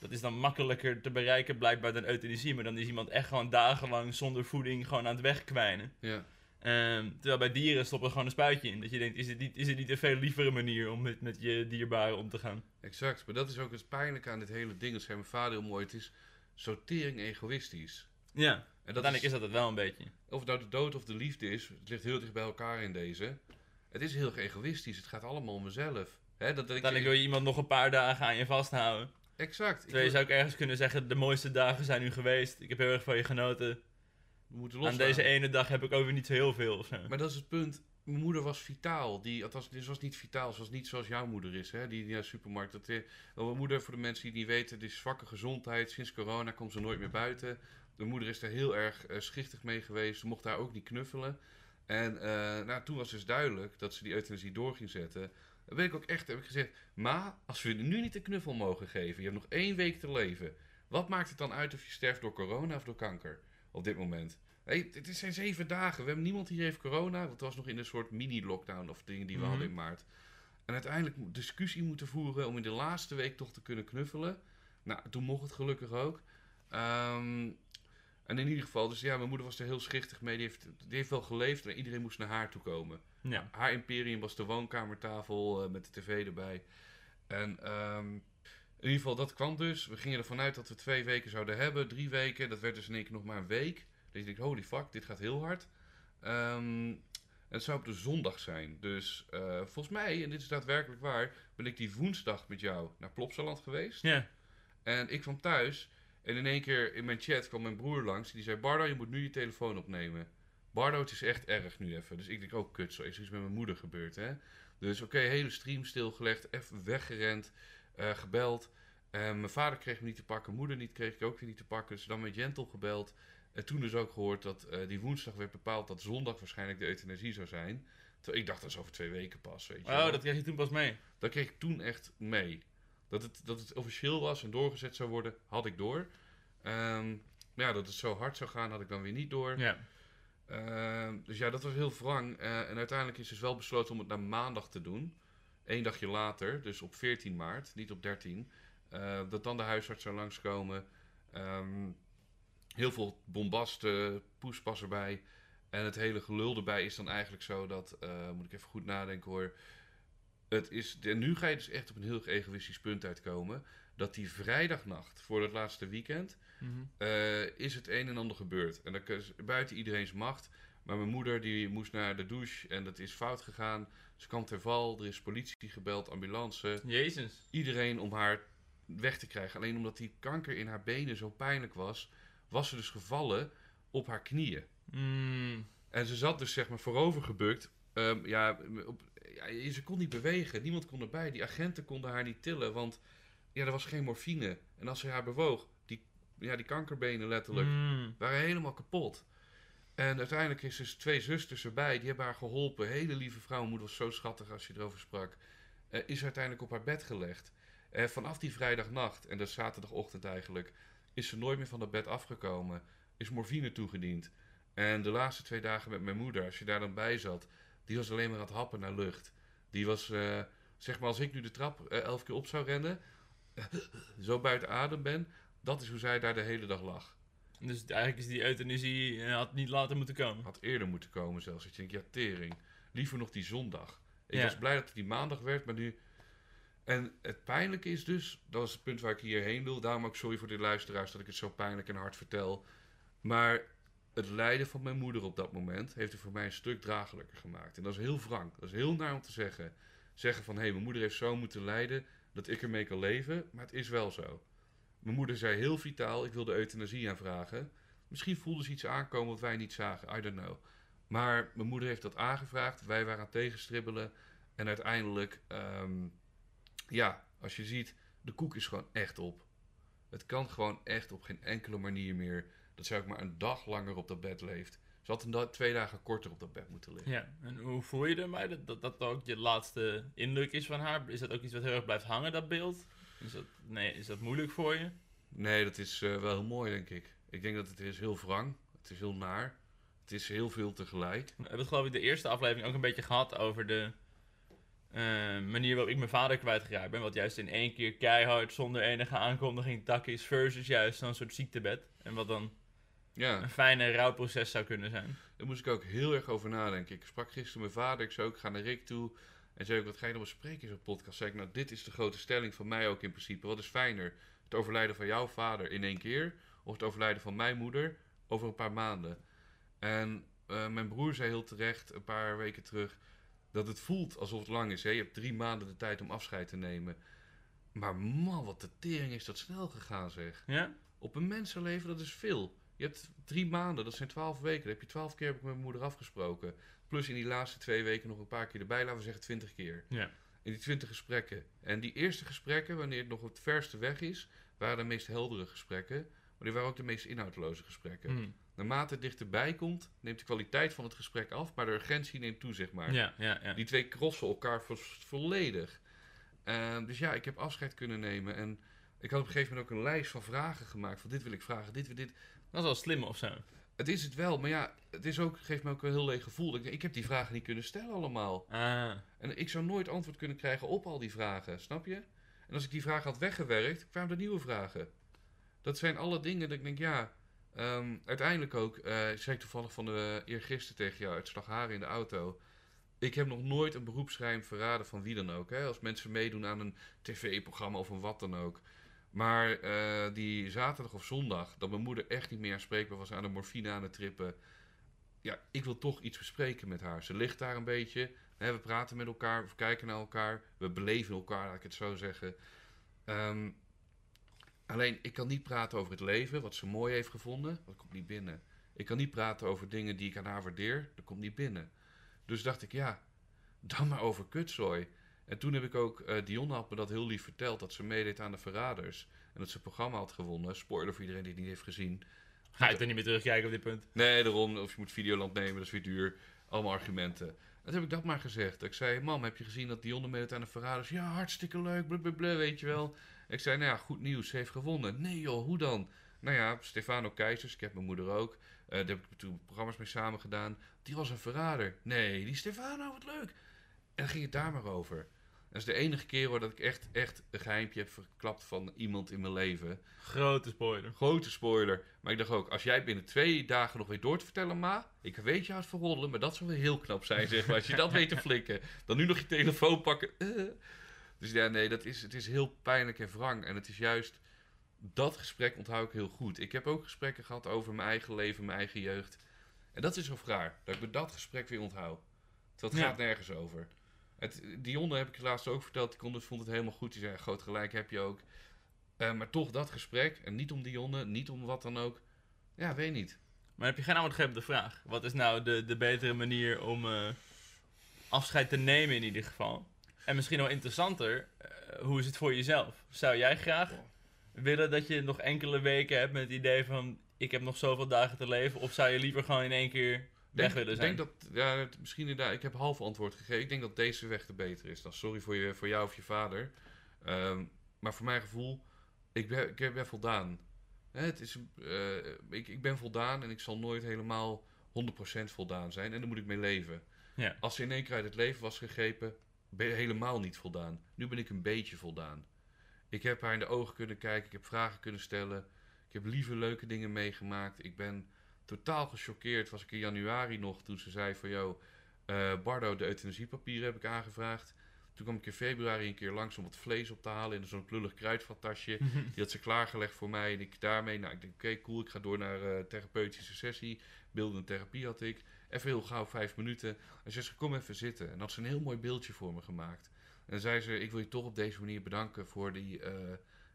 Dat is dan makkelijker te bereiken blijkbaar dan euthanasie. Maar dan is iemand echt gewoon dagenlang zonder voeding gewoon aan het wegkwijnen. Ja. Ehm, terwijl bij dieren stoppen gewoon een spuitje in. Dat je denkt, is het niet, is het niet een veel lievere manier om met, met je dierbaren om te gaan? Exact, maar dat is ook het pijnlijke aan dit hele ding. Dat zei mijn vader heel mooi. Het is sortering egoïstisch. Ja, En dat uiteindelijk is, is dat het wel een beetje. of het nou de dood of de liefde is, het ligt heel dicht bij elkaar in deze. Het is heel egoïstisch. Het gaat allemaal om mezelf. Hè, dat, dat Uiteindelijk wil je iemand nog een paar dagen aan je vasthouden. Exact. Terwijl je wil- zou ook ergens kunnen zeggen, de mooiste dagen zijn nu geweest. Ik heb heel erg van je genoten. we moeten Aan loslaten. deze ene dag heb ik ook weer niet zo heel veel. Maar dat is het punt. Mijn moeder was vitaal. Die, althans, ze was niet vitaal. Ze was niet zoals jouw moeder is. Hè? Die, die naar de supermarkt. Dat, eh, mijn moeder, voor de mensen die niet weten, die is zwakke gezondheid. Sinds corona komt ze nooit meer buiten. Mijn moeder is daar heel erg eh, schichtig mee geweest. Ze mocht daar ook niet knuffelen. En eh, nou, toen was dus duidelijk dat ze die euthanasie door ging zetten. Dan ben ik ook echt, heb ik gezegd, ma, als we nu niet een knuffel mogen geven, je hebt nog één week te leven. Wat maakt het dan uit of je sterft door corona of door kanker op dit moment? Hey, het zijn zeven dagen. We hebben niemand hier heeft corona. Want het was nog in een soort mini-lockdown of dingen die we Mhm. hadden in maart. En uiteindelijk discussie moeten voeren om in de laatste week toch te kunnen knuffelen. Nou, toen mocht het gelukkig ook. Ehm, en in ieder geval, dus ja, mijn moeder was er heel schichtig mee. Die heeft, die heeft wel geleefd, maar iedereen moest naar haar toe komen. Ja. Haar imperium was de woonkamertafel eh, met de tv erbij. En ehm, in ieder geval, dat kwam dus. We gingen ervan uit dat we twee weken zouden hebben, drie weken. Dat werd dus in één keer nog maar een week. Dus ik denk, holy fuck, dit gaat heel hard. En het zou op de zondag zijn. Dus eh, volgens mij, en dit is daadwerkelijk waar, ben ik die woensdag met jou naar Plopsaland geweest. Ja. En ik kwam thuis en in één keer in mijn chat kwam mijn broer langs. Die zei, Bardo, je moet nu je telefoon opnemen. Bardo, het is echt erg nu even. Dus ik denk, oh kut, zo is iets met mijn moeder gebeurd, hè. Dus oké, hele stream stilgelegd, even weggerend, eh, gebeld. Eh, mijn vader kreeg me niet te pakken, moeder niet, kreeg ik ook weer niet te pakken. Dus dan met Jentel gebeld. En toen dus ook gehoord dat eh, die woensdag werd bepaald dat zondag waarschijnlijk de euthanasie zou zijn. Terwijl ik dacht, dat is over twee weken pas, weet je Oh, wel. dat kreeg je toen pas mee. Dat kreeg ik toen echt mee. Dat het, dat het officieel was en doorgezet zou worden, had ik door. Ehm, maar ja, dat het zo hard zou gaan, had ik dan weer niet door. Ja. Ehm, dus ja, dat was heel wrang. Eh, en uiteindelijk is dus wel besloten om het naar maandag te doen. Eén dagje later, dus op 14 maart, niet op 13. eh, dat dan de huisarts zou langskomen. Ehm, heel veel bombast, eh, poespas erbij. En het hele gelul erbij is dan eigenlijk zo dat, eh, moet ik even goed nadenken hoor. Het is, en nu ga je dus echt op een heel egoïstisch punt uitkomen. Dat die vrijdagnacht voor het laatste weekend Mhm. eh, is het een en ander gebeurd. En dat is buiten iedereen's macht. Maar mijn moeder die moest naar de douche en dat is fout gegaan. Ze kwam ter val, er is politie gebeld, ambulance. Jezus. Iedereen om haar weg te krijgen. Alleen omdat die kanker in haar benen zo pijnlijk was, was ze dus gevallen op haar knieën. Mm. En ze zat dus zeg maar voorover gebukt. Ehm, ja, op, ja, ze kon niet bewegen. Niemand kon erbij. Die agenten konden haar niet tillen, want ja, er was geen morfine. En als ze haar bewoog, die, ja, die kankerbenen letterlijk, Mm. waren helemaal kapot. En uiteindelijk is dus twee zusters erbij, die hebben haar geholpen. Hele lieve vrouw, mijn moeder was zo schattig als je erover sprak. Eh, is uiteindelijk op haar bed gelegd. Eh, vanaf die vrijdagnacht, en dat is zaterdagochtend eigenlijk, is ze nooit meer van dat bed afgekomen. Is morfine toegediend. En de laatste twee dagen met mijn moeder, als je daar dan bij zat, die was alleen maar aan het happen naar lucht. Die was, eh, zeg maar, als ik nu de trap eh, elf keer op zou rennen, [laughs] zo buiten adem ben, dat is hoe zij daar de hele dag lag. Dus eigenlijk is die euthanasie eh, had niet later moeten komen. Had eerder moeten komen zelfs. Ik denk, ja, tering. Liever nog die zondag. Ik Ja. was blij dat het die maandag werd, maar nu... En het pijnlijke is dus, dat is het punt waar ik hierheen wil. Daarom ook sorry voor de luisteraars dat ik het zo pijnlijk en hard vertel. Maar het lijden van mijn moeder op dat moment heeft het voor mij een stuk draaglijker gemaakt. En dat is heel wrang. Dat is heel naar om te zeggen. Zeggen van, hé, hey, mijn moeder heeft zo moeten lijden dat ik ermee kan leven. Maar het is wel zo. Mijn moeder zei heel vitaal, ik wil de euthanasie aanvragen. Misschien voelde ze iets aankomen wat wij niet zagen, I don't know. Maar mijn moeder heeft dat aangevraagd, wij waren tegenstribbelen. En uiteindelijk, ehm, ja, als je ziet, de koek is gewoon echt op. Het kan gewoon echt op geen enkele manier meer dat zij ook maar een dag langer op dat bed leeft. Ze had een twee dagen korter op dat bed moeten liggen. Ja, en hoe voel je erbij? Dat, dat dat ook je laatste indruk is van haar? Is dat ook iets wat heel erg blijft hangen, dat beeld? Is dat, nee, is dat moeilijk voor je? Nee, dat is eh, wel heel mooi, denk ik. Ik denk dat het is heel wrang. Het is heel naar. Het is heel veel tegelijk. We hebben het geloof ik de eerste aflevering ook een beetje gehad over de eh, manier waarop ik mijn vader kwijtgeraakt ben. Wat juist in één keer keihard zonder enige aankondiging tak is. Versus juist zo'n soort ziektebed. En wat dan Ja, een fijne rouwproces zou kunnen zijn. daar moest ik ook heel erg over nadenken. Ik sprak gisteren mijn vader, ik zei ook, ik ga naar Rick toe. En zei ook, wat ga je nou bespreken in zo'n podcast? Zei ik, nou, dit is de grote stelling van mij ook in principe. Wat is fijner? Het overlijden van jouw vader in één keer? Of het overlijden van mijn moeder over een paar maanden? En eh, mijn broer zei heel terecht, een paar weken terug, dat het voelt alsof het lang is. Hè? Je hebt drie maanden de tijd om afscheid te nemen. Maar man, wat de tering is dat snel gegaan, zeg. Ja? Op een mensenleven, dat is veel. Je hebt drie maanden, dat zijn twaalf weken. Dat heb je twaalf keer heb ik met mijn moeder afgesproken. Plus in die laatste twee weken nog een paar keer erbij, laten we zeggen twintig keer. Ja. In die twintig gesprekken. En die eerste gesprekken, wanneer het nog het verste weg is, waren de meest heldere gesprekken. Maar die waren ook de meest inhoudloze gesprekken. Hm. Naarmate het dichterbij komt, neemt de kwaliteit van het gesprek af, maar de urgentie neemt toe, zeg maar. Ja, ja, ja. Die twee crossen elkaar vo- volledig. Ehm, dus ja, ik heb afscheid kunnen nemen. En ik had op een gegeven moment ook een lijst van vragen gemaakt. Van dit wil ik vragen, dit wil dit. Dat is wel slim of zo. Het is het wel, maar ja, het is ook, geeft me ook een heel leeg gevoel. Ik, ik heb die vragen niet kunnen stellen allemaal. Ah. En ik zou nooit antwoord kunnen krijgen op al die vragen, snap je? En als ik die vragen had weggewerkt, kwamen er nieuwe vragen. Dat zijn alle dingen dat ik denk, ja, ehm, uiteindelijk ook, eh zei ik toevallig van de eergisteren tegen jou uit Slagharen in de auto. Ik heb nog nooit een beroepsgeheim verraden van wie dan ook. Hè? Als mensen meedoen aan een tv-programma of een wat dan ook. Maar eh, die zaterdag of zondag, dat mijn moeder echt niet meer aanspreekbaar was aan de morfine aan het trippen. Ja, ik wil toch iets bespreken met haar. Ze ligt daar een beetje. Hè, we praten met elkaar, we kijken naar elkaar. We beleven elkaar, laat ik het zo zeggen. Ehm, alleen, ik kan niet praten over het leven, wat ze mooi heeft gevonden. Dat komt niet binnen. Ik kan niet praten over dingen die ik aan haar waardeer. Dat komt niet binnen. Dus dacht ik, ja, dan maar over kutzooi. En toen heb ik ook, eh Dionne had me dat heel lief verteld, dat ze meedeed aan de Verraders. En dat ze het programma had gewonnen. Spoiler voor iedereen die het niet heeft gezien. Ga je er niet meer terugkijken op dit punt? Nee, daarom. Of je moet Videoland nemen, dat is weer duur. Allemaal argumenten. En toen heb ik dat maar gezegd. Ik zei, mam, heb je gezien dat Dionne meedoet aan de Verraders? Ja, hartstikke leuk, blablabla, weet je wel. Ik zei, nou ja, goed nieuws, ze heeft gewonnen. Nee joh, hoe dan? Nou ja, Stefano Keizers, ik heb mijn moeder ook. Eh, daar heb ik toen programma's mee samen gedaan. Die was een verrader. Nee, die Stefano, wat leuk. En dan ging het daar maar over. Dat is de enige keer hoor dat ik echt, echt een geheimpje heb verklapt van iemand in mijn leven. Grote spoiler. Grote spoiler. Maar ik dacht ook, als jij binnen twee dagen nog weet door te vertellen, ma. Ik weet je houdt van roddelen, maar dat zou wel heel knap zijn, zeg maar. Als je dat weet te [laughs] flikken. Dan nu nog je telefoon pakken. eh. Dus ja, nee, dat is, het is heel pijnlijk en wrang. En het is juist, dat gesprek onthoud ik heel goed. Ik heb ook gesprekken gehad over mijn eigen leven, mijn eigen jeugd. En dat is zo raar, dat ik me dat gesprek weer onthoud. Terwijl het Ja. gaat nergens over. Het, Dionne heb ik je laatst ook verteld, die het- vond het helemaal goed. Die zei, groot gelijk heb je ook. Eh, maar toch dat gesprek, en niet om Dionne, niet om wat dan ook. Ja, weet niet. Maar heb je geen antwoord gegeven op de vraag? Wat is nou de, de betere manier om eh, afscheid te nemen in ieder geval? En misschien nog interessanter, eh, hoe is het voor jezelf? Zou jij graag willen dat je nog enkele weken hebt met het idee van... ik heb nog zoveel dagen te leven? Of zou je liever gewoon in één keer weg willen zijn? denk dat, ja, misschien inderdaad, ik heb half antwoord gegeven. Ik denk dat deze weg de beter is. Dan sorry voor, je, voor jou of je vader. Ehm, maar voor mijn gevoel, ik ben, ik ben voldaan. Hè, het is, eh, ik, ik ben voldaan en ik zal nooit helemaal 100% voldaan zijn. En daar moet ik mee leven. Ja. Als ze in één keer uit het leven was gegrepen, ben je helemaal niet voldaan. Nu ben ik een beetje voldaan. Ik heb haar in de ogen kunnen kijken, ik heb vragen kunnen stellen. Ik heb lieve, leuke dingen meegemaakt. Ik ben totaal gechoqueerd. Was ik in januari nog toen ze zei van... Yo, eh, Bardo, de euthanasiepapieren heb ik aangevraagd. Toen kwam ik in februari een keer langs om wat vlees op te halen in zo'n plullig kruidvattasje. [laughs] Die had ze klaargelegd voor mij en ik daarmee, nou ik denk oké cool, ik ga door naar eh therapeutische sessie. Beeldende therapie had ik. Even heel gauw vijf minuten. En ze zei kom even zitten. En had ze een heel mooi beeldje voor me gemaakt. En zei ze, ik wil je toch op deze manier bedanken voor die eh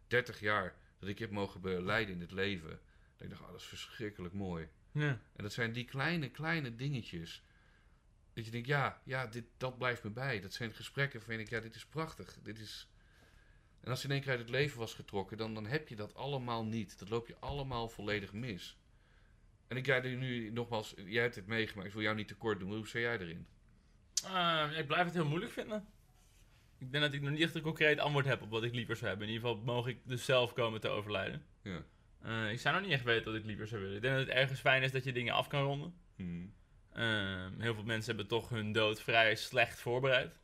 30 jaar dat ik je heb mogen beleiden in het leven. En ik dacht, oh, dat is verschrikkelijk mooi. Ja. En dat zijn die kleine, kleine dingetjes. Dat je denkt, ja, ja dit, dat blijft me bij. Dat zijn gesprekken van, ik, ja, dit is prachtig. Dit is... En als je in één keer uit het leven was getrokken, dan, dan heb je dat allemaal niet. Dat loop je allemaal volledig mis. En ik jij er nu nogmaals, jij hebt het meegemaakt, ik wil jou niet tekort doen, hoe sta jij erin? Ah, ik blijf het heel moeilijk vinden. Ik denk dat ik nog niet echt een concreet antwoord heb op wat ik liever zou hebben. In ieder geval mogen ik dus zelf komen te overlijden. Ja. Eh, ik zou nog niet echt weten wat ik liever zou willen. Ik denk dat het ergens fijn is dat je dingen af kan ronden. Hmm. Ehm, heel veel mensen hebben toch hun dood vrij slecht voorbereid.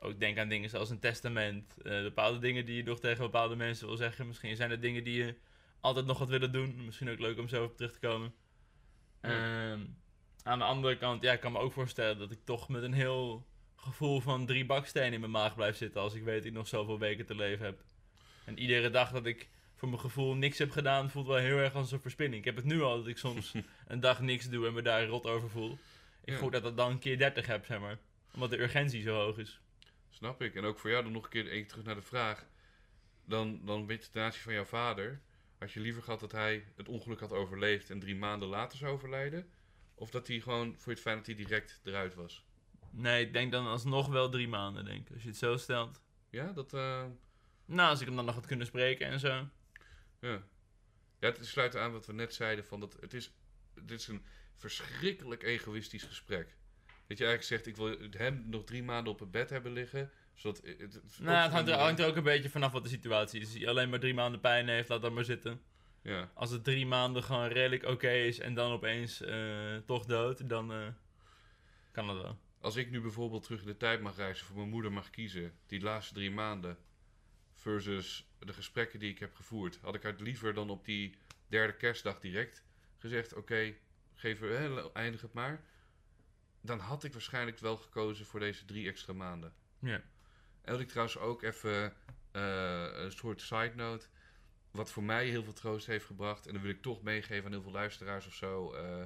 ook denk aan dingen zoals een testament. eh, bepaalde dingen die je nog tegen bepaalde mensen wil zeggen. Misschien zijn er dingen die je altijd nog wat willen doen. Misschien ook leuk om zo op terug te komen. Ehm, aan de andere kant, ja, ik kan me ook voorstellen dat ik toch met een heel gevoel van drie bakstenen in mijn maag blijf zitten. Als ik weet dat ik nog zoveel weken te leven heb. En iedere dag dat ik voor mijn gevoel niks heb gedaan, voelt wel heel erg als een verspilling. Ik heb het nu al dat ik soms [laughs] een dag niks doe en me daar rot over voel. Ik Ja. voel dat dat dan een keer 30 heb, zeg maar. Omdat de urgentie zo hoog is. Snap ik. En ook voor jou dan nog een keer terug naar de vraag. Dan, dan weet je ten aanzien van jouw vader. Had je liever gehad dat hij het ongeluk had overleefd en drie maanden later zou overlijden? Of dat hij gewoon, voor je het fijn dat hij direct eruit was? Nee, ik denk dan alsnog wel drie maanden, denk ik. Als je het zo stelt. Ja, dat... eh, Nou, als ik hem dan nog had kunnen spreken en zo. Ja. Ja, het sluit aan wat we net zeiden. Van dat het is, dit is een verschrikkelijk egoïstisch gesprek. Dat je eigenlijk zegt, ik wil hem nog drie maanden op het bed hebben liggen. Zodat het, het, het Nou, het hangt er, ook- hangt er ook een beetje vanaf wat de situatie is. Als hij alleen maar drie maanden pijn heeft, laat dat maar zitten. Ja, Als het drie maanden gewoon redelijk oké is en dan opeens eh, toch dood, dan eh, kan dat wel. Als ik nu bijvoorbeeld terug in de tijd mag reizen, voor mijn moeder mag kiezen, die laatste drie maanden, versus de gesprekken die ik heb gevoerd, had ik haar liever dan op die derde kerstdag direct gezegd: Oké, geef er, eindig het maar. Dan had ik waarschijnlijk wel gekozen voor deze drie extra maanden. Ja. En wat ik trouwens ook even eh, een soort side note. Wat voor mij heel veel troost heeft gebracht. En dan wil ik toch meegeven aan heel veel luisteraars of zo. eh,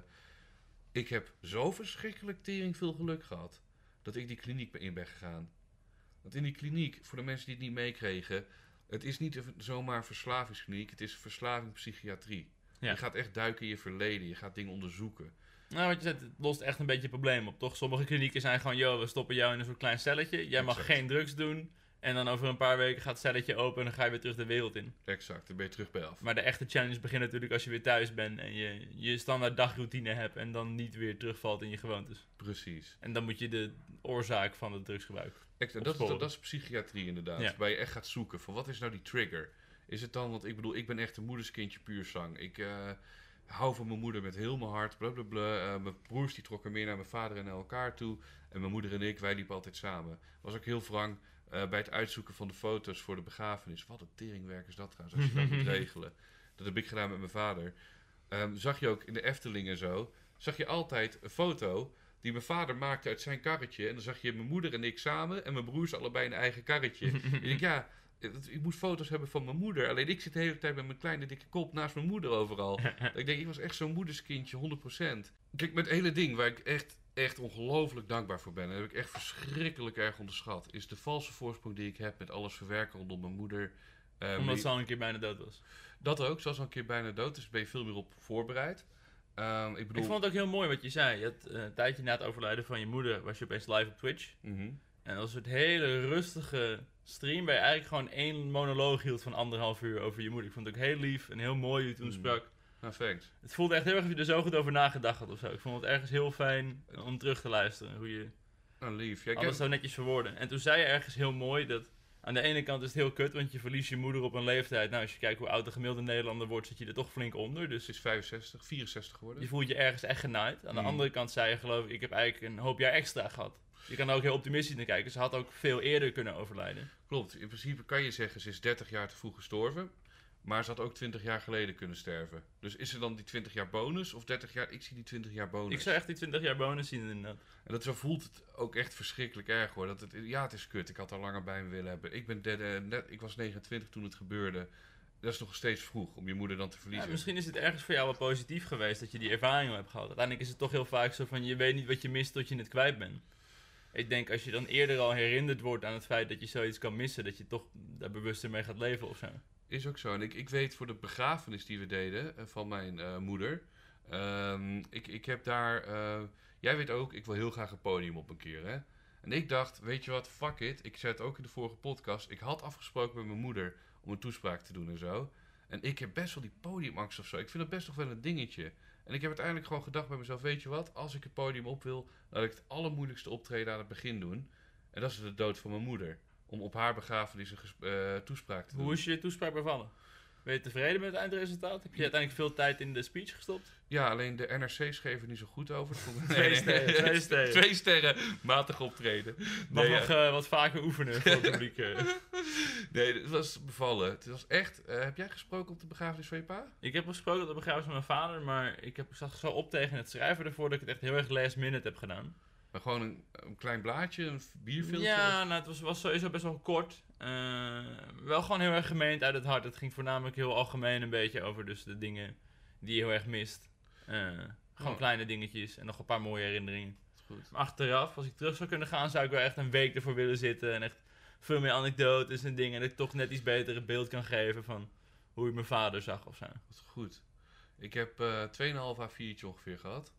ik heb zo verschrikkelijk tering veel geluk gehad. Dat ik die kliniek in ben gegaan. Want in die kliniek, voor de mensen die het niet meekregen. Het is niet zomaar verslavingskliniek. Het is verslaving psychiatrie. Ja. Je gaat echt duiken in je verleden. Je gaat dingen onderzoeken. Nou, wat je zegt, het lost echt een beetje het probleem op, toch? Sommige klinieken zijn gewoon, yo, we stoppen jou in een soort klein celletje. Jij mag Exact. geen drugs doen. En dan over een paar weken gaat het celletje open en dan ga je weer terug de wereld in. Exact, dan ben je terug bij af. Maar de echte challenge begint natuurlijk als je weer thuis bent en je je standaard dagroutine hebt en dan niet weer terugvalt in je gewoontes. Precies. En dan moet je de oorzaak van het drugsgebruik. Exact, dat, is, Opsporen. dat is psychiatrie inderdaad. Ja. Waar je echt gaat zoeken van wat is nou die trigger? Is het dan, want ik bedoel, ik ben echt een moederskindje puur zang. Ik eh, hou van mijn moeder met heel mijn hart, blablabla. Eh, mijn broers die trokken meer naar mijn vader en naar elkaar toe. En mijn moeder en ik, wij liepen altijd samen. Was ook heel wrang eh, bij het uitzoeken van de foto's voor de begrafenis. Wat een teringwerk is dat trouwens, als je dat moet [laughs] regelen. Dat heb ik gedaan met mijn vader. Ehm, zag je ook in de Efteling en zo, zag je altijd een foto die mijn vader maakte uit zijn karretje. En dan zag je mijn moeder en ik samen en mijn broers allebei in een eigen karretje. [laughs] ik denk, ja, ik moet foto's hebben van mijn moeder. Alleen ik zit de hele tijd met mijn kleine dikke kop naast mijn moeder overal. [laughs] ik denk, ik was echt zo'n moederskindje, 100%. Kijk, met het hele ding waar ik echt, echt ongelooflijk dankbaar voor ben. En dat heb ik echt verschrikkelijk erg onderschat. Is de valse voorsprong die ik heb met alles verwerken rondom mijn moeder. Eh, Omdat ze al een keer bijna dood was. Dat ook, zoals al een keer bijna dood. Dus ben je veel meer op voorbereid. Ehm, ik bedoel... Ik vond het ook heel mooi wat je zei. Je had, eh, een tijdje na het overlijden van je moeder was je opeens live op Twitch. Mhm. En dat was een hele rustige stream waar je eigenlijk gewoon één monoloog hield van anderhalf uur over je moeder. Ik vond het ook heel lief en heel mooi hoe je toen Mm. sprak. Thanks. Het voelde echt heel erg of je er zo goed over nagedacht had of zo. Ik vond het ergens heel fijn om terug te luisteren. Hoe je lief. Ja, ik alles zo netjes verwoorden. En toen zei je ergens heel mooi dat... Aan de ene kant is het heel kut, want je verliest je moeder op een leeftijd. Nou, als je kijkt hoe oud de gemiddelde Nederlander wordt, zit je er toch flink onder. Dus Ze is 65, 64 geworden. je voelt je ergens echt genaaid. Aan de Mm. andere kant zei je geloof ik, ik heb eigenlijk een hoop jaar extra gehad. Je kan er ook heel optimistisch naar kijken. Ze had ook veel eerder kunnen overlijden. Klopt. In principe kan je zeggen, ze is 30 jaar te vroeg gestorven. Maar ze had ook 20 jaar geleden kunnen sterven. Dus is er dan die 20 jaar bonus of 30 jaar? Ik zie die 20 jaar bonus. Ik zou echt die 20 jaar bonus zien inderdaad. En dat zo voelt het ook echt verschrikkelijk erg hoor. Dat het, ja, het is kut. Ik had er langer bij me willen hebben. Ik, ben net, ik was 29 toen het gebeurde. Dat is nog steeds vroeg om je moeder dan te Ja, verliezen. misschien is het ergens voor jou wel positief geweest dat je die ervaring hebt gehad. Uiteindelijk is het toch heel vaak zo van je weet niet wat je mist tot je het kwijt bent. Ik denk als je dan eerder al herinnerd wordt aan het feit dat je zoiets kan missen, dat je toch daar bewuster mee gaat leven of zo. Is ook zo. En ik, ik weet voor de begrafenis die we deden eh, van mijn eh, moeder. ehm, ik, ik heb daar. eh, jij weet ook, ik wil heel graag een podium op een keer. Hè? En ik dacht, weet je wat, fuck it. Ik zei het ook in de vorige podcast. Ik had afgesproken met mijn moeder om een toespraak te doen en zo. En ik heb best wel die podiumangst of zo. Ik vind dat best nog wel een dingetje. En ik heb uiteindelijk gewoon gedacht bij mezelf: weet je wat, als ik het podium op wil, laat ik het allermoeilijkste optreden aan het begin doen. En dat is de dood van mijn moeder. Om op haar begrafenis een eh, toespraak te doen. Hoe is je toespraak bevallen? Ben je tevreden met het eindresultaat? Heb je uiteindelijk veel tijd in de speech gestopt? Ja, alleen de NRC schreef er niet zo goed over. [laughs] Twee sterren, twee sterren. [laughs] Twee sterren, matig optreden. Mag Nee, nog eh, wat vaker oefenen voor het publiek. eh. [laughs] nee, het was bevallen. Het was echt... heb jij gesproken op de begrafenis van je pa? Ik heb gesproken op de begrafenis van mijn vader, maar ik, heb, ik zag zo op tegen het schrijven ervoor dat ik het echt heel erg last minute heb gedaan. Maar gewoon een, een klein blaadje, een bierfilmpje? Ja, nou, het was, was sowieso best wel kort. Eh, wel gewoon heel erg gemeend uit het hart. Het ging voornamelijk heel algemeen een beetje over dus de dingen die je heel erg mist. Eh, gewoon Oh. kleine dingetjes en nog een paar mooie herinneringen. Goed. Maar achteraf, als ik terug zou kunnen gaan, zou ik wel echt een week ervoor willen zitten. En echt veel meer anekdotes en dingen. En dat ik toch net iets beter het beeld kan geven van hoe ik mijn vader zag of zo. Goed. Ik heb eh 2,5 A4'tje ongeveer gehad.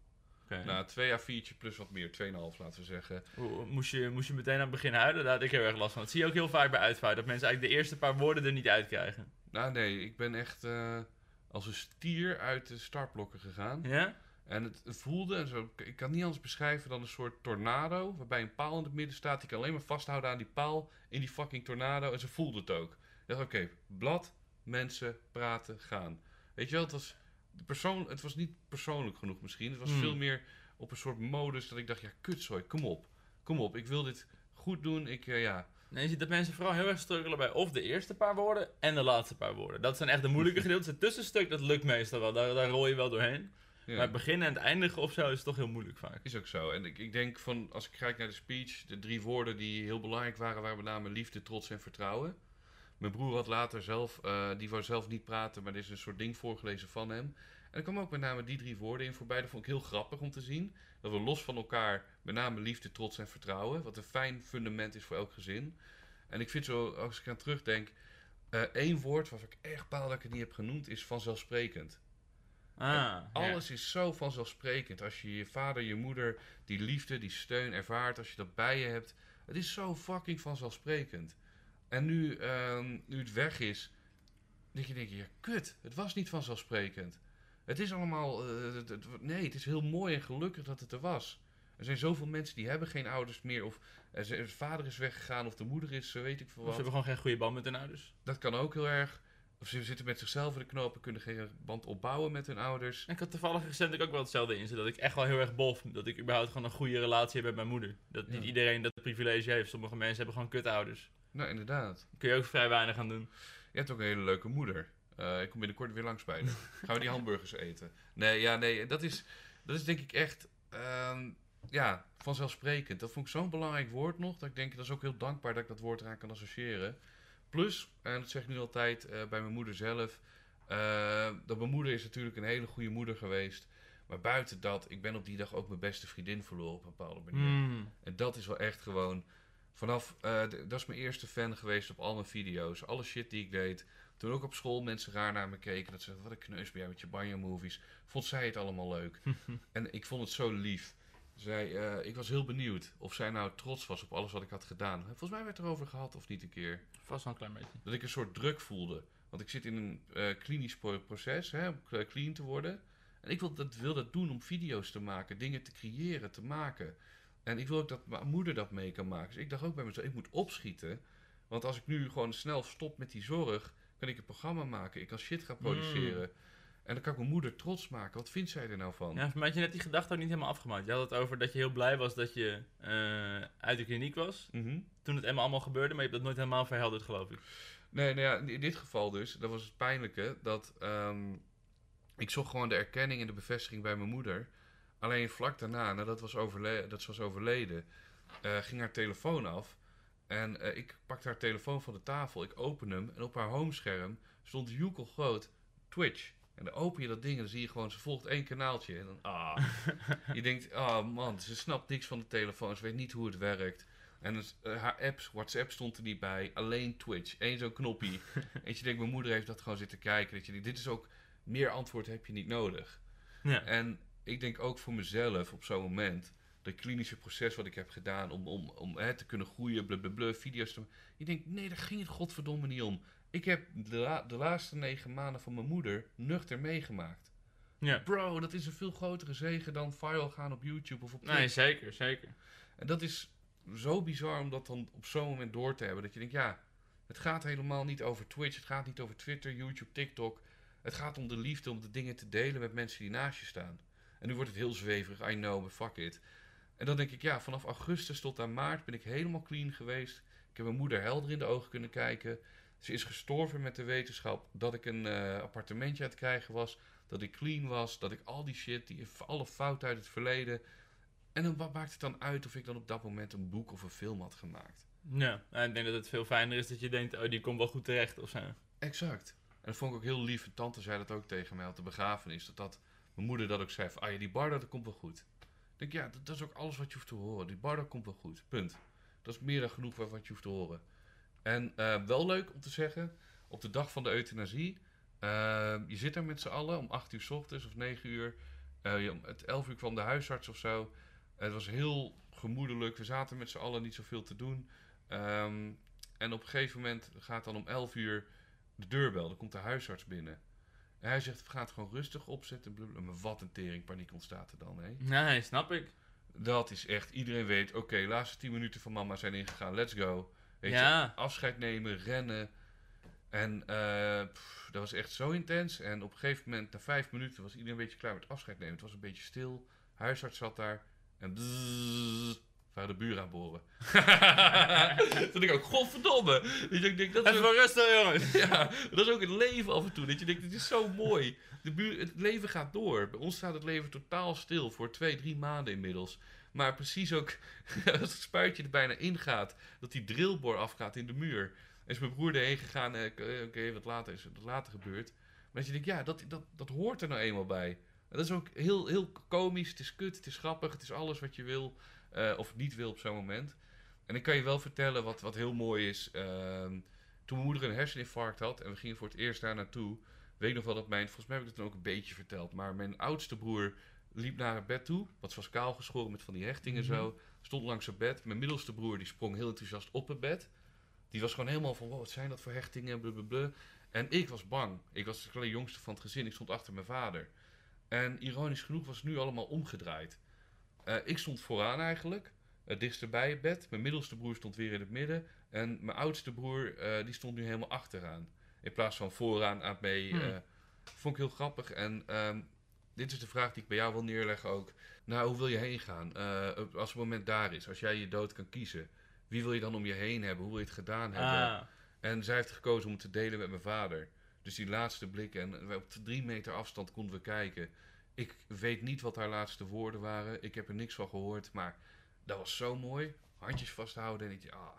Nou, 2 A4'tje plus wat meer. 2,5 laten we zeggen. Moest je, moest je meteen aan het begin huilen? Daar had ik heel erg last van. Dat zie je ook heel vaak bij uitvaart. Dat mensen eigenlijk de eerste paar woorden er niet uitkrijgen. Nou nee, ik ben echt eh, als een stier uit de startblokken gegaan. Ja? En het, het voelde, en zo, ik kan niet anders beschrijven dan een soort tornado. Waarbij een paal in het midden staat. Die kan alleen maar vasthouden aan die paal in die fucking tornado. En ze voelde het ook. Ik dacht, oké, blad, mensen, praten, gaan. Weet je wel, het was, persoon, het was niet persoonlijk genoeg misschien. Het was Hmm. veel meer op een soort modus dat ik dacht, ja, kutzooi, kom op. Kom op, ik wil dit goed doen. Ik, eh, ja, Nee, je ziet dat mensen vooral heel erg struggelen bij of de eerste paar woorden en de laatste paar woorden. Dat zijn echt de moeilijke [laughs] gedeeltes. Het tussenstuk, dat lukt meestal wel. Daar, daar rol je wel doorheen. ja. Maar het beginnen en het eindigen of zo is toch heel moeilijk vaak. Is ook zo. En ik, ik denk van, als ik kijk naar de speech, de drie woorden die heel belangrijk waren, waren met name liefde, trots en vertrouwen. Mijn broer had later zelf, eh, die wou zelf niet praten, maar er is een soort ding voorgelezen van hem. En er kwamen ook met name die drie woorden in voorbij. Dat vond ik heel grappig om te zien. Dat we los van elkaar met name liefde, trots en vertrouwen. Wat een fijn fundament is voor elk gezin. En ik vind zo, als ik aan terugdenk, eh één woord waarvan ik echt baal dat ik het niet heb genoemd, is vanzelfsprekend. Ah, ja. Alles is zo vanzelfsprekend. Als je je vader, je moeder, die liefde, die steun ervaart, als je dat bij je hebt. Het is zo fucking vanzelfsprekend. En nu, ehm, nu het weg is, denk je, denk je, ja, kut, het was niet vanzelfsprekend. Het is allemaal, eh, het- het- nee, het is heel mooi en gelukkig dat het er was. Er zijn zoveel mensen die hebben geen ouders meer, of er zijn- vader is weggegaan, of de moeder is, eh, weet ik veel Of ze wat. hebben gewoon geen goede band met hun ouders. Dat kan ook heel erg. Of ze zitten met zichzelf in de knopen, kunnen geen band opbouwen met hun ouders. En ik had toevallig recentelijk ook wel hetzelfde in. Dat ik echt wel heel erg bof. Dat ik überhaupt gewoon een goede relatie heb met mijn moeder. Dat niet Ja. iedereen dat privilege heeft. Sommige mensen hebben gewoon kutouders. Nou, inderdaad. Kun je ook vrij weinig aan doen. Je hebt ook een hele leuke moeder. Eh, ik kom binnenkort weer langs bij je. [laughs] Gaan we die hamburgers eten? Nee, ja, nee, dat is, dat is denk ik echt, ehm, ja, vanzelfsprekend. Dat vond ik zo'n belangrijk woord nog, dat ik denk, dat is ook heel dankbaar dat ik dat woord eraan kan associëren. Plus, en dat zeg ik nu altijd eh, bij mijn moeder zelf, eh, dat mijn moeder is natuurlijk een hele goede moeder geweest. Maar buiten dat, ik ben op die dag ook mijn beste vriendin verloren op een bepaalde manier. Hmm. En dat is wel echt gewoon. Vanaf. eh, dat is mijn eerste fan geweest op al mijn video's. Alle shit die ik deed. Toen ook op school mensen raar naar me keken. Dat ze zeiden, wat een kneus ben jij met je banjo movies. Vond zij het allemaal leuk. [laughs] en ik vond het zo lief. Zij, eh, ik was heel benieuwd of zij nou trots was op alles wat ik had gedaan. Volgens mij werd het erover gehad of niet een keer. Vast wel een klein beetje. Dat ik een soort druk voelde. Want ik zit in een eh, klinisch pro- proces hè, om clean te worden. En ik wil dat, wil dat doen om video's te maken, dingen te creëren, te maken. En ik wil ook dat mijn moeder dat mee kan maken. Dus ik dacht ook bij mezelf, ik moet opschieten. Want als ik nu gewoon snel stop met die zorg, kan ik een programma maken. Ik kan shit gaan produceren. En dan kan ik mijn moeder trots maken. Wat vindt zij er nou van? Ja, voor mij had je net die gedachte ook niet helemaal afgemaakt. Je had het over dat je heel blij was dat je eh, uit de kliniek was. Mhm. Toen het allemaal gebeurde, maar je hebt dat nooit helemaal verhelderd, geloof ik. Nee, nou ja, in- in dit geval dus, dat was het pijnlijke, dat ehm, ik zocht gewoon de erkenning en de bevestiging bij mijn moeder. Alleen vlak daarna, nadat was dat ze was overleden, eh, ging haar telefoon af. En eh, ik pakte haar telefoon van de tafel, ik open hem en op haar homescherm stond joekel groot Twitch. En dan open je dat ding en dan zie je gewoon, ze volgt één kanaaltje. En dan, ah. [laughs] je denkt, ah man, ze snapt niks van de telefoon, ze weet niet hoe het werkt. En eh, haar apps, WhatsApp stond er niet bij, alleen Twitch. Eén zo'n knoppie. [laughs] en je denkt, mijn moeder heeft dat gewoon zitten kijken. Dat je dit is ook, meer antwoord heb je niet nodig. Ja. En ik denk ook voor mezelf op zo'n moment, dat klinische proces wat ik heb gedaan om, om, om hè, te kunnen groeien, blablabla, video's te Je denkt, nee, daar ging het godverdomme niet om. Ik heb de, la- de laatste negen maanden van mijn moeder nuchter meegemaakt. Ja. Bro, dat is een veel grotere zegen dan viral gaan op YouTube of op Nee, zeker, zeker. En dat is zo bizar om dat dan op zo'n moment door te hebben. Dat je denkt, ja, Het gaat helemaal niet over Twitch, het gaat niet over Twitter, YouTube, TikTok. Het gaat om de liefde, om de dingen te delen met mensen die naast je staan. En nu wordt het heel zweverig, I know, but fuck it. En dan denk ik, ja, vanaf augustus tot aan maart ben ik helemaal clean geweest. Ik heb mijn moeder helder in de ogen kunnen kijken. Ze is gestorven met de wetenschap dat ik een eh, appartementje aan het krijgen was. Dat ik clean was, dat ik al die shit, die, alle fouten uit het verleden. En dan wat maakt het dan uit of ik dan op dat moment een boek of een film had gemaakt? Ja, en ik denk dat het veel fijner is dat je denkt, oh, die komt wel goed terecht of zo. Exact. En dat vond ik ook heel lief. Tante zei dat ook tegen mij op de begrafenis. Dat, dat mijn moeder dat ook zei van, ah ja, die Bardo, dat komt wel goed. Ik denk, ja, dat, is ook alles wat je hoeft te horen. Die Bardo komt wel goed. Punt. Dat is meer dan genoeg wat wat je hoeft te horen. En eh, wel leuk om te zeggen, op de dag van de euthanasie, eh, je zit daar met z'n allen om 8 uur s ochtends of 9 uur. Je- om het 11 uur kwam de huisarts of zo. het was heel gemoedelijk. We zaten met z'n allen niet zoveel te doen. Ehm, en op een gegeven moment gaat dan om 11 uur de deurbel. Dan komt de huisarts binnen. En hij zegt, het gewoon rustig opzetten. blablabla. Maar wat een tering paniek ontstaat er dan, hè? Nee, snap ik. Dat is echt, iedereen weet, oké, laatste 10 minuten van mama zijn ingegaan, let's go. Weet Ja. je, afscheid nemen, rennen. En eh, pff, dat was echt zo intens. En op een gegeven moment, na vijf minuten, was iedereen een beetje klaar met afscheid nemen. Het was een beetje stil. Huisarts zat daar. En bzzz, waren de buren aan boren. [laughs] Toen ik ook, godverdomme. Ik denk, dat is Even ook- wel rustig, jongens. [laughs] ja, dat is ook het leven af en toe. Dat je denkt, dit is zo mooi. De buur, het leven gaat door. Bij ons staat het leven totaal stil voor twee, drie maanden inmiddels. Maar precies ook [laughs] als het spuitje er bijna ingaat, dat die drillboor afgaat in de muur. En is mijn broer erheen gegaan, eh, oké, wat later is het later gebeurd. Maar dat je denkt, ja, dat, dat, dat hoort er nou eenmaal bij. En dat is ook heel, heel komisch, het is kut, het is grappig, het is alles wat je wil eh, of niet wil op zo'n moment. En ik kan je wel vertellen wat, wat heel mooi is. Ehm, toen mijn moeder een herseninfarct had en we gingen voor het eerst daar naartoe, weet ik nog wel dat mijn, volgens mij heb ik het dan ook een beetje verteld, maar mijn oudste broer liep naar het bed toe, wat was kaal geschoren met van die hechtingen Mhm. zo, stond langs het bed. Mijn middelste broer die sprong heel enthousiast op het bed. Die was gewoon helemaal van, wow, wat zijn dat voor hechtingen, blablabla. En ik was bang. Ik was de jongste van het gezin, ik stond achter mijn vader. En ironisch genoeg was het nu allemaal omgedraaid. Eh, ik stond vooraan eigenlijk, het dichtst bij het bed. Mijn middelste broer stond weer in het midden. En mijn oudste broer, eh, die stond nu helemaal achteraan. In plaats van vooraan aan mee. Hmm. eh, vond ik heel grappig. En ehm, dit is de vraag die ik bij jou wil neerleggen ook. Nou, hoe wil je heen gaan? Als het moment daar is, als jij je dood kan kiezen. Wie wil je dan om je heen hebben? Hoe wil je het gedaan hebben? Ah, En zij heeft gekozen om te delen met mijn vader. Dus die laatste blik, en we- op drie meter afstand konden we kijken. Ik weet niet wat haar laatste woorden waren. Ik heb er niks van gehoord, maar dat was zo mooi. Handjes vasthouden en ik ah,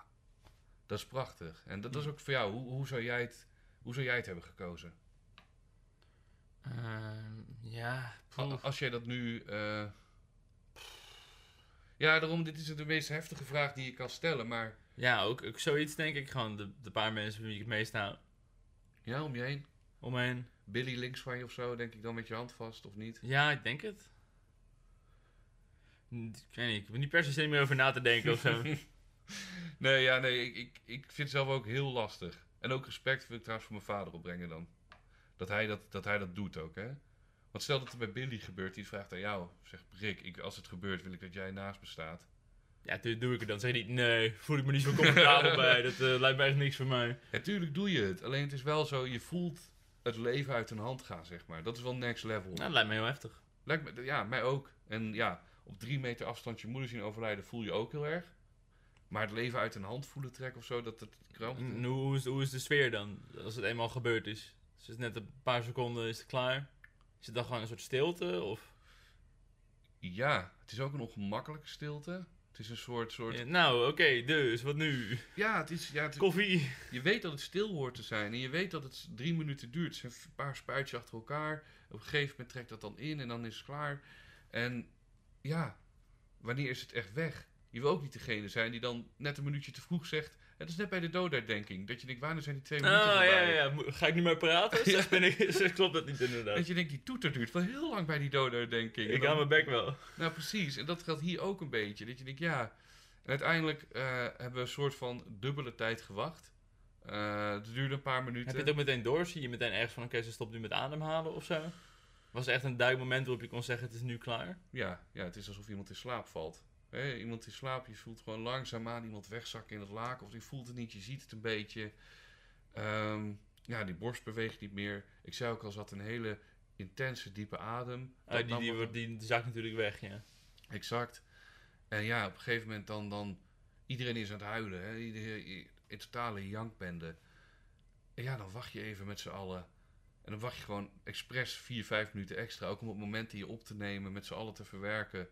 dat is prachtig. En dat, dat is ook voor jou. Hoe, hoe, zou jij het, hoe zou jij het hebben gekozen? ehm, ja. Als jij dat nu... eh, Ja, daarom, dit is de meest heftige vraag die je kan stellen. Maar ja ook, ook zoiets denk ik. Gewoon de, de paar mensen met wie ik het meest ja, om je heen. Omheen. Billy links van je of zo, denk ik dan met je hand vast, of niet? Ja, ik denk het. Ik weet niet, ik heb er niet per se zin meer over na te denken of zo. [laughs] Nee, ja, nee, ik, ik, ik vind het zelf ook heel lastig. En ook respect wil ik trouwens voor mijn vader opbrengen dan. Dat hij dat, dat, hij dat doet ook, hè. Want stel dat er bij Billy gebeurt, die vraagt aan jou. Zegt, Rick, ik, als het gebeurt wil ik dat jij naast me staat. Ja, toen doe ik het dan. Zeg niet, nee, voel ik me niet zo comfortabel [laughs] bij. Dat eh, lijkt me echt niks voor mij. Natuurlijk doe je het. Alleen het is wel zo, je voelt het leven uit een hand gaan, zeg maar. Dat is wel next level. Nou, dat lijkt me heel heftig. Lijkt me, ja, mij ook. En ja, op drie meter afstand je moeder zien overlijden voel je ook heel erg. Maar het leven uit een hand voelen trekken of zo, dat het krampt. En hoe, is, hoe is de sfeer dan? Als het eenmaal gebeurd is. Dus het is net een paar seconden is het klaar. Is het dan gewoon een soort stilte? Of, Ja, het is ook een ongemakkelijke stilte. Het is een soort... soort Ja, nou, oké, dus, wat nu? ja, het is, ja het- Koffie? je weet dat het stil hoort te zijn. En je weet dat het drie minuten duurt. Het zijn een paar spuitjes achter elkaar. Op een gegeven moment trekt dat dan in en dan is het klaar. En ja, wanneer is het echt weg? Je wil ook niet degene zijn die dan net een minuutje te vroeg zegt... Het is net bij de dooduitdenking. Dat je denkt, wanneer zijn die twee Oh, minuten ja, voorbij? ja, Mo- Ga ik nu maar praten? [laughs] Zeg, ben ik, [laughs] zeg, klopt dat niet inderdaad. Dat je denkt, die toeter duurt wel heel lang bij die dooduitdenking. En Ik dan- hou mijn bek wel. Nou, precies. En dat geldt hier ook een beetje. Dat je denkt, ja... En uiteindelijk eh, hebben we een soort van dubbele tijd gewacht. Eh, het duurde een paar minuten. Heb je het ook meteen door? Zie je meteen ergens van, oké, ze stopt nu met ademhalen of zo? Was er echt een duidelijk moment waarop je kon zeggen, het is nu klaar? Ja, ja, het is alsof iemand in slaap valt. Hè, iemand in slaap, je voelt gewoon langzaamaan iemand wegzakken in het laken. Of je voelt het niet, je ziet het een beetje. Ehm, ja, die borst beweegt niet meer. Ik zei ook al, had een hele intense, diepe adem. Ah, die, die, wordt- die, die zakt natuurlijk weg, ja. Exact. En ja, op een gegeven moment dan, dan iedereen is aan het huilen. Hè? Iedereen, in totale jankbende. En ja, dan wacht je even met z'n allen. En dan wacht je gewoon expres vier, vijf minuten extra. Ook om op momenten je op te nemen, met z'n allen te verwerken.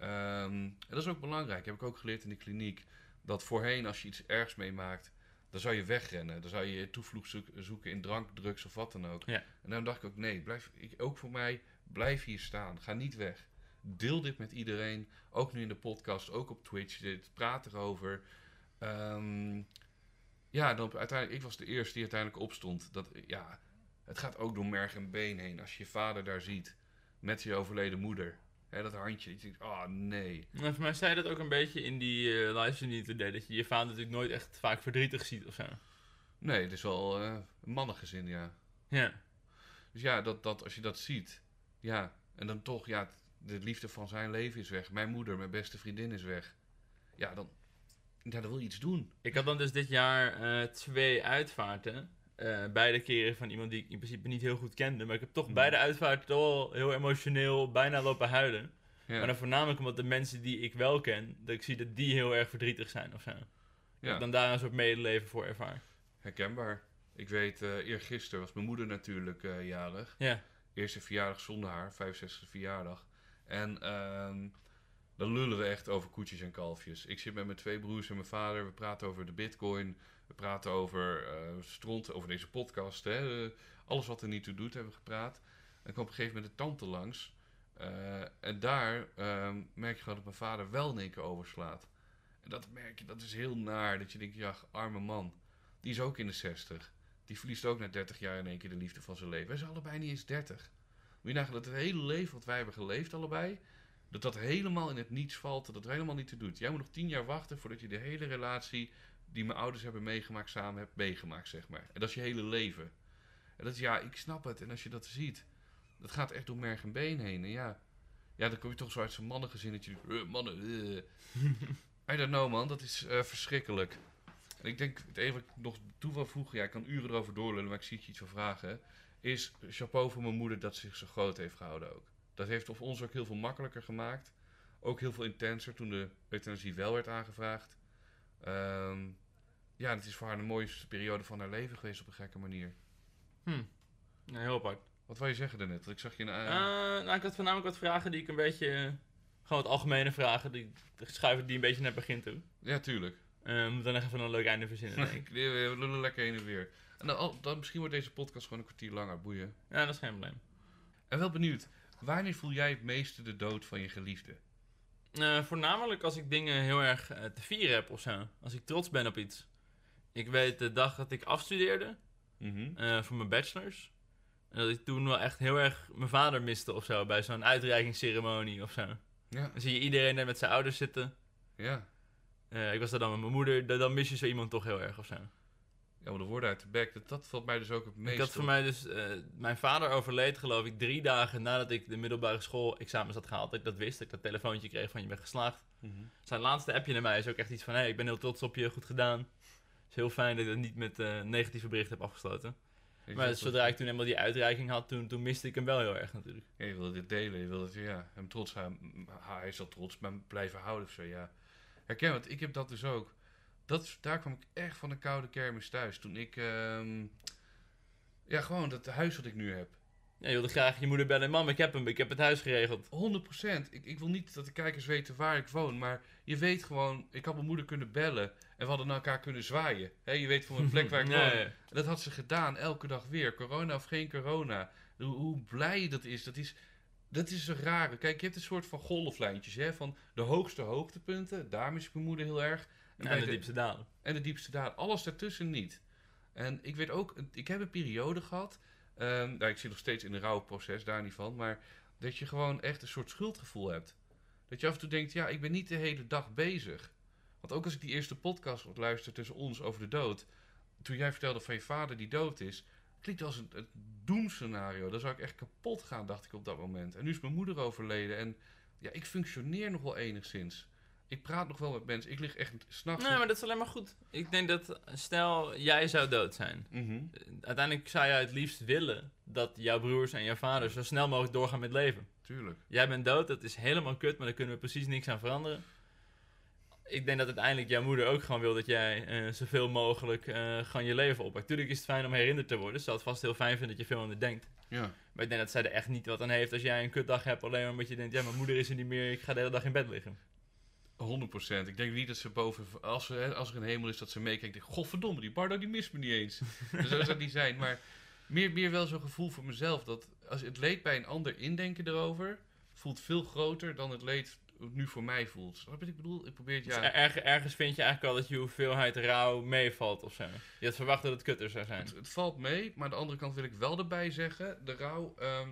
Ehm, en dat is ook belangrijk. Heb ik ook geleerd in de kliniek. Dat voorheen, als je iets ergs meemaakt, dan zou je wegrennen. Dan zou je toevlucht zoek- zoeken in drank, drugs of wat dan ook. Ja. En daarom dacht ik ook, nee, blijf, ik, ook voor mij, blijf hier staan. Ga niet weg. Deel dit met iedereen. Ook nu in de podcast, ook op Twitch. Dit, praat erover. Ehm, ja, dan uiteindelijk, ik was de eerste die uiteindelijk opstond. Dat, ja, het gaat ook door merg en been heen. Als je je vader daar ziet met je overleden moeder. Hè, dat handje. Je denkt, oh nee. Nou, voor mij zei dat ook een beetje in die eh livestream die je toen deed. Dat je je vader natuurlijk nooit echt vaak verdrietig ziet of zo. Nee, het is wel een mannengezin, ja. Ja. Dus ja, dat, dat, als je dat ziet. Ja, en dan toch, ja, de liefde van zijn leven is weg. Mijn moeder, mijn beste vriendin is weg. Ja, dan, ja, dan wil je iets doen. Ik had dan dus dit jaar eh, twee uitvaarten. Eh, beide keren van iemand die ik in principe niet heel goed kende. Maar ik heb toch Hmm. beide uitvaarten toch wel heel emotioneel bijna lopen huilen. Ja, Maar dan voornamelijk omdat de mensen die ik wel ken, dat ik zie dat die heel erg verdrietig zijn of zo. ja. Dan daar een soort medeleven voor ervaar. herkenbaar. Ik weet, eh eergisteren was mijn moeder natuurlijk eh, jarig. Ja. Eerste verjaardag zonder haar, 65e verjaardag. En ehm, dan lullen we echt over koetjes en kalfjes. Ik zit met mijn twee broers en mijn vader. We praten over de bitcoin. We praten over eh stront, over deze podcast. Hè. Eh, alles wat er niet toe doet, hebben we gepraat. En kwam op een gegeven moment de tante langs. Eh, en daar ehm, merk je gewoon dat mijn vader wel in één keer overslaat. En dat merk je, dat is heel naar. Dat je denkt, ja, arme man. Die is ook in de 60. Die verliest ook na 30 jaar in één keer de liefde van zijn leven. Wij zijn allebei niet eens 30. Moet je nagaan dat het hele leven wat wij hebben geleefd allebei... dat dat helemaal in het niets valt, dat het helemaal niet te doet. Jij moet nog 10 jaar wachten voordat je de hele relatie... die mijn ouders hebben meegemaakt samen hebt meegemaakt, zeg maar. En dat is je hele leven. En dat is, ja, ik snap het. En als je dat ziet, dat gaat echt door merg en been heen. En ja, ja dan kom je toch zo uit zo'n mannengezinnetje. Uh, mannen, uh. [laughs] I don't know, man. Dat is eh, verschrikkelijk. En ik denk, het enige wat ik nog toe wil voegen, ja, ik kan uren erover doorlullen, maar ik zie het je iets van vragen, is chapeau voor mijn moeder dat ze zich zo groot heeft gehouden ook. Dat heeft of ons ook heel veel makkelijker gemaakt. Ook heel veel intenser toen de euthanasie wel werd aangevraagd. Ehm, ja, het is voor haar de mooiste periode van haar leven geweest op een gekke manier. Hm. Ja, heel apart. Wat wou je zeggen daarnet? Ik zag je een... Eh, nou, ik had voornamelijk wat vragen die ik een beetje... eh, gewoon wat algemene vragen. Die, schuiven die een beetje naar het begin toe. Ja, tuurlijk. We moeten dan even een leuk einde verzinnen, denk ik. [laughs] We lullen lekker heen en weer. En dan, al- dan misschien wordt deze podcast gewoon een kwartier langer, boeien. Ja, dat is geen probleem. En wel benieuwd, wanneer voel jij het meeste de dood van je geliefde? Eh, voornamelijk als ik dingen heel erg eh, te vieren heb of zo. Als ik trots ben op iets. Ik weet de dag dat ik afstudeerde Mhm. eh, voor mijn bachelors. En dat ik toen wel echt heel erg mijn vader miste of zo. Bij zo'n uitreikingsceremonie of zo. Ja, Dan zie je iedereen daar met zijn ouders zitten. ja. Ik was daar dan met mijn moeder. Dan, dan mis je zo iemand toch heel erg of zo. Ja, maar de woorden uit de bek, dat, dat valt mij dus ook het meest Ik had voor mij dus... eh, mijn vader overleed geloof ik drie dagen nadat ik de middelbare school examens had gehaald. Dat ik dat wist. Dat ik dat telefoontje kreeg van je bent geslaagd. Mhm. Zijn laatste appje naar mij is ook echt iets van... Hé, hey, ik ben heel trots op je, goed gedaan. Het is heel fijn dat ik dat niet met eh, negatieve berichten heb afgesloten. Maar dat- zodra ik toen eenmaal die uitreiking had, toen, toen miste ik hem wel heel erg natuurlijk. Ja, je wilde dit delen, je wilde het, ja, hem trots houden. Hij is al trots, maar blijven houden of zo, ja. Herken, want ik heb dat dus ook. Dat, daar kwam ik echt van een koude kermis thuis. Toen ik, ehm, ja, gewoon dat huis wat ik nu heb. Ja, je wilde graag je moeder bellen. Mam, ik heb hem, ik heb het huis geregeld. 100%. Ik, ik wil niet dat de kijkers weten waar ik woon, maar je weet gewoon, ik had mijn moeder kunnen bellen en we hadden naar elkaar kunnen zwaaien. Hè, je weet van mijn plek waar ik [laughs] woon. ja. Dat had ze gedaan, elke dag weer. Corona of geen corona. Hoe, hoe blij dat is, dat is, dat is een rare. Kijk, je hebt een soort van golflijntjes, hè, van de hoogste hoogtepunten. Daar mis ik mijn moeder heel erg. En de diepste dalen. en de diepste daad. Alles daartussen niet. En ik weet ook, ik heb een periode gehad. nou, ik zit nog steeds in een rouwproces, daar niet van. Maar dat je gewoon echt een soort schuldgevoel hebt. Dat je af en toe denkt, ja, ik ben niet de hele dag bezig. Want ook als ik die eerste podcast luister tussen ons over de dood. Toen jij vertelde van je vader die dood is. Klinkt als een, een doemscenario. Dan zou ik echt kapot gaan, dacht ik op dat moment. En nu is mijn moeder overleden. En ja, ik functioneer nog wel enigszins. Ik praat nog wel met mensen. Ik lig echt s'nachts. Nee, maar dat is alleen maar goed. Ik denk dat, stel, jij zou dood zijn. Mhm. Uiteindelijk zou jij het liefst willen dat jouw broers en jouw vader zo snel mogelijk doorgaan met leven. Tuurlijk. Jij bent dood, dat is helemaal kut, maar daar kunnen we precies niks aan veranderen. Ik denk dat uiteindelijk jouw moeder ook gewoon wil dat jij eh, zoveel mogelijk eh, gewoon je leven oppakt. Tuurlijk is het fijn om herinnerd te worden. Ze zal het vast heel fijn vinden dat je veel aan het denkt. Ja. Maar ik denk dat zij er echt niet wat aan heeft als jij een kutdag hebt. Alleen maar omdat je denkt, ja, mijn moeder is er niet meer. Ik ga de hele dag in bed liggen. 100%. Ik denk niet dat ze boven, als, ze, als er een hemel is, dat ze meekijkt. denkt, Godverdomme, die Bardo die mist me niet eens. [laughs] dus zo zou het niet zijn. Maar meer, meer wel zo'n gevoel voor mezelf. Dat als het leed bij een ander indenken erover, voelt veel groter dan het leed nu voor mij voelt. Snap je wat ik bedoel? Ik probeer het, Dus ja... er- ergens vind je eigenlijk al dat je hoeveelheid rouw meevalt of zo. Je had verwacht dat het kutter zou zijn. Het, het valt mee, maar aan de andere kant wil ik wel erbij zeggen, de rouw... ehm,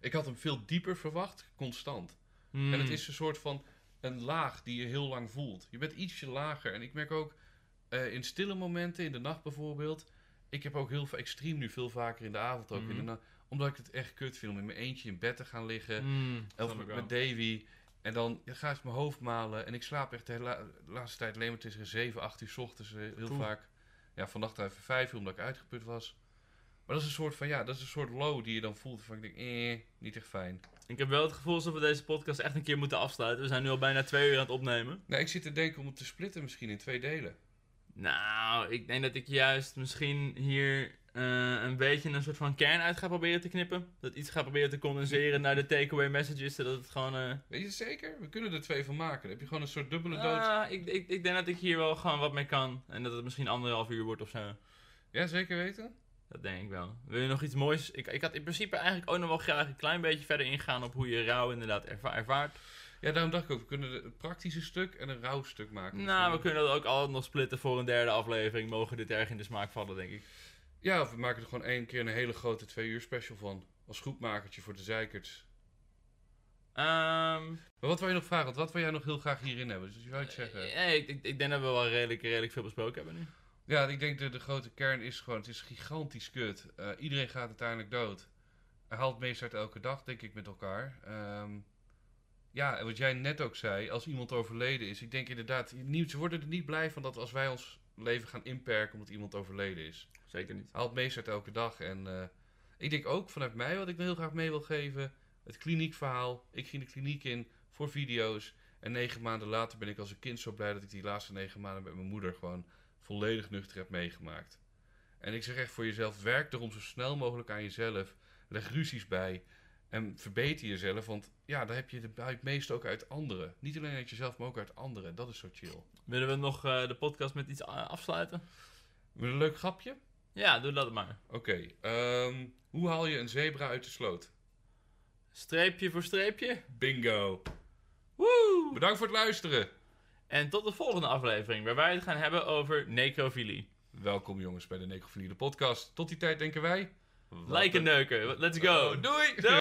ik had hem veel dieper verwacht, constant. Hmm. En het is een soort van een laag die je heel lang voelt. Je bent ietsje lager. En ik merk ook eh, in stille momenten, in de nacht bijvoorbeeld. Ik heb ook heel ik stream nu veel vaker in de avond ook. In de Mhm. na- omdat ik het echt kut vind om in mijn eentje in bed te gaan liggen. Hmm, of met, Davy. En dan ja, ga ik mijn hoofd malen. En ik slaap echt de hele laatste tijd alleen maar tussen 7, 8 uur 's ochtends. eh, heel Oeh. vaak. Ja, vannacht even 5 uur omdat ik uitgeput was. Maar dat is een soort van, ja, dat is een soort low die je dan voelt. Van ik denk, eh, niet echt fijn. Ik heb wel het gevoel alsof we deze podcast echt een keer moeten afsluiten. We zijn nu al bijna twee uur aan het opnemen. Nou, ik zit te denken om het te splitten misschien in twee delen. Nou, ik denk dat ik juist misschien hier eh, een beetje een soort van kern uit ga proberen te knippen. Dat iets ga proberen te condenseren naar de takeaway messages, zodat het gewoon... eh, Weet je zeker? We kunnen er twee van maken. Dan heb je gewoon een soort dubbele dood. ah, ik, ik, ik denk dat ik hier wel gewoon wat mee kan. En dat het misschien anderhalf uur wordt of zo. Ja, zeker weten? Dat denk ik wel. Wil je nog iets moois? Ik, ik had in principe eigenlijk ook nog wel graag een klein beetje verder ingaan op hoe je rouw inderdaad erva- ervaart. Ja, daarom dacht ik ook, we kunnen een praktische stuk en een rauw stuk maken. Nou, we kunnen dat ook altijd nog splitten voor een derde aflevering. Mogen dit erg in de smaak vallen, denk ik. Ja, of we maken er gewoon één keer een hele grote twee uur special van. Als groepmakertje voor de zeikerts. Ehm Maar wat wil je nog vragen? Want wat wil jij nog heel graag hierin hebben? Dus wil ik zeggen? eh, ik, ik, ik denk dat we wel redelijk, redelijk veel besproken hebben nu. Ja, ik denk de, de grote kern is gewoon, het is gigantisch kut. Eh, iedereen gaat uiteindelijk dood. Hij haalt meest uit elke dag, denk ik, met elkaar. Ehm, ja, en wat jij net ook zei, als iemand overleden is. Ik denk inderdaad, niet, ze worden er niet blij van dat als wij ons leven gaan inperken omdat iemand overleden is. Zeker niet. Haalt meest uit elke dag. En eh, ik denk ook vanuit mij wat ik heel graag mee wil geven. Het kliniekverhaal. Ik ging de kliniek in voor video's. En negen maanden later ben ik als een kind zo blij dat ik die laatste negen maanden met mijn moeder gewoon volledig nuchter heb meegemaakt. En ik zeg echt voor jezelf, werk erom zo snel mogelijk aan jezelf. Leg ruzies bij. En verbeter jezelf, want ja, daar heb je het meeste ook uit anderen. Niet alleen uit jezelf, maar ook uit anderen. Dat is zo chill. Willen we nog eh, de podcast met iets a- afsluiten? Met een leuk grapje? Ja, doe dat maar. Oké, ehm, hoe haal je een zebra uit de sloot? Streepje voor streepje. Bingo. Woe! Bedankt voor het luisteren. En tot de volgende aflevering, waar wij het gaan hebben over necrofilie. Welkom jongens bij de Necrofilie de podcast. Tot die tijd denken wij... Lijken een- neuken. Let's go. Doei! Doei!